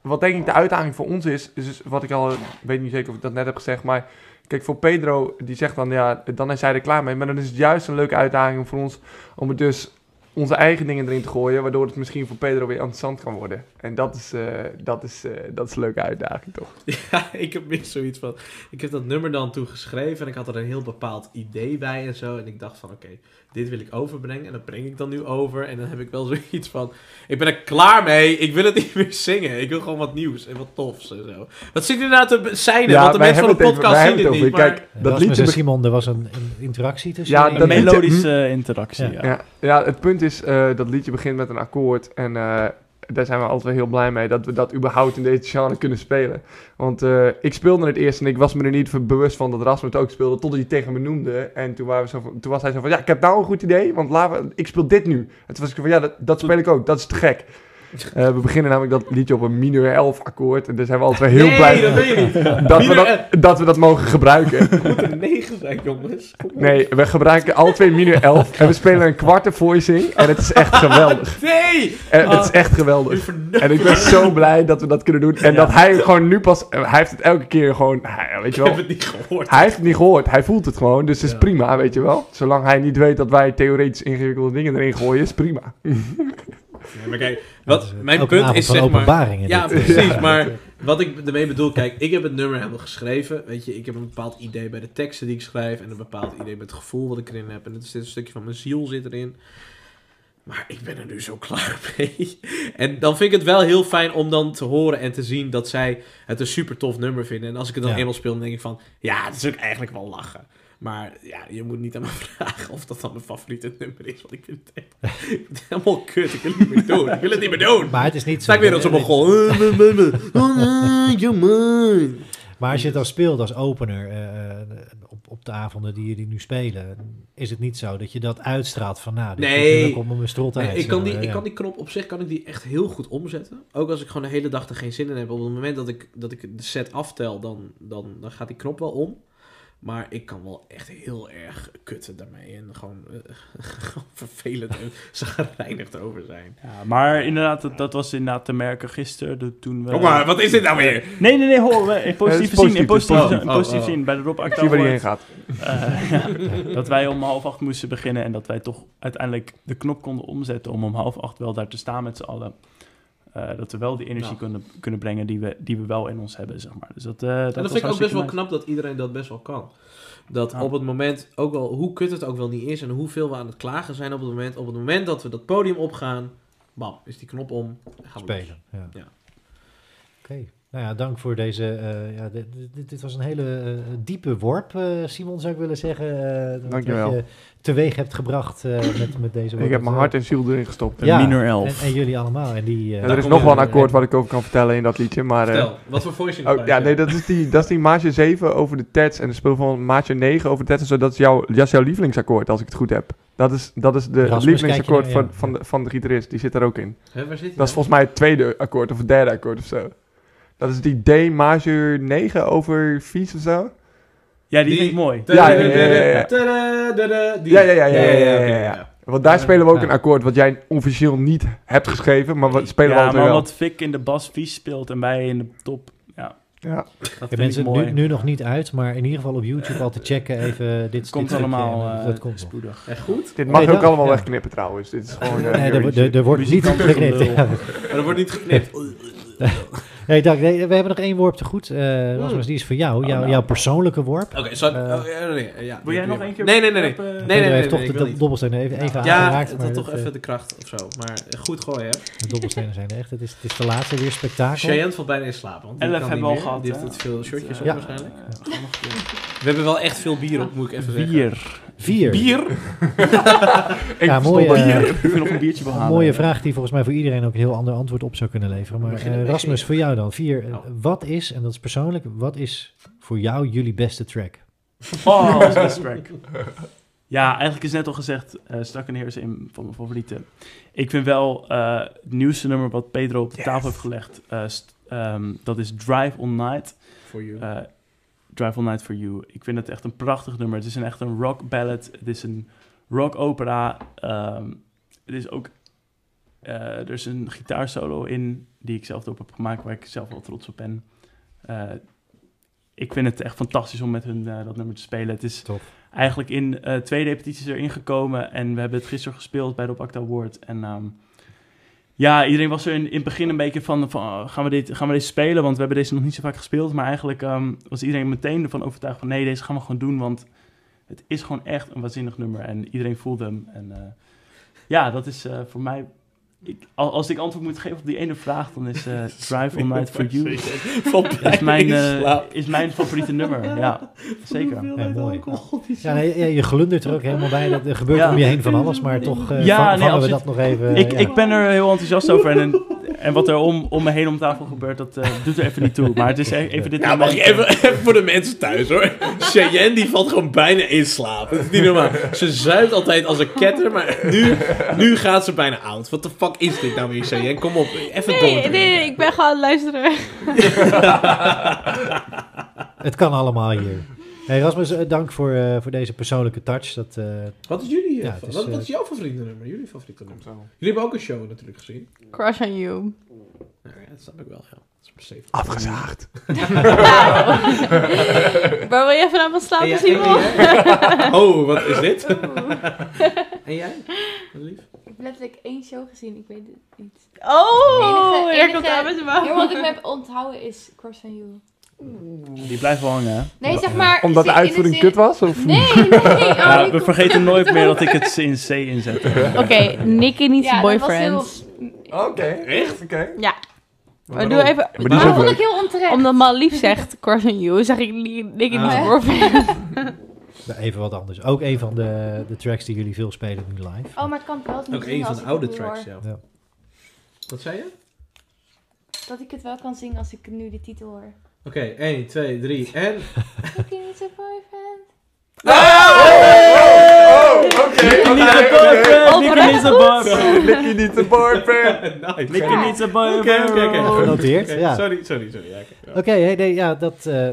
wat denk ik de uitdaging voor ons is, is dus wat ik al, ik weet niet zeker of ik dat net heb gezegd, maar kijk, voor Pedro, die zegt dan, ja, dan is hij er klaar mee. Maar dan is het juist een leuke uitdaging voor ons om het dus onze eigen dingen erin te gooien, waardoor het misschien voor Pedro weer interessant kan worden. En dat is, eh, dat is, eh, dat is een leuke uitdaging, toch? Ja, ik heb meer zoiets van. Ik heb dat nummer dan toen geschreven en ik had er een heel bepaald idee bij en zo. En ik dacht van, oké, dit wil ik overbrengen en dat breng ik dan nu over. En dan heb ik wel zoiets van, ik ben er klaar mee. Ik wil het niet meer zingen. Ik wil gewoon wat nieuws en wat tofs en zo. Wat zit er nou te zijn? want de wij mensen van de even- podcast zien dit niet. het over. Maar... Kijk, dat liedje be- Simon, er was een, een interactie tussen Ja, dat Een liedje- melodische interactie, Ja. ja. Ja, ja, het punt is, eh, dat liedje begint met een akkoord. En eh, daar zijn we altijd wel heel blij mee dat we dat überhaupt in deze genre kunnen spelen. Want eh, ik speelde het eerst en ik was me er niet bewust van dat Rasmus het ook speelde, totdat hij tegen me noemde. En toen, waren we zo toen was hij zo van, ja, ik heb nou een goed idee, want laten ik speel dit nu. En toen was ik van, ja, dat, dat speel ik ook, dat is te gek. Eh, we beginnen namelijk dat liedje op een mineur 11 akkoord. En daar zijn we altijd wel heel nee, blij dat weet je niet. dat, we dat, dat we dat mogen gebruiken. Het moet een 9 zijn, jongens. Nee, we gebruiken alle twee mineur 11 en we spelen een kwarte voicing. En het is echt geweldig. Nee! En het is echt U geweldig. En ik ben zo blij dat we dat kunnen doen. En Ja. dat hij gewoon nu pas... Hij heeft het elke keer gewoon... weet je Ik heb wel... het niet gehoord. Hij heeft het niet gehoord. Hij voelt het gewoon. Dus het is prima, weet je wel. Zolang hij niet weet dat wij theoretisch ingewikkelde dingen erin gooien, is prima. Nee, maar kijk, Dat wat, mijn punt avond is van zeg maar... openbaringen. Ja, precies. Maar wat ik ermee bedoel, kijk, ik heb het nummer helemaal geschreven. Weet je, ik heb een bepaald idee bij de teksten die ik schrijf. En een bepaald idee met het gevoel wat ik erin heb. En het is dit een stukje van mijn ziel zit erin. Maar ik ben er nu zo klaar mee. En dan vind ik het wel heel fijn om dan te horen en te zien dat zij het een super tof nummer vinden. En als ik het dan Ja. eenmaal speel, dan denk ik van, ja, het is ook eigenlijk wel lachen. Maar ja, je moet niet aan me vragen of dat dan mijn favoriete nummer is. Want ik vind het echt ik vind het helemaal kut. Ik wil het niet meer doen. Ik wil het niet meer doen. Maar het is niet Sta zo. ik weer als een jongen. Maar als je het dan speelt als opener eh, eh, op, op de avonden die jullie nu spelen, is het niet zo dat je dat uitstraalt van nou, dit Nee. komt mijn strot uit. Nee, ik, kan die, eh, ik kan die knop op zich kan ik die echt heel goed omzetten. Ook als ik gewoon de hele dag er geen zin in heb. Op het moment dat ik, dat ik de set aftel, dan, dan, dan gaat die knop wel om. Maar ik kan wel echt heel erg kutten daarmee. En gewoon, eh, gewoon vervelend en zagrijnig over zijn. Ja, maar inderdaad, dat, dat was inderdaad te merken gisteren de- toen we... Kom maar, wat is dit nou weer? Nee, nee, nee, hoor, we- in positieve positief, zin, in positieve, positief. in positieve Oh, oh. zin, bij de Rob Ik zie waar hij heen Acta gaat. ja, dat wij om half acht moesten beginnen en dat wij toch uiteindelijk de knop konden omzetten om om half acht wel daar te staan met z'n allen. Eh, dat we wel die energie Ja. kunnen, kunnen brengen die we, die we wel in ons hebben, zeg maar. Dus dat, eh, dat En dat vind ik ook best wel nice. knap dat iedereen dat best wel kan. Dat op het moment, ook al hoe kut het ook wel niet is en hoeveel we aan het klagen zijn op het moment, op het moment dat we dat podium opgaan, bam, is die knop om. en gaan we los. spelen. Ja. Ja. Oké. Nou ja, dank voor deze. eh, ja, dit, dit, dit was een hele eh, diepe worp, eh, Simon, zou ik willen zeggen. eh. Wat je teweeg hebt gebracht eh, met, met deze Ik heb mijn hart en ziel erin gestopt. Een minor elf. En, en jullie allemaal. En die, eh, er is nog wel een akkoord wat ik over kan vertellen in dat liedje, maar... eh, Vertel, wat voor voice Oh, ja, nee, dat is die, dat is die maatje 7 over de tats en de speel van maatje 9 over de zo. Dat is, jouw, dat is jouw lievelingsakkoord, als ik het goed heb. Dat is, dat is de Rasmus, lievelingsakkoord naar- van, ja. van, de, van de gitarist. Die zit er ook in. Hè, waar zit hij Dat is volgens mij het tweede akkoord of het derde akkoord of zo. Dat is die D majeur 9 over vies of zo. Ja, die Die- vind ik mooi. Ja, ja, ja, ja, ja. Ja, ja, ja, ja, ja, ja, ja. Want daar spelen we ook Ja. een akkoord wat jij officieel niet hebt geschreven, maar we spelen we ja, altijd maar wel. wat Fik in de bas vies speelt en wij in de top, ja, Ja. dat Ja, vind ik mensen, mooi. nu, nu nog niet uit, maar in ieder geval op YouTube al te checken. Even dit komt allemaal en eh, dat komt spoedig. Echt goed? Dit mag Nee, ook dat- allemaal ja. wegknippen trouwens. Dit is gewoon... eh, Nee, er, er, er wordt niet geknipt. Ja. Maar dat wordt niet geknipt. Nee, Dag, nee, we hebben nog één worp te goed. Eh Rasmus, die is voor jou. Oh, Jouw, nou. jouw persoonlijke worp. Oké, zo. Eh, oh, ja, nee, ja, Wil jij nog één keer? Nee, nee, nee. nee. op, eh, Nee, nee, Pedro nee, heeft nee, toch ik de wil do- niet. dobbelstenen even, even Ja, aangeraakt. maar toch dat, eh, even de kracht of zo. Maar eh, goed gooien, hè. De dobbelstenen zijn er echt. Het is, het is de laatste weer spektakel. Cheyenne valt bijna in slaap. Want die Elf kan hebben niet we al meer. gehad, Die hè? heeft veel shirtjes op Ja. waarschijnlijk. Eh, we hebben wel echt veel bier op, moet ik even zeggen. Vier. Vier. Bier? Ik Ja, mooie, eh, niet. Ik wil nog een biertje Een mooie vraag die volgens mij voor iedereen ook een heel ander antwoord op zou kunnen leveren. Maar eh, bij Rasmus, voor jou dan. Vier. Oh. Wat is, en dat is persoonlijk, wat is voor jou jullie beste track? Oh, dat is best track. Ja, eigenlijk is net al gezegd, uh, Stuck in Here is een van mijn favorieten. Ik vind wel eh, het nieuwste nummer wat Pedro op de tafel heeft gelegd, eh, ehm, dat is Drive All Night. For you. Drive All Night For You. Ik vind het echt een prachtig nummer. Het is een, echt een rock ballad. Het is een rock opera. Ehm, het is ook... eh, er is een gitaarsolo in. die ik zelf erop heb gemaakt, waar ik zelf wel trots op ben. Eh, ik vind het echt fantastisch om met hun eh, dat nummer te spelen. Het is Tof. eigenlijk in twee repetities erin gekomen en we hebben het gisteren gespeeld bij de Op Acta Award. En ehm, ja, iedereen was er in, in het begin een beetje van, oh, gaan, we dit, gaan we deze spelen? Want we hebben deze nog niet zo vaak gespeeld. Maar eigenlijk ehm, was iedereen meteen ervan overtuigd van nee, deze gaan we gewoon doen. Want het is gewoon echt een waanzinnig nummer en iedereen voelt hem. En eh, ja, dat is eh, voor mij... Ik, als ik antwoord moet geven op die ene vraag, dan is eh, Drive All Night For You is mijn, eh, is mijn favoriete nummer. Ja, zeker. Ja, mooi. Ja, nee, je glundert er ook helemaal bij. Dat, er gebeurt Ja. om je heen van alles, maar toch eh Ja, nee, vangen we dat nog even. Ik, ja. ik ben er heel enthousiast over. En, en, en wat er om, om me heen om tafel gebeurt, dat eh, doet er even niet toe. Maar het is e- even dit Ja, mag moment, ik even, even voor de mensen thuis hoor. Cheyenne die valt gewoon bijna in slaap. Dat is niet normaal. Ze zuipt altijd als een ketter, maar nu, nu gaat ze bijna oud. Wat de fuck is dit nou weer, Cheyenne? Kom op, even Nee, doordrinken. nee, ik ben gewoon aan het luisteren. Het kan allemaal hier. Hey Rasmus, eh, dank voor, eh, voor deze persoonlijke touch. Dat, eh, Wat is jullie? Ja, het is, wat, wat is jouw favoriete nummer? Jullie favoriete nummer? Jullie hebben ook een show natuurlijk gezien. Crush on you. Ja, ja, dat snap ik wel, ja. Dat is beseft. Afgezaagd. Waar wil je vanavond slapen, En jij- Simon? en jij? Oh, wat is dit? en jij? Wat lief? Ik heb letterlijk één show gezien, ik weet het niet. Oh, Enige- hier enige- komt aan met de Ja, wat ik me heb onthouden is Cross on You. Die blijft wel hangen, hè? Nee, zeg maar... Omdat de in de uitvoering zin- kut was? Of? Nee, nee. Oh, Ja, we vergeten nooit meer dat ik het in C inzet. Oké, Nicky niet Ja, zijn dat was boyfriend. Oké. Echt? Oké. Ja. Maar doe even... Maar die Maar vond ik heel onterecht. Omdat Malief zegt crush on you, zeg ik Ni- Nicky niet Ah. zijn boyfriend. nou, even wat anders. Ook een van de, de tracks die jullie veel spelen nu live. Oh, maar het kan wel niet Ook een van de oude tracks, ja. Ja. Wat zei je? Dat ik het wel kan zingen als ik nu de titel hoor. Oké, 1, 2, 3 en... Looking at a boyfriend. Oh, oké. Nicky niet oké, zijn boyfriend! Oh, Nicky niet zijn boyfriend! Nicky niet de boyfriend. Nicky niet zijn Oké, boyfriend! oké, oké. Genoteerd, ja. Sorry, sorry, sorry. Ja, oké. Hey, nee, ja, dat, eh,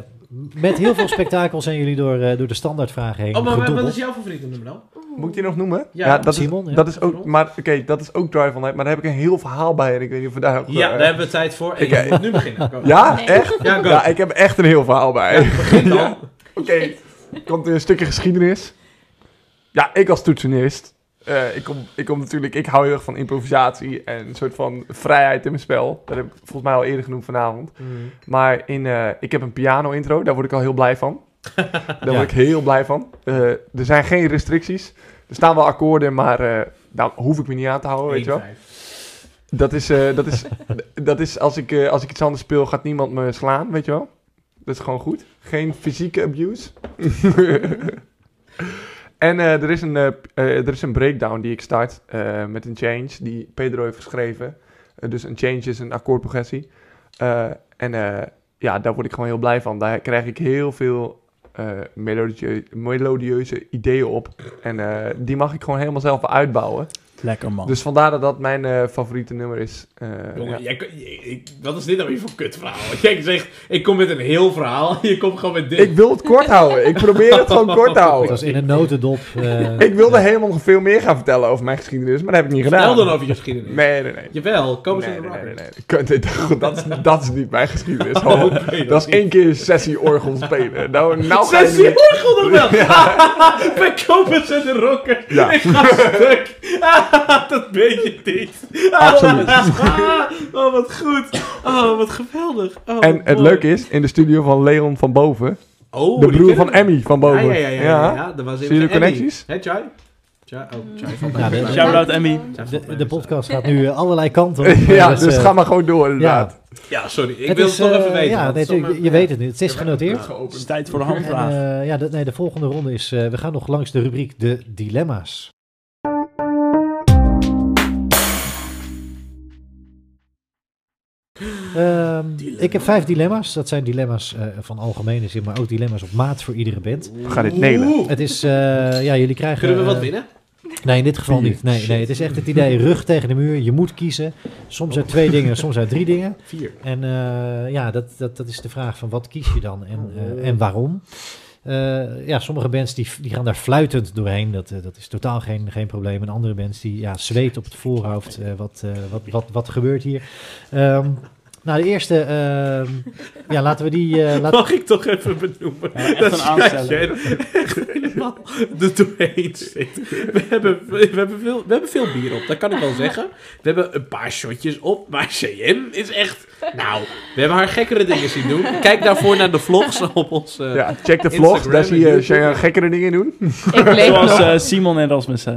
met heel veel spektakel zijn jullie door, eh, door de standaardvragen heen Oh, maar wat is jouw favoriete nummer dan? Moet ik die nog noemen? Ja, dat, Simon, is, ja. dat is ook, maar oké, dat is ook Drive All Night, maar daar heb ik een heel verhaal bij en ik weet niet of we daar ook... Ja, eh, daar hebben we tijd voor. En je moet nu beginnen. Go. Ja, Nee. echt? Ja, go. Ja, ik heb echt een heel verhaal bij. Ja, begin dan. Ja. Oké, komt een stukje geschiedenis. Ja, ik als toetsenist. eh, ik, kom, ik kom natuurlijk, ik hou heel erg van improvisatie en een soort van vrijheid in mijn spel. Dat heb ik volgens mij al eerder genoemd vanavond. Mm. Maar in, eh, ik heb een piano intro, daar word ik al heel blij van. Daar Ja. word ik heel blij van. Eh, er zijn geen restricties. Er staan wel akkoorden, maar eh, daar hoef ik me niet aan te houden, weet je wel. 1-5. Dat is, eh, dat is, dat is als, ik, als ik iets anders speel, gaat niemand me slaan, weet je wel. Dat is gewoon goed. Geen fysieke abuse. en er, is een, er is een breakdown die ik start met een change die Pedro heeft geschreven. Dus een change is een akkoordprogressie. En ja, daar word ik gewoon heel blij van. Daar krijg ik heel veel eh, melodieu- melodieuze ideeën op. En eh, die mag ik gewoon helemaal zelf uitbouwen. Lekker man. Dus vandaar dat dat mijn eh, favoriete nummer is. Eh, Jongen, ja. jij, wat is dit nou weer voor kutverhaal? Jij zegt, ik kom met een heel verhaal. Je komt gewoon met dit. Ik wil het kort houden. Ik probeer het gewoon kort te Het houden. was in een notendop. eh, Ik wilde helemaal nog veel meer gaan vertellen over mijn geschiedenis, maar dat heb ik niet gedaan. Vertel dan over je geschiedenis. Nee, nee, nee. Jawel, kom eens Nee, in de nee, nee, rockers. nee, Dat, is- dat is niet mijn geschiedenis. Ho, dat is één keer sessie orgel spelen. Nou, nou Sessie orgel nog wel. Bij Kopers en de Rockers. Ja. Ik ga stuk. dat weet je niet. Absoluut. oh, wat goed. Oh, wat geweldig. Oh, En het mooi. leuke is, in de studio van Leon van Boven, Oh, de broer van. Emmy van Boven. ja, ja. ja, ja, ja. Dat was Zie je de connecties? Hè, Chai? Chai? Oh, Chai van Ja, de-. Shout-out Emmy. De, podcast gaat nu eh, allerlei kanten op. ja, Dus, dus eh, ga maar gewoon door inderdaad. Ja, sorry. Ik het wil is, het toch eh, even weten. Ja, nee, je, weet het nu. Het is genoteerd. Het is tijd voor de En, handvraag. eh, ja, de, nee, de volgende ronde is... eh, we gaan nog langs de rubriek de dilemma's. Ehm, ik heb vijf dilemma's. Dat zijn dilemma's eh, van algemene zin, maar ook dilemma's op maat voor iedere band. We gaan dit nelen. Oeh. Het is, eh, ja, jullie krijgen... Kunnen we wat winnen? Nee, in dit geval Vier. niet. Nee, nee, het is echt het idee rug tegen de muur. Je moet kiezen. Soms uit twee dingen, soms uit drie dingen. Vier. En eh, ja, dat, dat, dat is de vraag van wat kies je dan en, en waarom. eh, ja, sommige bands die, die gaan daar fluitend doorheen. Dat, dat is totaal geen, geen probleem. En andere bands die ja, zweet op het voorhoofd. eh, wat, eh, wat, wat, wat gebeurt hier? Ehm, nou, de eerste... ehm, ja, laten we die... eh, laten- Mag ik toch even benoemen? Ja, echt dat een aansteller. echt helemaal er doorheen zit. We hebben, we, hebben veel, we hebben veel bier op, dat kan ik wel zeggen. We hebben een paar shotjes op, maar CM is echt... Nou, we hebben haar gekkere dingen zien doen. Kijk daarvoor naar de vlogs op ons... eh, Ja, check de vlogs, daar zie je gekkere dingen doen. Ik leef Zoals eh, Simon en Rasmus eh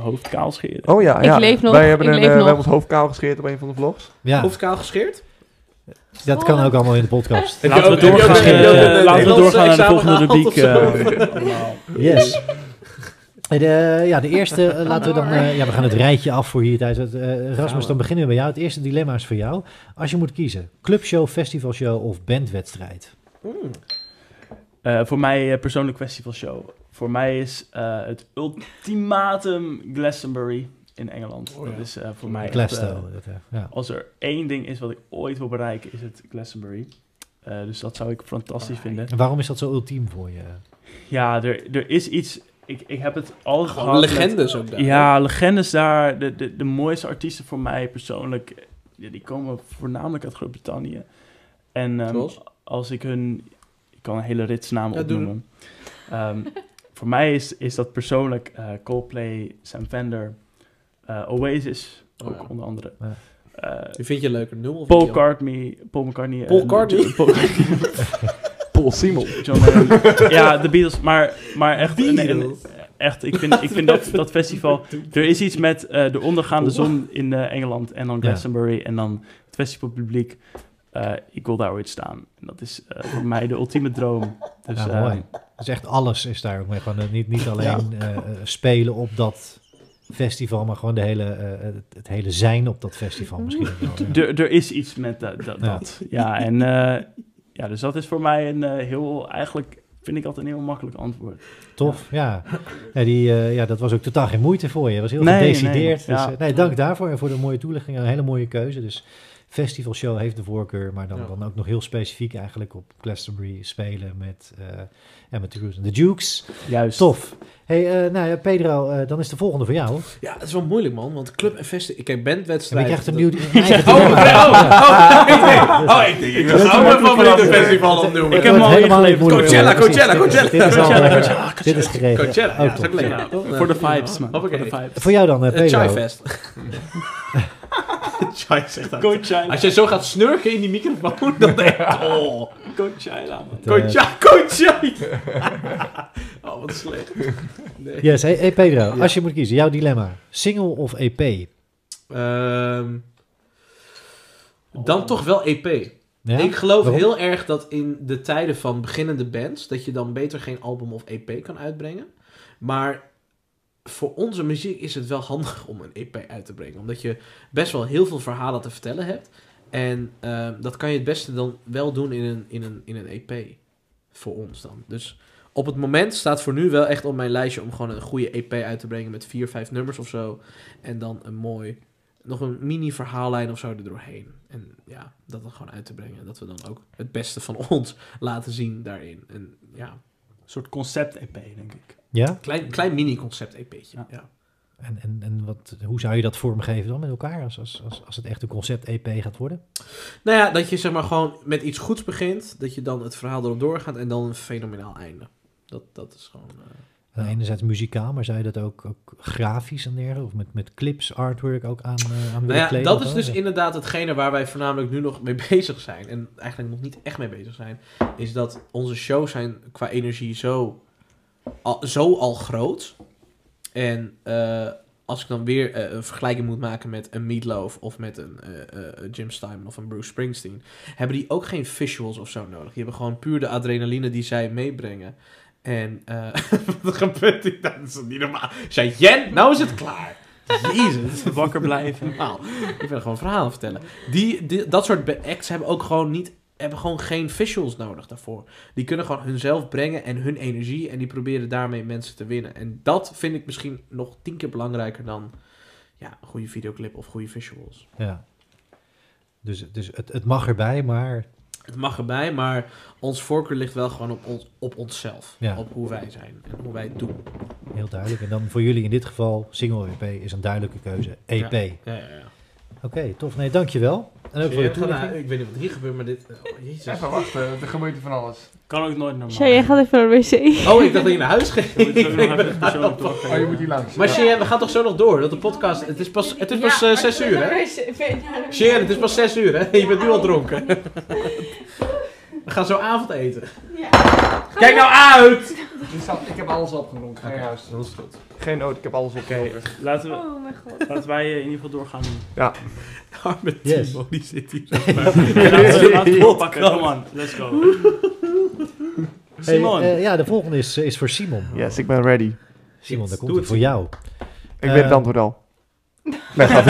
hoofd kaal scheren. Oh ja, Ik ja. leef nog, Wij hebben, ik een, leef eh, wij hebben ons hoofd kaal gescheerd op een van de vlogs. ja, Hoofd kaal gescheerd? dat kan ook allemaal in de podcast. Laten we doorgaan, eh, laten we doorgaan naar de volgende rubriek. eh. Yes. Eh, De, ja, de eerste, laten we dan... eh, ja, we gaan het rijtje af voor hier tijd. Eh, Rasmus, dan beginnen we bij jou. Het eerste dilemma is voor jou. Als je moet kiezen, clubshow, festivalshow of bandwedstrijd? Mm. Eh, voor mij eh, persoonlijk festivalshow. Voor mij is eh, het ultimatum Glastonbury in Engeland. Oh ja. Dat is eh, voor mij Glasgow. eh, ja. als er één ding is wat ik ooit wil bereiken, is het Glastonbury. Eh, dus dat zou ik fantastisch vinden. En waarom is dat zo ultiem voor je? Ja, er, er is iets... Ik, ik heb het altijd Gewoon gehad met- legendes ook daar. Ja, legendes daar. De, de, de mooiste artiesten voor mij persoonlijk, ja, die komen voornamelijk uit Groot-Brittannië. En ehm, als ik hun... Ik kan een hele rits namen Ja, opnoemen. Ehm, voor mij is, is dat persoonlijk eh, Coldplay, Sam Fender, eh, Oasis, Oh, ook ja. onder andere. Ja. Eh, vind je leuker, nul of Paul? McCartney, Paul McCartney. Paul McCartney? Paul. Paul Simon. John Lennon. ja, de Beatles. Maar, maar echt, een- een- Beatles. echt ik vind, ik vind dat, dat festival... Er is iets met eh, de ondergaande zon in eh, Engeland en dan Ja. Glastonbury en dan het festivalpubliek. Eh, ik wil daar ooit staan. En dat is eh, voor mij de ultieme droom. Dus, ja, eh, mooi. Dus echt alles is daar ook mee. Gewoon, eh, niet, niet alleen eh, eh, spelen op dat festival, maar gewoon de hele, eh, het, het hele zijn op dat festival misschien. ja. er, is iets met dat. dat, Ja. dat. Ja, en eh, ja, dus dat is voor mij een eh, heel... Eigenlijk vind ik altijd een heel makkelijk antwoord. Tof, ja. ja, die, eh, ja. Dat was ook totaal geen moeite voor je. Was heel Nee, gedecideerd. nee, dus, ja. eh, nee, dank daarvoor en voor de mooie toelichting. Een hele mooie keuze. Dus festivalshow heeft de voorkeur, maar dan, Ja. dan ook nog heel specifiek eigenlijk op Glastonbury spelen met, eh en met de Cruise. De Dukes, Juist. tof. hey, eh, nou ja, Pedro, eh, dan is de volgende voor jou. Ja, het is wel moeilijk, man. Want club en festival... Kijk, En bandwedstrijd... je krijgt een dat- nieuw... eigen Oh, oh, oh, ik denk- oh, ik denk, ik Dat is mijn favoriete festival opnoemen. Ik heb hem al helemaal niet. Coachella, Coachella, Coachella. Dit is al, Coachella, Coachella, Dit is geregeld. Coachella, Oh, ja, dat toch? Voor de vibes, man. Voor de vibes. Voor jou dan, eh, Het Pedro. Chai-fest. Chai zegt dat. Coachella. Als jij zo gaat snurken in die microfoon, dan denk ik... Oh, Coachella, man. Coachella, Coachella. Oh, wat slecht. Nee. Yes, hey, hey Pedro, als je moet kiezen, jouw dilemma. Single of EP? Ehm, dan toch wel EP. Ja? Ik geloof Waarom? heel erg dat in de tijden van beginnende bands, dat je dan beter geen album of EP kan uitbrengen. Maar voor onze muziek is het wel handig om een EP uit te brengen. Omdat je best wel heel veel verhalen te vertellen hebt. En ehm, dat kan je het beste dan wel doen in een, in, een, in een EP. Voor ons dan. Dus op het moment staat voor nu wel echt op mijn lijstje om gewoon een goede EP uit te brengen met vier, vijf nummers of zo. En dan een mooi, nog een mini verhaallijn of zo er doorheen. En ja, dat dan gewoon uit te brengen. Dat we dan ook het beste van ons laten zien daarin. En ja, Een soort concept-EP, denk ik. Ja? klein, klein mini concept EP'tje. Ja. Ja. En, en, en wat, hoe zou je dat vormgeven dan met elkaar als, als, als, als het echt een concept-EP gaat worden? Nou ja, dat je zeg maar gewoon met iets goeds begint. Dat je dan het verhaal erop doorgaat en dan een fenomenaal einde. Dat, dat is gewoon... eh, En Enerzijds muzikaal, maar zou je dat ook, ook grafisch en dergelijke? Of met, met clips, artwork ook aan, eh, aan Nou ja, kleden dat is dus Ja. inderdaad hetgene waar wij voornamelijk nu nog mee bezig zijn. En eigenlijk nog niet echt mee bezig zijn. Is dat onze shows zijn qua energie zo al, zo al groot. En eh, als ik dan weer eh, een vergelijking moet maken met een Meatloaf of met een eh, eh, Jim Steinman of een Bruce Springsteen, hebben die ook geen visuals of zo nodig. Die hebben gewoon puur de adrenaline die zij meebrengen. En wat gebeurt hier? Dat is niet normaal. Zei Jen, nou is het klaar. Jezus. Wakker blijven. Normaal. Ik wil gewoon verhalen vertellen. Die, die, dat soort acts hebben ook gewoon niet hebben gewoon geen visuals nodig daarvoor. Die kunnen gewoon hunzelf brengen en hun energie en die proberen daarmee mensen te winnen. En dat vind ik misschien nog tien keer belangrijker dan ja, een goede videoclip of goede visuals. Ja. Dus, dus het, het mag erbij, maar Het mag erbij, maar ons voorkeur ligt wel gewoon op, ons, op onszelf. Ja. Op hoe wij zijn en hoe wij het doen. Heel duidelijk. En dan voor jullie in dit geval, single EP is een duidelijke keuze. EP. Ja, ja, ja. Oké, tof. Nee, dankjewel. En ook voor je toelichting. ik weet niet wat hier gebeurt, maar dit... Oh, jezus. Even wachten, er gebeurt hier van alles. Kan ook nooit normaal. Shay, jij gaat even naar de wc. Oh, ik dacht dat je naar huis ging. Je moet nog doorgeven. Oh, je moet hier langs. Maar Cheyenne, we gaan toch zo nog door? Dat de podcast... Het is pas, het is pas eh, zes uur, hè? Cheyenne, het is pas zes uur, hè? Je bent nu al dronken. We gaan zo avondeten. Kijk nou uit! Dus dat- ik heb alles opgenomen. Geen huis. Dat is goed. Geen nood, ik heb alles opgenomen. Laten we, Oh mijn god. laten wij eh, in ieder geval doorgaan. Arme Yes. Timo, die zit hier. Laten we laten we doorpakken. Come on, let's go. Hey, Simon. eh, ja, de volgende is, is voor Simon. Yes, ik ben ready. Simon, daar komt Doe het voor jou. Ik Eh, weet het antwoord al. Nee, gaat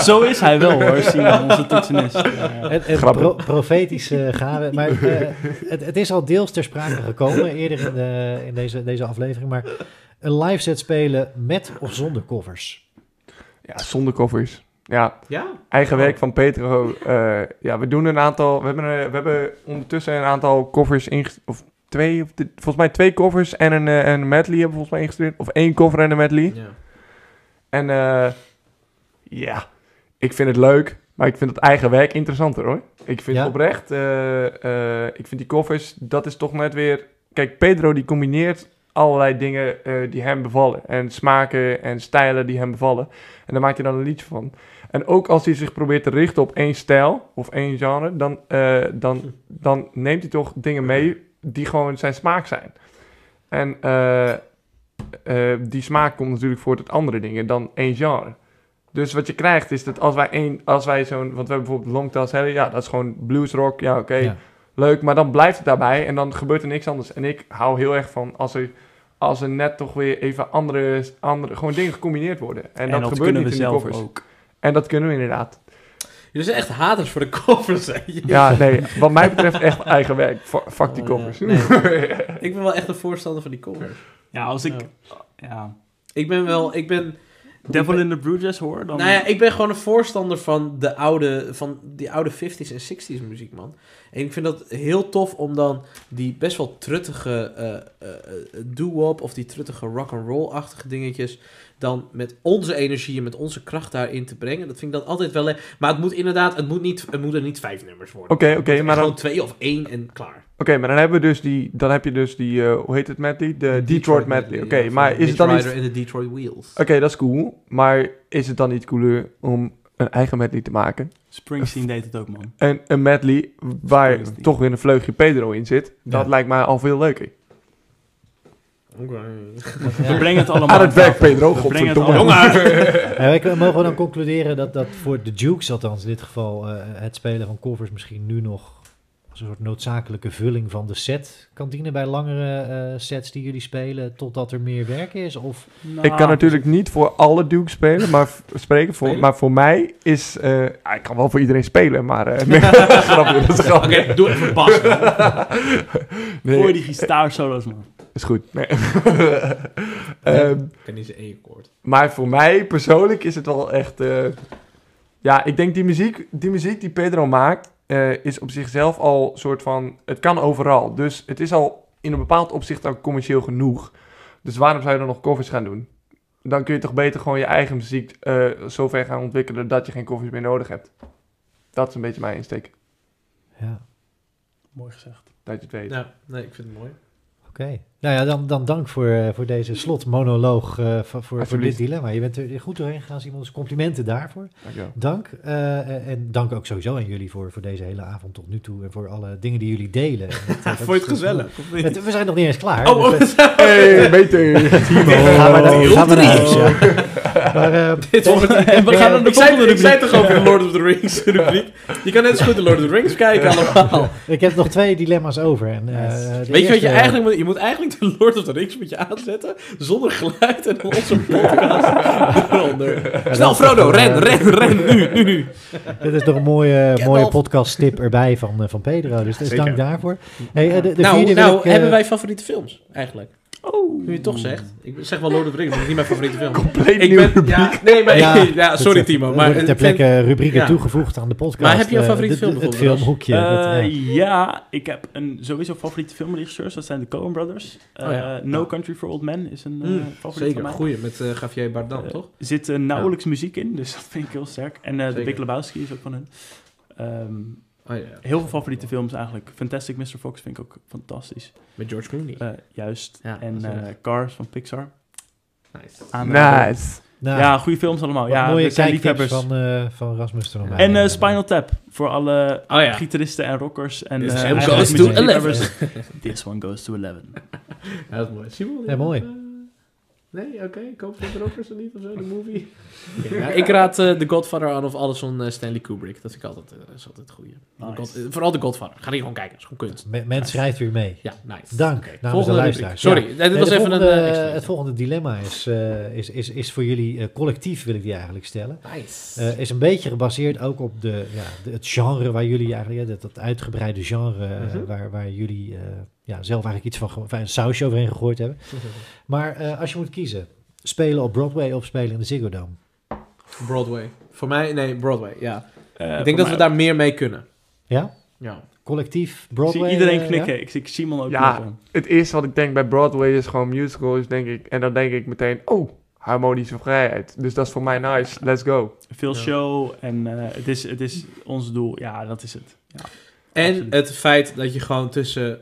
Zo is hij wel hoor, Simon, onze toetsenist. Ja. Het, het Grappig. pro- profetisch gaan we. Maar eh, het, het is al deels ter sprake gekomen eerder in, de, in deze, deze aflevering. Maar een live set spelen met of zonder covers. Ja, zonder covers. Ja, Ja? eigen werk van Petro. eh, ja, we doen een aantal. We hebben, we hebben ondertussen een aantal covers ingestuurd. Of twee, volgens mij twee covers en een, eh, een medley hebben volgens mij ingestuurd. Of één cover en een medley. Ja. En eh, ja, ik vind het leuk. Maar ik vind het eigen werk interessanter hoor. Ik vind Ja? oprecht. eh, ik vind die covers, dat is toch net weer. Kijk, Pedro die combineert allerlei dingen die hem bevallen. En smaken en stijlen die hem bevallen. En daar maakt hij dan een liedje van. En ook als hij zich probeert te richten op één stijl of één genre, dan, dan, dan neemt hij toch dingen mee die gewoon zijn smaak zijn. En eh, eh, die smaak komt natuurlijk voort uit andere dingen dan één genre. Dus wat je krijgt is dat als wij één, als wij zo'n, want we hebben bijvoorbeeld Longtails hebben, ja, dat is gewoon bluesrock, ja, oké, Ja. leuk, maar dan blijft het daarbij en dan gebeurt er niks anders. En ik hou heel erg van als er, als er net toch weer even andere, andere gewoon dingen gecombineerd worden. En, En dat, dat gebeurt niet in de zelf covers. ook. En dat kunnen we inderdaad. Jullie zijn echt haters voor de covers, hè? Ja, nee, wat mij betreft echt eigen werk. Fu- Fuck die Oh, covers. Ik ben wel echt een voorstander van die covers. Ja, als ik... Ja. Ja. Ik ben wel... Ik ben... Devil in the Bruges hoor, dan... Nou ja, ik ben gewoon een voorstander van de oude, van die oude 50s en 60s muziek, man. En ik vind dat heel tof om dan die best wel truttige eh eh, eh, doo-wop of die truttige rock-and-roll-achtige dingetjes dan met onze energie en met onze kracht daarin te brengen. Dat vind ik dan altijd wel... Maar het moet inderdaad, het moet, niet, het moeten niet vijf nummers worden. Oké, oké, moet maar Gewoon dan, twee of één en klaar. oké, maar dan hebben we dus die, dan heb je dus die, eh, hoe heet het medley? De Detroit, medley. Oké, ja, maar is het dan niet, en de Detroit Wheels. oké, dat is cool. Maar is het dan niet cooler om een eigen medley te maken? Springsteen deed het ook, man. En een medley waar toch weer een vleugje Pedro in zit. Dat Ja. lijkt mij al veel leuker. We brengen het allemaal Aan het werk. Pedro. We brengen het Godverdomme. allemaal... Ja, we mogen we dan concluderen dat, dat voor de Dukes, althans in dit geval, eh, het spelen van covers misschien nu nog als een soort noodzakelijke vulling van de set kan dienen bij langere eh, sets die jullie spelen, totdat er meer werk is? Of Nou, Ik kan natuurlijk niet voor alle Duke spelen, maar spreken voor, Spelen? maar voor mij is, eh, ja, ik kan wel voor iedereen spelen, maar eh, nee, grapje, dat is een Oké, grapje. doe even Bas. Nee, Voor die gitaarsolo's, man. Is goed. Nee. Ehm, Ik ken niet zijn één akkoord. maar voor mij persoonlijk is het wel echt, eh, ja, ik denk die muziek, die muziek die Pedro maakt, eh, is op zichzelf al soort van, het kan overal. Dus het is al in een bepaald opzicht al commercieel genoeg. Dus waarom zou je dan nog covers gaan doen? Dan kun je toch beter gewoon je eigen muziek eh zo ver gaan ontwikkelen dat je geen covers meer nodig hebt. Dat is een beetje mijn insteek. ja, Mooi gezegd. Dat je het weet. Ja, nee, ik vind het mooi. Nou ja, dan, dan dank voor, eh, voor deze slotmonoloog eh, voor, voor, voor dit dilemma. Je bent er goed doorheen gegaan, Simon. Dus complimenten daarvoor. Dankjewel. Dank. eh, en dank ook sowieso aan jullie voor, voor deze hele avond tot nu toe. En voor alle dingen die jullie delen. Dat, Vond je het gezellig? Het- we zijn nog niet eens klaar. Oh, oh, dus, Hey, beter! gaan we naar, huis. Maar, eh, Dit wordt En we gaan naar de ik, zei, ik zei toch over de Lord of the Rings rubriek. Je kan net zo goed de Lord of the Rings kijken allemaal. ik heb nog twee dilemma's over. En, eh, Weet je wat je eigenlijk moet? Je moet eigenlijk de Lord of the Rings moet je aanzetten, zonder geluid en dan onze podcast eronder. Snel is Frodo, toch, ren, eh, ren, ren, nu, nu, nu. Dit is nog een mooie, mooie podcast tip erbij van, van Pedro. Dus, dus dank daarvoor. Hey, de, de nou, nou ik, hebben wij favoriete films eigenlijk? Oh. Nu je het toch zegt. Ik zeg wel Lord of the Rings, maar dat is niet mijn favoriete film. Compleet Ik nieuwe ben, ja, nee, maar, Ja, ja, sorry Timo. Er Maar worden ter plekke rubrieken ja. toegevoegd aan de podcast. Maar heb je een Eh, favoriete film Het bijvoorbeeld, filmhoekje. Eh, dat, ja. ja, ik heb een sowieso favoriete filmregisseurs. Dat zijn de Coen Brothers. Eh, Oh ja. no Ja. Country for Old Men is een eh, Mm, favoriet van Zeker, goeie met eh Javier Bardem, toch? Er zit nauwelijks muziek in, dus dat vind ik heel sterk. En eh de. Big Lebowski is ook van hen. Oh ja, heel veel favoriete films eigenlijk. Fantastic Mr. Fox vind ik ook fantastisch. met George Clooney. Eh, juist. Ja, en eh. Cars van Pixar. nice. Aanrader. Nice. Nou, Ja, goede films allemaal. Ja, mooie kijktips van, eh, van Rasmus er nog bij. En eh, Spinal Tap voor alle Oh ja. gitaristen en rockers. En, This eh, one eigenlijk goes to muziekliefhebbers. This one goes to 11. Ja, dat is mooi. Simon? Ja, mooi. Nee, oké. Ik hoop dat Rockers er niet of zo, de movie. ja, ik raad eh The Godfather aan of alles van eh, Stanley Kubrick. Dat vind ik altijd, eh, is altijd het goede. Nice. God- vooral The Godfather. Ga die gewoon kijken. Dat is gewoon kunst. Me- Men schrijft weer mee. Ja, nice. Dank Oké, namens de volgende luisteraars. Sorry, Ja. dit Nee, was even volgende, een... extra. het volgende dilemma is, eh, is, is, is voor jullie collectief, wil ik die eigenlijk stellen. Nice. Eh, is een beetje gebaseerd ook op de, ja, de, het genre waar jullie eigenlijk, ja, dat, dat uitgebreide genre Mhm. waar, waar jullie eh, ja, zelf eigenlijk iets van, van een sausje overheen gegooid hebben. Maar eh, als je moet kiezen, spelen op Broadway of spelen in de Ziggo Dome? Broadway. Voor mij, nee, Broadway, ja. Eh, ik denk dat we daar meer mee kunnen. Ja? Ja. Collectief Ik Broadway? zie iedereen eh, knikken. ja? Ik zie Simon ook Ja. knikken. Het eerste wat ik denk bij Broadway is gewoon musicals, denk ik. En dan denk ik meteen, oh, harmonische vrijheid. Dus dat is voor mij nice. Let's go. Veel Ja. show en eh, het, is, het is ons doel. Ja, dat is het. Ja. En Absoluut. het feit dat je gewoon tussen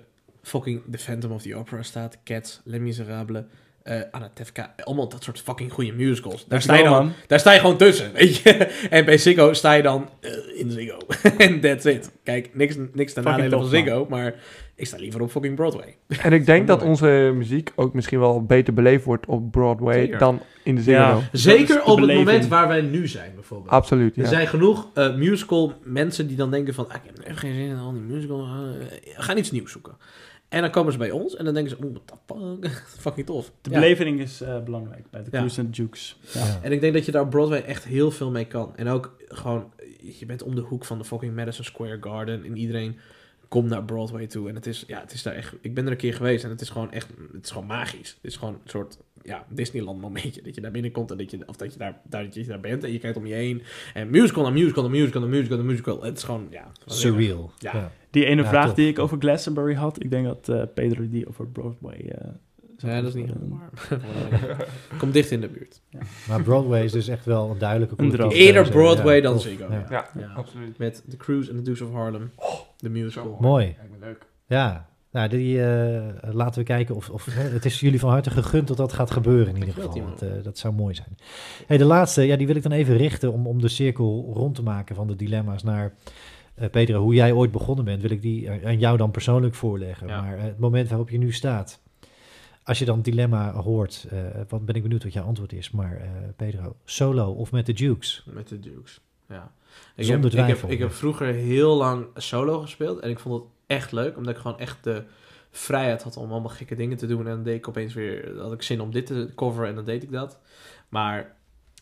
fucking The Phantom of the Opera staat, Cats, Les Miserables, eh Anatevka, allemaal dat soort fucking goede musicals. Daar sta, je dan, man. daar sta je gewoon tussen, weet je. En bij Ziggo sta je dan eh, in Ziggo. En that's it. Kijk, niks, niks ten nadele van Ziggo, maar ik sta liever op fucking Broadway. En ik denk dat onze muziek ook misschien wel beter beleefd wordt op Broadway Zeker. dan in de Ziggo Ja. Zeker de op het moment waar wij nu zijn, bijvoorbeeld. Absoluut, Er zijn genoeg eh, musical mensen die dan denken van... Ah, ik heb echt geen zin in al die musical. ga iets nieuws zoeken. En dan komen ze bij ons en dan denken ze... Oeh, what the fuck? Fucking tof. De Ja. beleving is eh, belangrijk bij de Ja. Cruise and Jukes. Ja. Ja. En ik denk dat je daar op Broadway echt heel veel mee kan. En ook gewoon... Je bent om de hoek van de fucking Madison Square Garden. En iedereen komt naar Broadway toe. En het is... Ja, het is daar echt... Ik ben er een keer geweest en het is gewoon echt... Het is gewoon magisch. Het is gewoon een soort... Ja, Disneyland momentje. Dat je daar binnenkomt en dat je... Of dat je daar, daar, dat je daar bent en je kijkt om je heen. En musical na musical na musical na musical na musical. Het is gewoon... Ja, Surreal. Ja. Ja. Die ene Ja, vraag die ik over Glastonbury had, ik denk dat eh, Pedro die over Broadway... eh, Ja, dat is niet helemaal waar. Kom dicht in de buurt. Maar Broadway is dus echt wel een duidelijke Een. Eerder. Broadway Ja, dan. Ziggo. Ja. Ja, Ja. absoluut. Met The Cruise and the Dukes of Harlem. De musical. Mooi. Leuk. Ja, nou, die, eh, laten we kijken of, of hè, het is jullie van harte gegund dat dat gaat gebeuren in ieder geval. Want, eh, dat zou mooi zijn. Hey, de laatste, ja, die wil ik dan even richten om, om de cirkel rond te maken van de dilemma's naar eh Pedro. Hoe jij ooit begonnen bent, wil ik die aan- jou dan persoonlijk voorleggen. Ja. Maar het moment waarop je nu staat, als je dan dilemma hoort, eh, wat ben ik benieuwd wat jouw antwoord is. Maar eh, Pedro, solo of met de Dukes? Met de Dukes. Ja. Ik Zonder heb, ik, heb, ik heb vroeger heel lang solo gespeeld. En ik vond het echt leuk. Omdat ik gewoon echt de vrijheid had om allemaal gekke dingen te doen. En dan deed ik opeens weer... had ik zin om dit te coveren en dan deed ik dat. Maar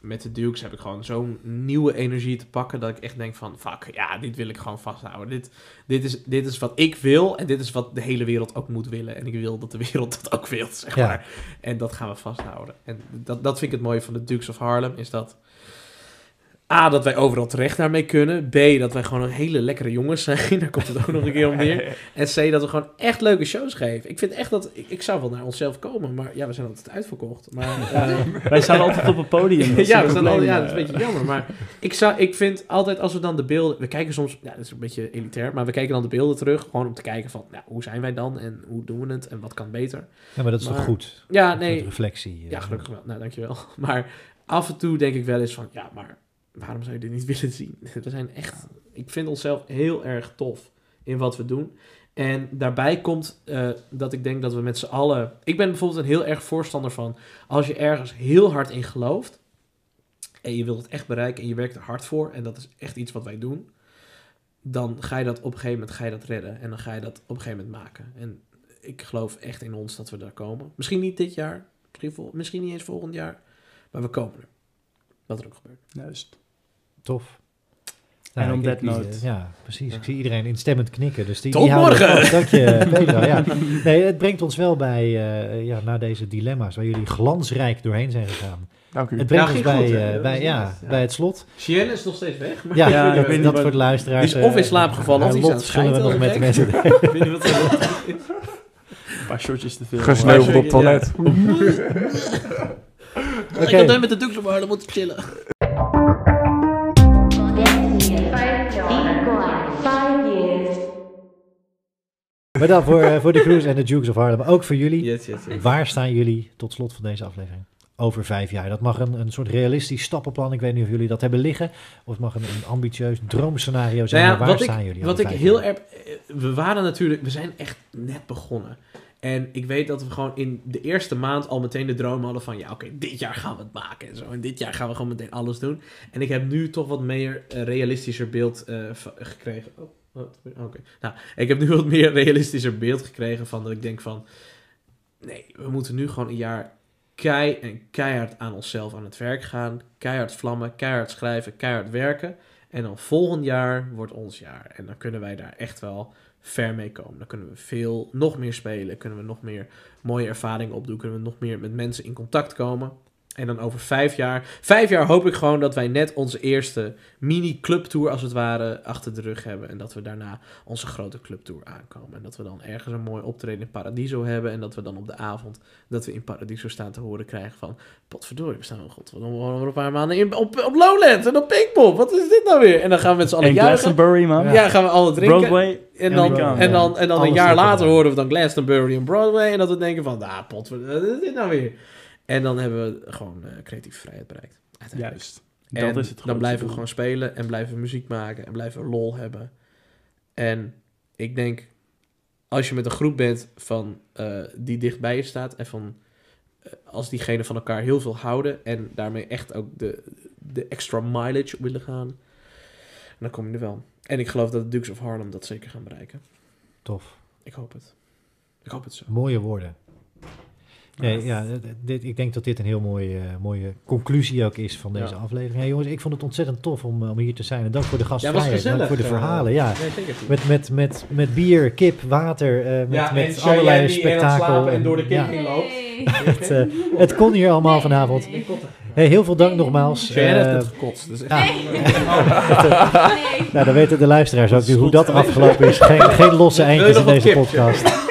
met de Dukes heb ik gewoon zo'n nieuwe energie te pakken... dat ik echt denk van... Fuck, ja, dit wil ik gewoon vasthouden. Dit, dit, is, dit is wat ik wil. En dit is wat de hele wereld ook moet willen. En ik wil dat de wereld dat ook wil, zeg Ja. maar. En dat gaan we vasthouden. En dat, dat vind ik het mooie van de Dukes of Harlem. Is dat... A, dat wij overal terecht daarmee kunnen. B, dat wij gewoon een hele lekkere jongens zijn. Daar komt het ook nog een keer om neer. En C, dat we gewoon echt leuke shows geven. Ik vind echt dat... Ik, ik zou wel naar onszelf komen, maar ja, we zijn altijd uitverkocht. Maar, eh, Wij staan altijd op het podium. ja, een we staan al, ja, dat is een eh. beetje jammer. Maar ik, zou, ik vind altijd als we dan de beelden... We kijken soms... Ja, dat is een beetje elitair. Maar we kijken dan de beelden terug. Gewoon om te kijken van... Nou, hoe zijn wij dan? En hoe doen we het? En wat kan beter? Ja, maar dat is toch goed? Ja, Een nee... reflectie. eh. Ja, gelukkig wel. Nou, dankjewel. Maar af en toe denk ik wel eens van... Ja, maar waarom zou je dit niet willen zien? We zijn echt... Ik vind onszelf heel erg tof in wat we doen. En daarbij komt eh, dat ik denk dat we met z'n allen... Ik ben bijvoorbeeld een heel erg voorstander van... Als je ergens heel hard in gelooft... En je wilt het echt bereiken en je werkt er hard voor... En dat is echt iets wat wij doen... Dan ga je dat op een gegeven moment ga je dat redden. En dan ga je dat op een gegeven moment maken. En ik geloof echt in ons dat we daar komen. Misschien niet dit jaar. Misschien, vol- misschien niet eens volgend jaar. Maar we komen er. Wat er ook gebeurt. Juist. Tof. En ik- that ik- note. Ja, precies. Ik zie iedereen instemmend knikken. Dus die, Tot die morgen! Dank je, Pedro. Ja. Nee, het brengt ons wel bij, eh, ja, na deze dilemma's waar jullie glansrijk doorheen zijn gegaan. Dank u. Het brengt Ja, ons bij, goed, eh, bij, ja, bij het slot. Cheyenne is nog steeds weg. Maar Ja, Ja, ik dat, dat voor de luisteraars. Die is of in eh, slaap gevallen, of die is aan het nog met de mensen ik weet niet wat er Een paar shortjes te veel. Gesneuveld op toilet. Ik had hem met de doek op harde moeten chillen. Maar dan voor, eh, voor de Cruise en de Dukes of Harlem, ook voor jullie. Yes, yes, yes. Waar staan jullie tot slot van deze aflevering? Over vijf jaar. Dat mag een, een soort realistisch stappenplan. Ik weet niet of jullie dat hebben liggen. Of het mag een, een ambitieus droomscenario zijn. Nou ja, maar waar staan ik, jullie Wat ik heel erg... eh, We waren natuurlijk... We zijn echt net begonnen. En ik weet dat we gewoon in de eerste maand al meteen de droom hadden van... Ja, oké, dit jaar gaan we het maken en zo. En dit jaar gaan we gewoon meteen alles doen. En ik heb nu toch wat meer eh, realistischer beeld gekregen. Oh, Oké. Nou, ik heb nu wat meer realistischer beeld gekregen van dat ik denk van... Nee, we moeten nu gewoon een jaar kei en keihard aan onszelf aan het werk gaan. Keihard vlammen, keihard schrijven, keihard werken. En dan volgend jaar wordt ons jaar. En dan kunnen wij daar echt wel ver mee komen. Dan kunnen we veel, nog meer spelen. Kunnen we nog meer mooie ervaringen opdoen. Kunnen we nog meer met mensen in contact komen. En dan over vijf jaar. Vijf jaar hoop ik gewoon dat wij net onze eerste mini-clubtour, als het ware, achter de rug hebben. En dat we daarna onze grote clubtour aankomen. En dat we dan ergens een mooi optreden in Paradiso hebben. En dat we dan op de avond dat we in Paradiso staan te horen krijgen van... Potverdorie, we staan wel god, over een paar maanden in, op, op Lowlands en op Pinkpop. Wat is dit nou weer? En dan gaan we met z'n allen En juichen. Glastonbury, man. Ja, gaan we alle drinken. Broadway. En En dan, we en dan, en dan een jaar later horen we dan Glastonbury en Broadway. En dat we denken van, ah, pot, wat is dit nou weer? En dan hebben we gewoon eh, creatieve vrijheid bereikt. Juist. En Dat is het dan blijven we gewoon spelen en blijven we muziek maken en blijven we lol hebben. En ik denk, als je met een groep bent van, eh, die dichtbij je staat en van, eh, als diegenen van elkaar heel veel houden en daarmee echt ook de, de extra mileage willen gaan, dan kom je er wel. En ik geloof dat de Dukes of Harlem dat zeker gaan bereiken. Tof. Ik hoop het. Ik hoop het zo. Mooie woorden. Nee, ja, dit, ik denk dat dit een heel mooie, eh, mooie conclusie ook is van deze Ja. aflevering. Hey, jongens, ik vond het ontzettend tof om, eh, om hier te zijn. En dank voor de Ja, gastvrijheid. dank voor de eh, verhalen. Ja. nee. Met, met, met, met bier, kip, water, eh, met, Ja, met allerlei spektakel. en door de ja, king loopt. het, het kon hier allemaal vanavond. Hey, heel veel dank nogmaals. Eh, het gekotst. Dus echt Nee. nou, dan weten de luisteraars ook nu hoe dat afgelopen is. Geen, geen losse eindjes in deze kip? podcast.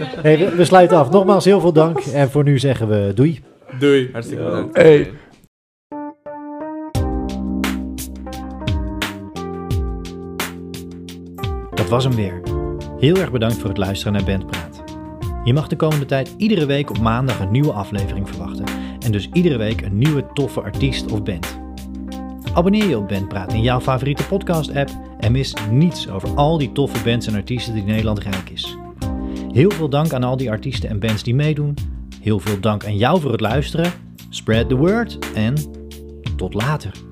Hey, we, we sluiten af. Nogmaals heel veel dank. En voor nu zeggen we doei. Doei. Hartstikke bedankt. Hey. Dat was hem weer. Heel erg bedankt voor het luisteren naar Bandpraat. Je mag de komende tijd iedere week op maandag een nieuwe aflevering verwachten. En dus iedere week een nieuwe toffe artiest of band. Abonneer je op Bandpraat in jouw favoriete podcast-app en mis niets over al die toffe bands en artiesten die Nederland rijk is. Heel veel dank aan al die artiesten en bands die meedoen. Heel veel dank aan jou voor het luisteren. Spread the word en tot later.